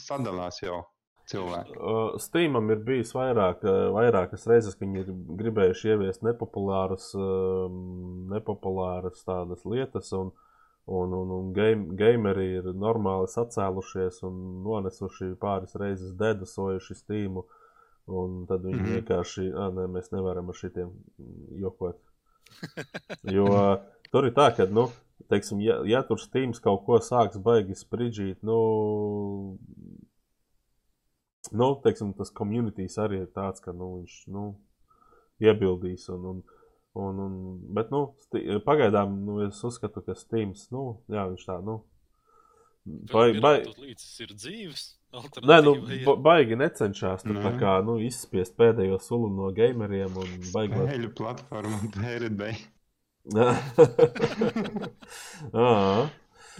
sadalās jau cilvēki. Uh, Steamam ir bijis vairāk, uh, vairākas reizes, ka viņi ir gribējuši ieviest nepopulāras, um, nepopulāras tādas lietas, un, un, un, un game, gameri ir normāli sacēlušies un nonesuši pāris reizes dedasojuši Steamu. Un tad viņi mm. -hmm. vienkārši, ah, nē, mēs nevaram ar šitiem jokot. Jo tur ir tā, ka, nu, teiksim, ja, ja tur Steams kaut ko sāks baigi spridžīt, nu, nu, teiksim, tas komunitīs arī ir tāds, ka nu, viņš nu, iebildīs. Un, un, un, un, bet, nu, sti, pagaidām nu, es uzskatu, ka Steams, nu, jā, viņš tā, nu, Vai, vai, Līdz ir dzīves. nē, nu, ba- baigi necenšas tur tā Nē. kā nu, izspiest pēdējo sulu no gameriem un baigot. Spēļu platforma PRD. Ā,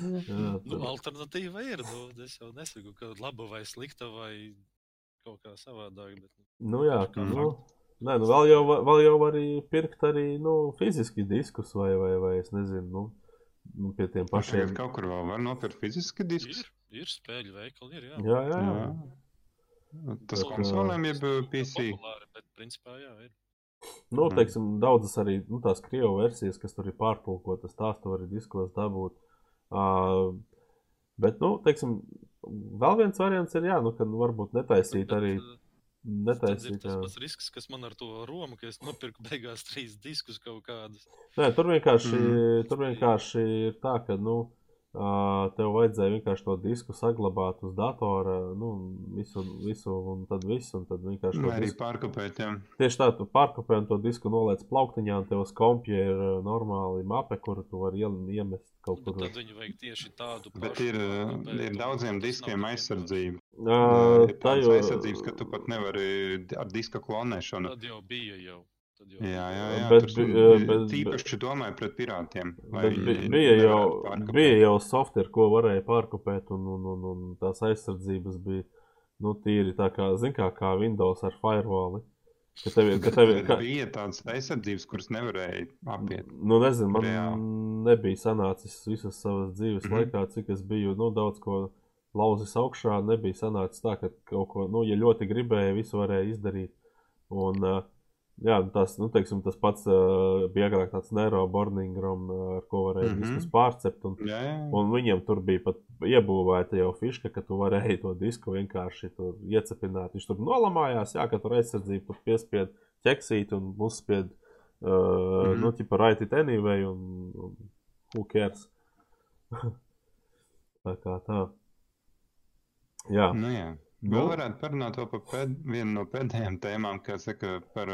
jā, Nu, alternatīva ir. Nu, es jau nesaku, ka laba vai slikta vai kaut kā savādāk. Bet, Nu, jā, kā nu, nē, nu, vēl, jau, vēl jau var arī pirkt arī nu, fiziski diskus vai, vai, vai es nezinu, nu, nu, pie tiem Pašiem pašiem. kaut kur vēl var nopirkt fiziski diskus. ir, ir spēļu veikali, ir. Jā, Jā, jā, jā. Jā. Tas Tā kā- konsolēm jeb Tas PC. populāri, Bet, principā, jā, ir. Nu, Mm. teiksim, daudzas arī nu, tās krievu versijas, kas tur ir pārtulkotas, tās tu vari diskos dabūt. Uh, bet, nu, teiksim, vēl viens variants ir, jā, nu, ka nu, varbūt netaisīt Bet, arī. Eh, Tas netaisīt. ir tas risks, kas man ar to Romu, ka es nopirku beigās trīs diskus kaut kādus. Nē, tur vienkārši, Mm. tur vienkārši ir tā, ka nu, tev vajadzēja vienkārši to disku saglabāt uz datora, nu, visu, visu un tad visu. Un tad vienkārši Vai arī disku, pārkopēt, jā. tieši tā, tu pārkopē un to disku noliec plauktiņā, un tev uz kompja ir normāli mape, kuru tu vari iemest kaut Bet kur. tad viņi vajag tieši tādu Bet ir, ir daudziem diskiem aizsardzība. Ā, Ir tā tādas jau- aizsardzības, ka tu pat nevari ar diska klonēšanu. Tad jau bija jau. Tad jau Jā, jā, jā. Bet tas bi- ir- bet- Tīpaši domāju pret pirātiem. Bet bija jau, pārkopēt. bija jau software, ko varēja pārkopēt, un, un, un, un tās aizsardzības bija nu, tīri tā kā, kā, kā Windows ar firewalli. Ka tev, ir- ka tev, ir- Bet ka, bija tādas aizsardzības, kuras nevarēja apiet. nu, nezinu, man Reāli. nebija sanācis visas savas dzīves mm. -hmm. laikā, cik es biju nu, daudz ko lauzis augšā. Nebija sanācis tā, ka kaut ko, nu, ja ļoti gribēja, visu varēja izdarīt. Un, jā, tas, nu, teiksim, tas pats bija agrāk tāds neuroborningram, uh, ar ko varēja mm. -hmm. diskus pārcept. Un, Jā, jā. Un viņiem tur bija pat iebūvēta jau fiška, ka tu varēji to disku vienkārši iecepināt. Viņš tur nolamājās, jā, ka tur aizsardzība tur piespied ķeksīt un uzspied, uh, mm. -hmm. nu, tipa right it anyway, un, un who cares. tā kā tā. Jā, Nu, jā. Nu. Vēl varētu parunāt par pēd, vienu no pēdējām tēmām, kas saka par,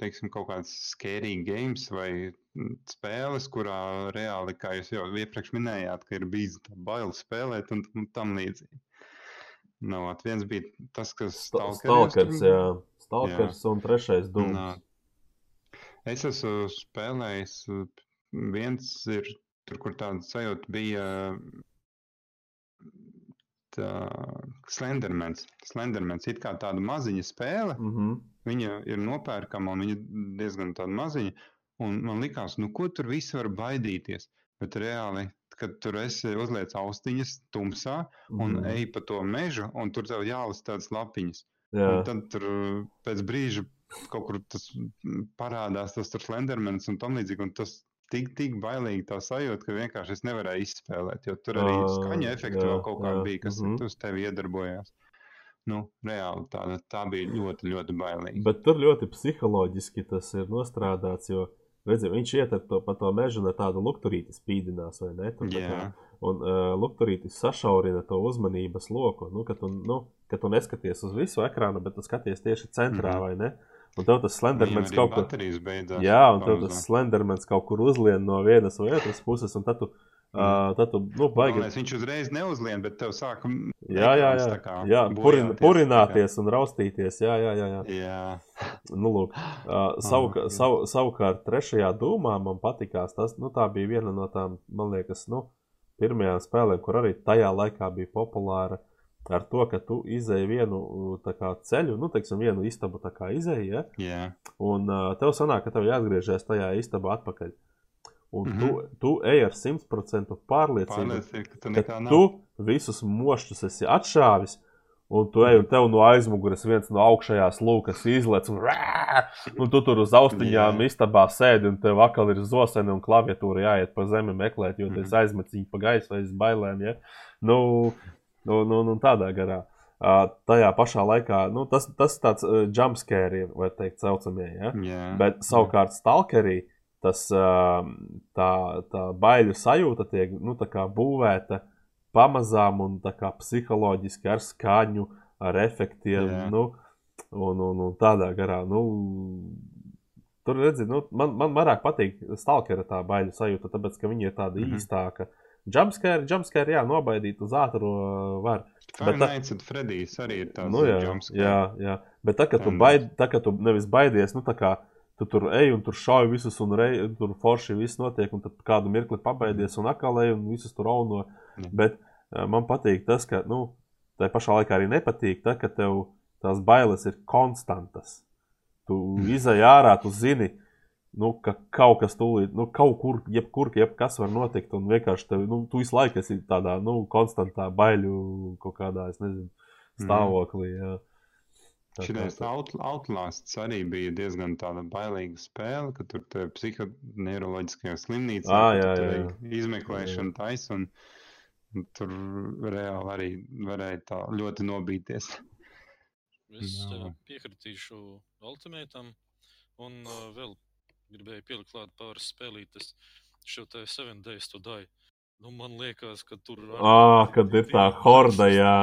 teiksim, kaut kādas scary games vai spēles, kurā reāli, kā jūs jau iepriekš minējāt, ka ir bijis tā bail spēlēt un, un tam līdzīgi. Nu, ot, viens bija tas, kas Stalkers, jā. Stalkers un trešais dūms. Es esmu spēlējis, viens ir tur, kur tāda sajūta bija tā, Slendermans. Slendermans ir kā tāda maziņa spēle. Mm -hmm. Viņa ir nopērkama un viņa diezgan tāda maziņa. Un man likās, nu, ko tur visi var baidīties. Bet reāli, kad tur esi uzliec austiņas tumsā un Mhm. ej pa to mežu, un tur tev jālas tādas lapiņas. Jā, Un tad tur uh, pēc brīža kaut kur tas mm, parādās, tas tur slendermans un tam līdzīgi. Un tas tik, tik bailīgi tā sajūta, ka vienkārši es nevarēju izspēlēt. Jo tur arī Ā, skaņa efekti jā, vēl kaut kāda bija, kas mhm. uz tevi iedarbojās. Nu, reāli tā, tā bija ļoti, ļoti bailīga. Bet tur ļoti psiholoģiski tas ir nostrādāts, jo redzi, viņš iet ar to, pa to mežu un tādu lukturīti spīdinās, vai ne? Tur kā- Un uh, lukturītis sašaurina to uzmanības loku. Nu, ka, tu, nu, ka tu neskaties uz visu ekrānu, bet tu skaties tieši centrā, Mhm. vai ne? Un tev tas slendermans kaut kur. beidzās. Jā, un tev tas slendermans kaut kur uzlien no vienas vai otras puses, un tad tu, uh, tad tu nu, baigi. Galvenais, viņš uzreiz neuzlien, bet tev sāk m, Jā, jā, jā. kā jā purin, purināties un raustīties. Jā, jā, jā. jā. Jā, Nu, lūk, uh, savu, ok. savu, savukārt, trešajā dūmā man patīkās tas, nu, tā bija viena no tām, man liekas, nu, pirmajām spēlēm, kur arī tajā laikā bija populāra ar to, ka tu izēji vienu kā ceļu, nu, teiksim, vienu istabu izēji, ja? jā. un uh, tev sanāk, ka tev jāatgriežas tajā istabā atpakaļ. Un Mhm. tu, tu ej ar 100% pārliecību, ka tu ka tu visus mošķus esi atšāvis, un tu ej un tev no aizmugures viens no augšējās lūkas izlec, un, un tu tur uz austiņām Jā. istabā sēdi, un tev atkal ir zoseni un klaviatūra jāiet pa zemi meklēt, jo tu Mhm. esi aizmeciņš pa gaisu aiz bailēm. Ja? Nu, nu, nu, nu, tādā garā. Uh, tajā pašā laikā nu, tas, tas tāds uh, jumpscare vai teikt, saucamie. Ja? Jā. Bet savukārt stalkerī tas, ā, tā, tā baiļu sajūta tiek nu, tā būvēta pamazām un tā psiholoģiski ar skaņu, ar efektiem. Jā. Nu, un, un, un tādā garā. Nu, tur redzi, nu, man, man vairāk patīk stalkera tā baiļu sajūta, tāpēc ka viņi ir tāda mm. -hmm. īstāka. Jumpscare, jumpscare, jā, nobaidīt uz ātru ā, var. Five bet tā- Nights at Freddy's arī ir tāds Nu, jā, jumpscare. jā, jā. Bet tā, ka tu, Un- baid, tā, ka tu nevis baidies, nu, tā kā tu tur ej un tur šauj visus, un rei, tur forši viss notiek, un tad kādu mirkli pabaidies, un atkal ej un visus tur auno. Jā. Bet uh, man patīk tas, ka, nu, tā pašā laikā arī nepatīk, tā, ka tev tās bailes ir konstantas. Tu izai ārā, tu zini, nu, ka kaut kas tūlīt, nu, kaut kur, jebkur, jebkas var notikt, un vienkārši tev, nu, tu visu laiku esi tādā, nu, konstantā baiļu kaut kādā, es nezinu, stāvoklī. Jā. Tā kā Šitais tā- out, Outlast arī bija diezgan tāda bailīga spēle, ka tur te psihoneiroloģiskajā slimnīcā tu jā, tur jā, jā. izmeklēšana taisa, un, un tur reāli arī varēja tā ļoti nobīties. Es Jā. uh, piekritīšu Ultimētam, un uh, vēl gribēju pielikt klāt pāris spēlītes šo te Seven Days to Die. Nu, man liekas, ka tur arī Ā, kad ir tā horda, jā.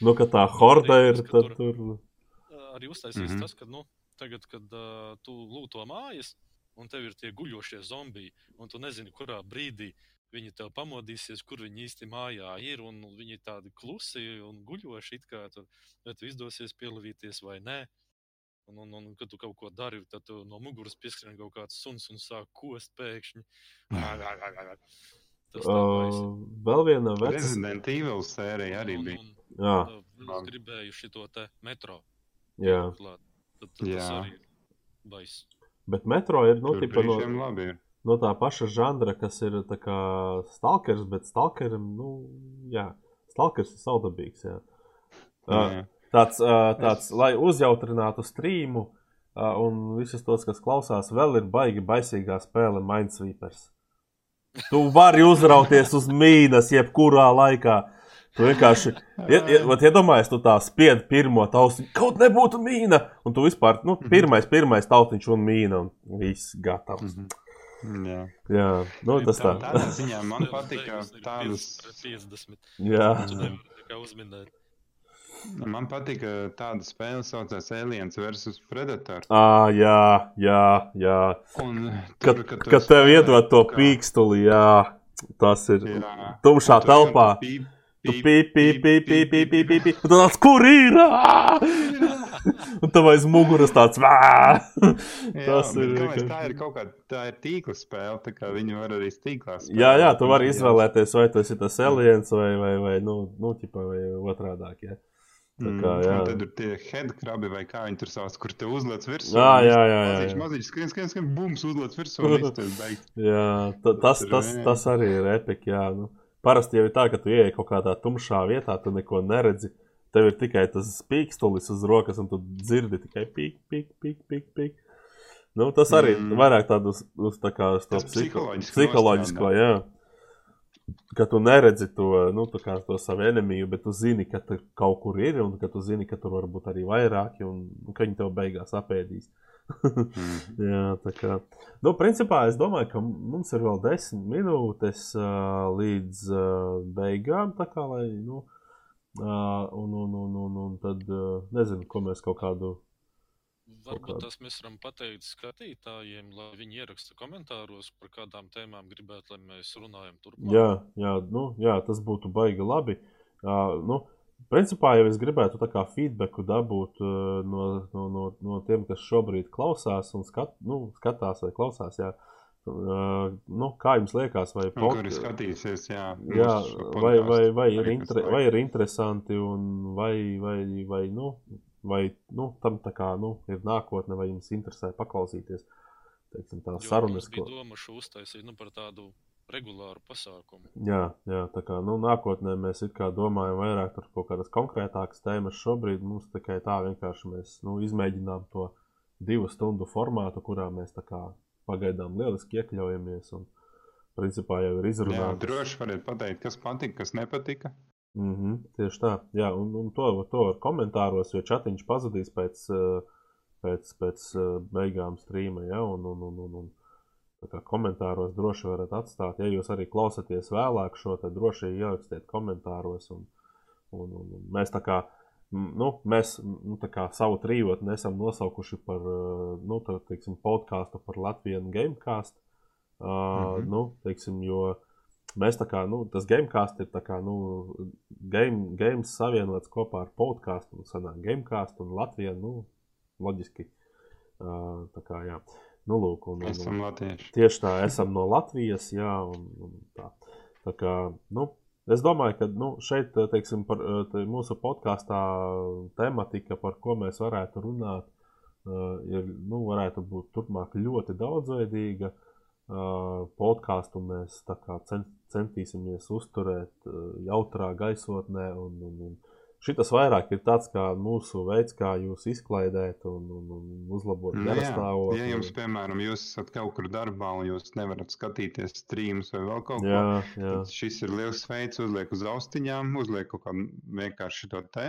Nu, ka tā horda ir, tad tur- arī uztaisīts mm. -hmm. tas, ka nu, tagad, kad uh, tu lūto mājas, un tev ir tie guļošie zombiji, un tu nezini, kurā brīdī viņi tev pamodīsies, kur viņi īsti mājā ir, un viņi tādi klusi un guļoši, it kā tur, tev izdosies pielavīties vai nē. Un, un, un, kad tu kaut ko dari, tad tu no muguras pieskrien kaut kāds suns un sāk kost pēkšņi. Tas. Uh, vēl viena veca. Resident Evil sērija arī Un- bija. un- Jā, un, Es gribēju šo te metro. jā. Tad, tad tas Jā. arī ir baisi. Bet metro ir nu, tipa, no, labi ir. no tā paša žanra, kas ir tā kā stalkers, bet stalkeram, nu, jā, stalkers ir saudabīgs, jā. Uh, Jā. Tāds, tāds lai uzjautrinātu streamu un visus tos, kas klausās, vēl ir baigi baisīgā spēle Minesweepers. Tu vari uzrauties uz mīnas jebkurā laikā. Tu vienkārši iedomājies, tu tā spied pirmo taustiņu, kaut nebūtu mīna, un tu vispār, nu, pirmais, pirmais tautiņš un mīna, un viss gatavs. Mhm. Jā. Jā, nu, tas tā. Tā- Tādā ziņā man patika tādas 50 pret 50. Jā, nekā uzminēt. Man patīk tāda spēle, kas saucās Aliens vs. Predator. Ah, jā, jā, jā. Un tur, kad, kad, kad tev iedod to kā... pīkstuli, jā, tas ir jā. tumšā tu telpā. Tur tas kur ir? Un tam aiz muguras tāds - tas jā, ir. Galvenais, tā ir kaut kāda tā ir tīkla spēle, tā kā viņi var arī stīklā spēlēt. Jā, jā, tu vari izvēlēties, vai tas ir tas aliens vai, vai, vai, nu, nu, ķipa, vai otrādāk. Jā. Mm, kā, jā. Un tad ir tie headkrabi vai kā viņi tur sauc, kur te uzliec virsū. Jā, jā, jā, jā, jā. maziņš, skrien, skrien, skrien, bums, uzliec virsū. Jā, ta, tas, tas, jā. tas arī ir episki. Jā, nu. Parasti jau ir tā, ka tu ieej kaut kādā tumšā vietā, tu neko neredzi. Tev ir tikai tas spīkstulis uz rokas, un tu dzirdi tikai pīk, pīk, pīk, pīk. pīk. Nu, tas arī mm. Vairāk tādu uz, uz, tā kā, uz to Tas psiho, psiholoģiski psiholoģisko, jā. Ka tu neredzi to, nu, kā to savu enemiju, bet tu zini, ka tur kaut kur ir, un ka tu zini, ka tur var būt arī vairāki, un, un ka viņi tev beigās apēdīs. Mm. Jā, tā kā. Nu, principā es domāju, ka mums ir vēl desmit minūtes uh, līdz uh, beigām. Tā kā, lai, nu, uh, un, un, un, un, un tad uh, nezinu, ko mēs kaut kādu. Varbūt tas mēs varam pateikt skatītājiem, lai viņi ieraksta komentāros, par kādām tēmām gribētu, lai mēs runājam turpmāk. Jā, jā, nu, jā, tas būtu baigi labi. Uh, nu, principā jau es gribētu tā kā feedbacku dabūt uh, no, no, no, no tiem, kas šobrīd klausās un skat, nu, skatās vai klausās. Jā. Uh, nu, kā jums liekas, vai Un Kuri skatīsies, jā. Jā, vai, vai, podcastu, vai, ir inter, vai ir interesanti, un vai, vai, vai, nu, vai nu, tam tā kā nu, ir nākotne, vai jums interesē paklausīties teiksim, tās Jo sarunas. Ko... doma šo uztaisīt nu, par tādu regulāru pasākumu. Jā, jā, tā kā nu, nākotnē mēs domājam vairāk par kaut kādas konkrētākas tēmas. Šobrīd mums tikai tā vienkārši mēs nu, izmēģinām to divu stundu formātu, kurā mēs kā pagaidām lieliski iekļaujamies. Un, principā jau ir Jā, izrunāts. droši variet pateikt, kas patika, kas nepatika. Mm -hmm, tieši tā, jā, un, un to, to var komentāros, jo chatiņš pazudīs pēc, eh, pēc, pēc eh, beigām strīma. Ja, un, un, un, un, un, komentāros droši varat atstāt. Ja jūs arī klausāties vēlāk šo, tad droši ierakstiet komentāros. Un, un, un, un mēs tā kā, nu, mēs nu, tā kā savu trijotni esam nosaukuši par eh, nu, tā, teiksim, podkāstu par Latvijas Gamecast. Uh, mm Mhm. -hmm. nu, teiksim, jo mēs tā kā, nu, tas Gamecast ir tā kā, nu, game, games savienots kopā ar podkāstu, un sanāk Gamecast un Latvija, nu, loģiski. Uh, tā kā, jā. Nu, lūk, un, un, esam latvieši. Tieši tā, esam no Latvijas, jā, un, un tā. tā kā, nu, es domāju, ka nu, šeit, teiksim, par te, mūsu podkāstā tematika, par ko mēs varētu runāt, uh, ir, nu, varētu būt turpmāk ļoti daudzveidīga. Uh, podkāstu mēs kā cen, centīsimies uzturēt jautrā gaisotnē un, un, un Šis vairāk ir tāds kā mūsu veids, kā jūs izklaidēt un, un, un uzlabot Nu, garastāvokli. ja jums, piemēram, jūs esat kaut kur darbā un jūs nevarat skatīties streamus vai vēl kaut ko, Jā, jā. tad šis ir liels veids, uzliek uz austiņām, uzliek kaut kādu vienkārši to te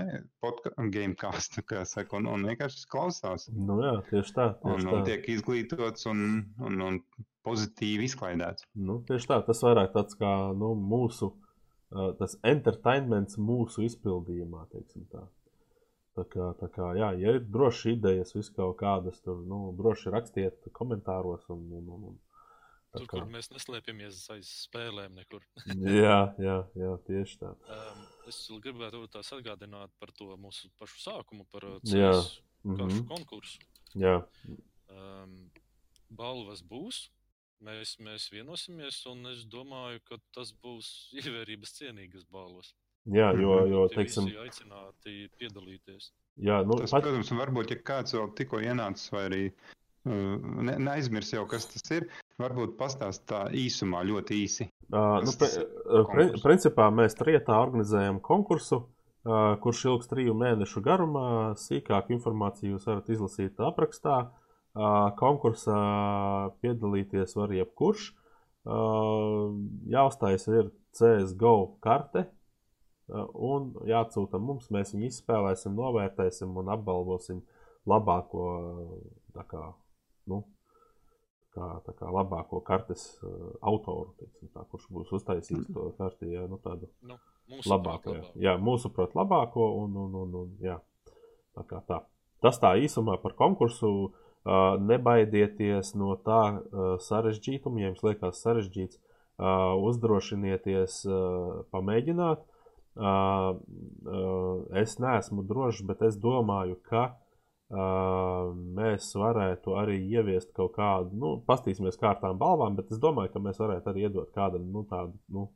gamecast, kā saka, un, un vienkārši klausās. Nu, jā, tieši tā. Un, Tieši un tā. tiek izglītots un, un, un pozitīvi izklaidēts. Nu, tieši tā, tas vairāk tāds kā nu, mūsu, tas entertainments mūsu izpildījumā, teiksim tā. Tā kā, tā kā, jā, ja ir droši idejas, vis kaut kādas, tur, nu, droši rakstiet komentāros un, un, un, un Tur, kā. kur mēs neslēpjamies aiz spēlēm, nekur. Jā, jā, jā, tieši tā. Um, es vēl gribētu tās atgādināt par to mūsu pašu sākumu, par. CS karšu Mhm. konkursu. Jā, Um, balvas būs. Mēs, mēs vienosimies, un es domāju, ka tas būs ievērības cienīgas balvas. jā, jo, jo, teiksim, visi aicināti piedalīties. jā, nu, Tas, pat, protams, varbūt, ja kāds vēl tikko ienācis, vai arī uh, ne, neaizmirs jau, kas tas ir, varbūt pastāst tā īsumā, ļoti īsi. Uh, nu, pre, konkurss. principā mēs trietā organizējam konkursu, uh, kurš ilgs triju mēnešu garumā. Sīkāku informāciju jūs varat izlasīt aprakstā. Uh, konkursā piedalīties var jebkurš. Jāuzstājas ir CSGO karte un jāatsūta mums. Mēs viņu izspēlēsim, novērtēsim un apbalvosim labāko, tā kā, nu, kā, tā kā labāko kartes autoru, teiksim, tā, kurš būs uztaisījis to karti. Jā, nu, tādu Mūsu labāko. Jā, jā mūsuprāt, labāko. Un, un, un, un, jā, tā kā tā. Tas tā īsumā par konkursu. Uh, nebaidieties no tā sarežģītuma, ja jums liekas sarežģīts. Uzdrošinieties pamēģināt. Es neesmu drošs, bet es domāju, ka mēs varētu arī ieviest kaut kādu, nu, pastīsimies kārtām balvām, bet es domāju, ka mēs varētu arī iedot kādam nu, tādu, nu,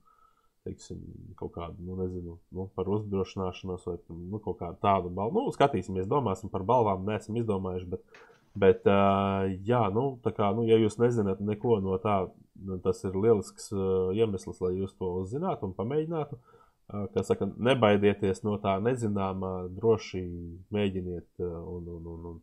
teiksim, kaut kādu, nu, nezinu, nu, par uzdrošināšanos vai nu, kaut kādu tādu balvu. Nu, skatīsimies, domāsim par balvām, neesam izdomājuši, bet, bet uh, jā, nu, tā kā, nu, ja jūs nezināt neko no tā, nu, tas ir lielisks uh, iemesls, lai jūs to uzzinātu un pamēģinātu. Uh, kā saka, nebaidieties no tā nezināmā, droši mēģiniet uh, un, un, un, un,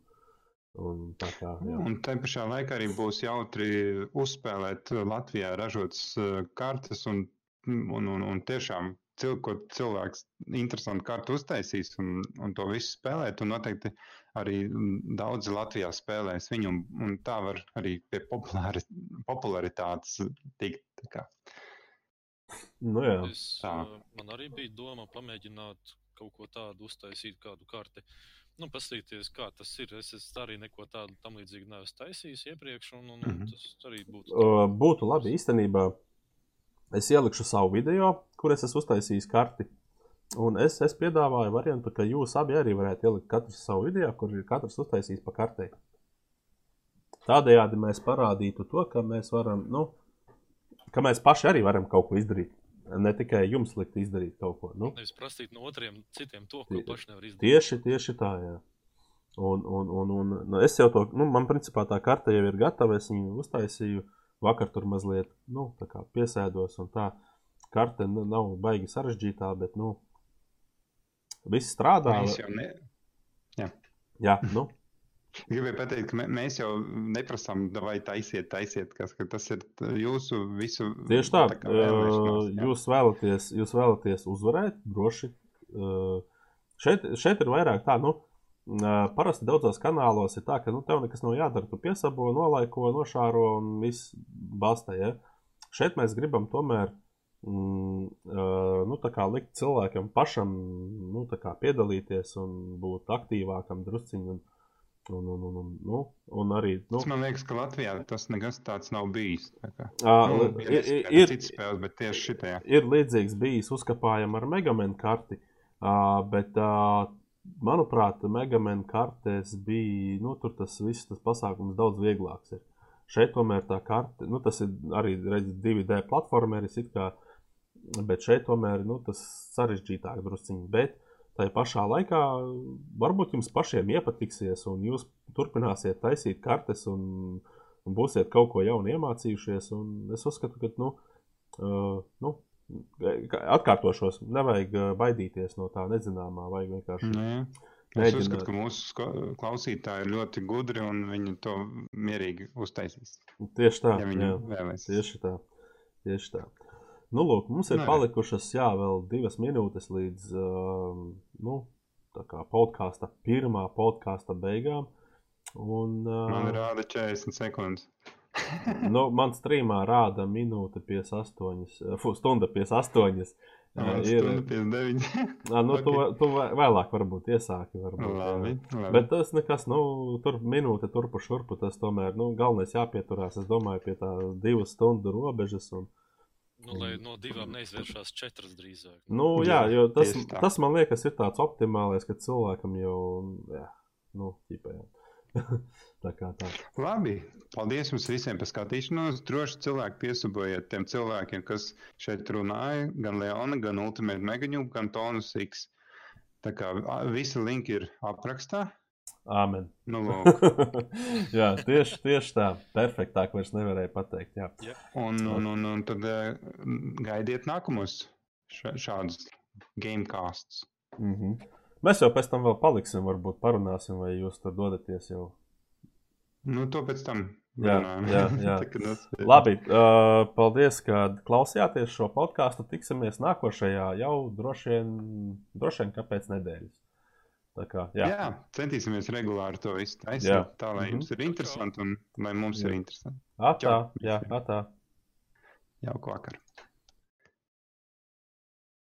un tā kā, jā. Un te pašā laikā arī būs jautri uzspēlēt Latvijā ražotas kartes un, un, un, un tiešām cil, ko cilvēks interesantu kartu uztaisīs un, un to visu spēlēt. Un noteikti arī mm, daudzi Latvijā spēlēs viņu, un, un tā var arī pie populāri, popularitātes tikt. Nu, jā. Es, Tā. man arī bija doma pamēģināt kaut ko tādu uztaisīt, kādu karti. Nu, paskatīties, kā tas ir. Es, es arī neko tādu tam līdzīgu neesmu taisījis iepriekš, un, un, un Mhm. tas arī būtu. Uh, būtu labi īstenībā. Es ielikšu savu video, kur es esmu uztaisījis karti. Un es, es piedāvāju variantu, ka jūs abi arī varētu ielikt katrs savu video, kur ir katrs uztaisījis pa kartei. Tādējādi mēs parādītu to, ka mēs varam, nu, ka mēs paši arī varam kaut ko izdarīt. Ne tikai jums likt izdarīt kaut ko. Nu, Nevis prasīt no otriem citiem to, ko paši nevar izdarīt. Tieši, tieši tā, jā. Un, un, un, un nu, es jau to, nu, man principā tā karte jau ir gatava. Es viņu uztaisīju. Vakar tur mazliet nu, tā piesēdos, un tā karte nav baigi sarežģītā, bet, nu, viss strādā. Mēs jau ne, Jā, nu, gribēju pateikt, ka mē- mēs jau neprasām, vai taisiet, taisiet, kas, ka tas ir jūsu visu. tieši tā. kā vēlēšanās, jā. Jūs vēlaties, jūs vēlaties uzvarēt, droši. Šeit, šeit ir vairāk tā, nu, parasti daudzos kanālos ir tā, ka nu, tev nekas nav jādara. Tu piesabo, nolaiko, nošāro un viss basta. Ja? Šeit mēs gribam tomēr mm, nu, tā kā likt cilvēkam pašam nu, piedalīties un būt aktīvākam drusciņam. Un, un, un, un, un, nu, un arī. Nu, man liekas, ka Latvijā tas nekas tāds nav bijis. Tā kā, uh, nu, ir, ir, citas spēles, bet tieši šitajā. ir līdzīgs bijis uzkapājam ar Megamenu karti, uh, bet, uh, manuprāt, Megamenu kartēs bija, nu, tas viss, tas pasākums daudz vieglāks ir. Šeit tomēr tā karte, nu, tas ir arī, redz, 2D platformeris kā, bet šeit tomēr, nu, tas sarežģītāk drusciņi, bet tai pašā laikā varbūt jums pašiem iepatiksies un jūs turpināsiet taisīt kartes un, un būsiet kaut ko jaunu iemācījušies, un es uzskatu, ka, nu, uh, nu atkārtošos, nevajag uh, baidīties no tā nezināmā, vajag vienkārši. Nē. Es Mēģināt. uzskatu, ka mūsu klausītāji ir ļoti gudri un viņi to mierīgi uztaisīs. Tieši tā, Ja viņi jā, vēlēsies. tieši tā. Tieši tā. Nu, lūk, mums ir jā. palikušas, jā, vēl divas minūtes līdz, uh, nu, podkāsta, pirmā podkāsta beigām. Un, uh, Man rāda 40 sekundes. nu, man strīmā rāda minūte 58, uh, fu, stunda 58. Uh, Man ir, stunda 59. uh, nu, tu, ok. tu vē- vēlāk varbūt iesāki. Varbūt, jā. labi, labi. Bet tas nekas, nu, tur minūte turpu šurpu. Tas tomēr, nu, galvenais jāpieturās, es domāju, pie tā divu stundu robežas. Un, Nu, lai no divām neizvēršās četras drīzāk. nu, jā, Jā, jo tas, tas man liekas ir tāds optimālais, ka cilvēkam jau, jā, nu, ķipē. Tā kā tā. Labi, paldies jums visiem par skatīšanos. Droši cilvēki piesabojiet tiem cilvēkiem, kas šeit runāja. Gan Leona, gan Ultimate Megaņu, gan Tonus X. Tā kā visi linki ir aprakstā. Āmen. Nu, lūk. jā, tieši, tieši tā. Perfektāk vairs nevarēja pateikt. Jā. un, un, un, un tad eh, gaidiet nākamos šādus gamecasts. Mm -hmm. Mēs jau pēc tam vēl paliksim, varbūt parunāsim, vai jūs tur dodaties jau. Nu, to pēc tam. Jā, jā, jā. Tas- Labi, uh, paldies, ka klausījāties šo podkāstu. Tiksimies nākošajā jau droši vien, droši vien pēc nedēļas. Tā kā, jā. Jā. centīsimies regulāri to visu taisīt. Tā lai Mhm. jums ir interesanti un lai mums ir Jā. interesanti. Atā, jā, atā. Jauka vakar.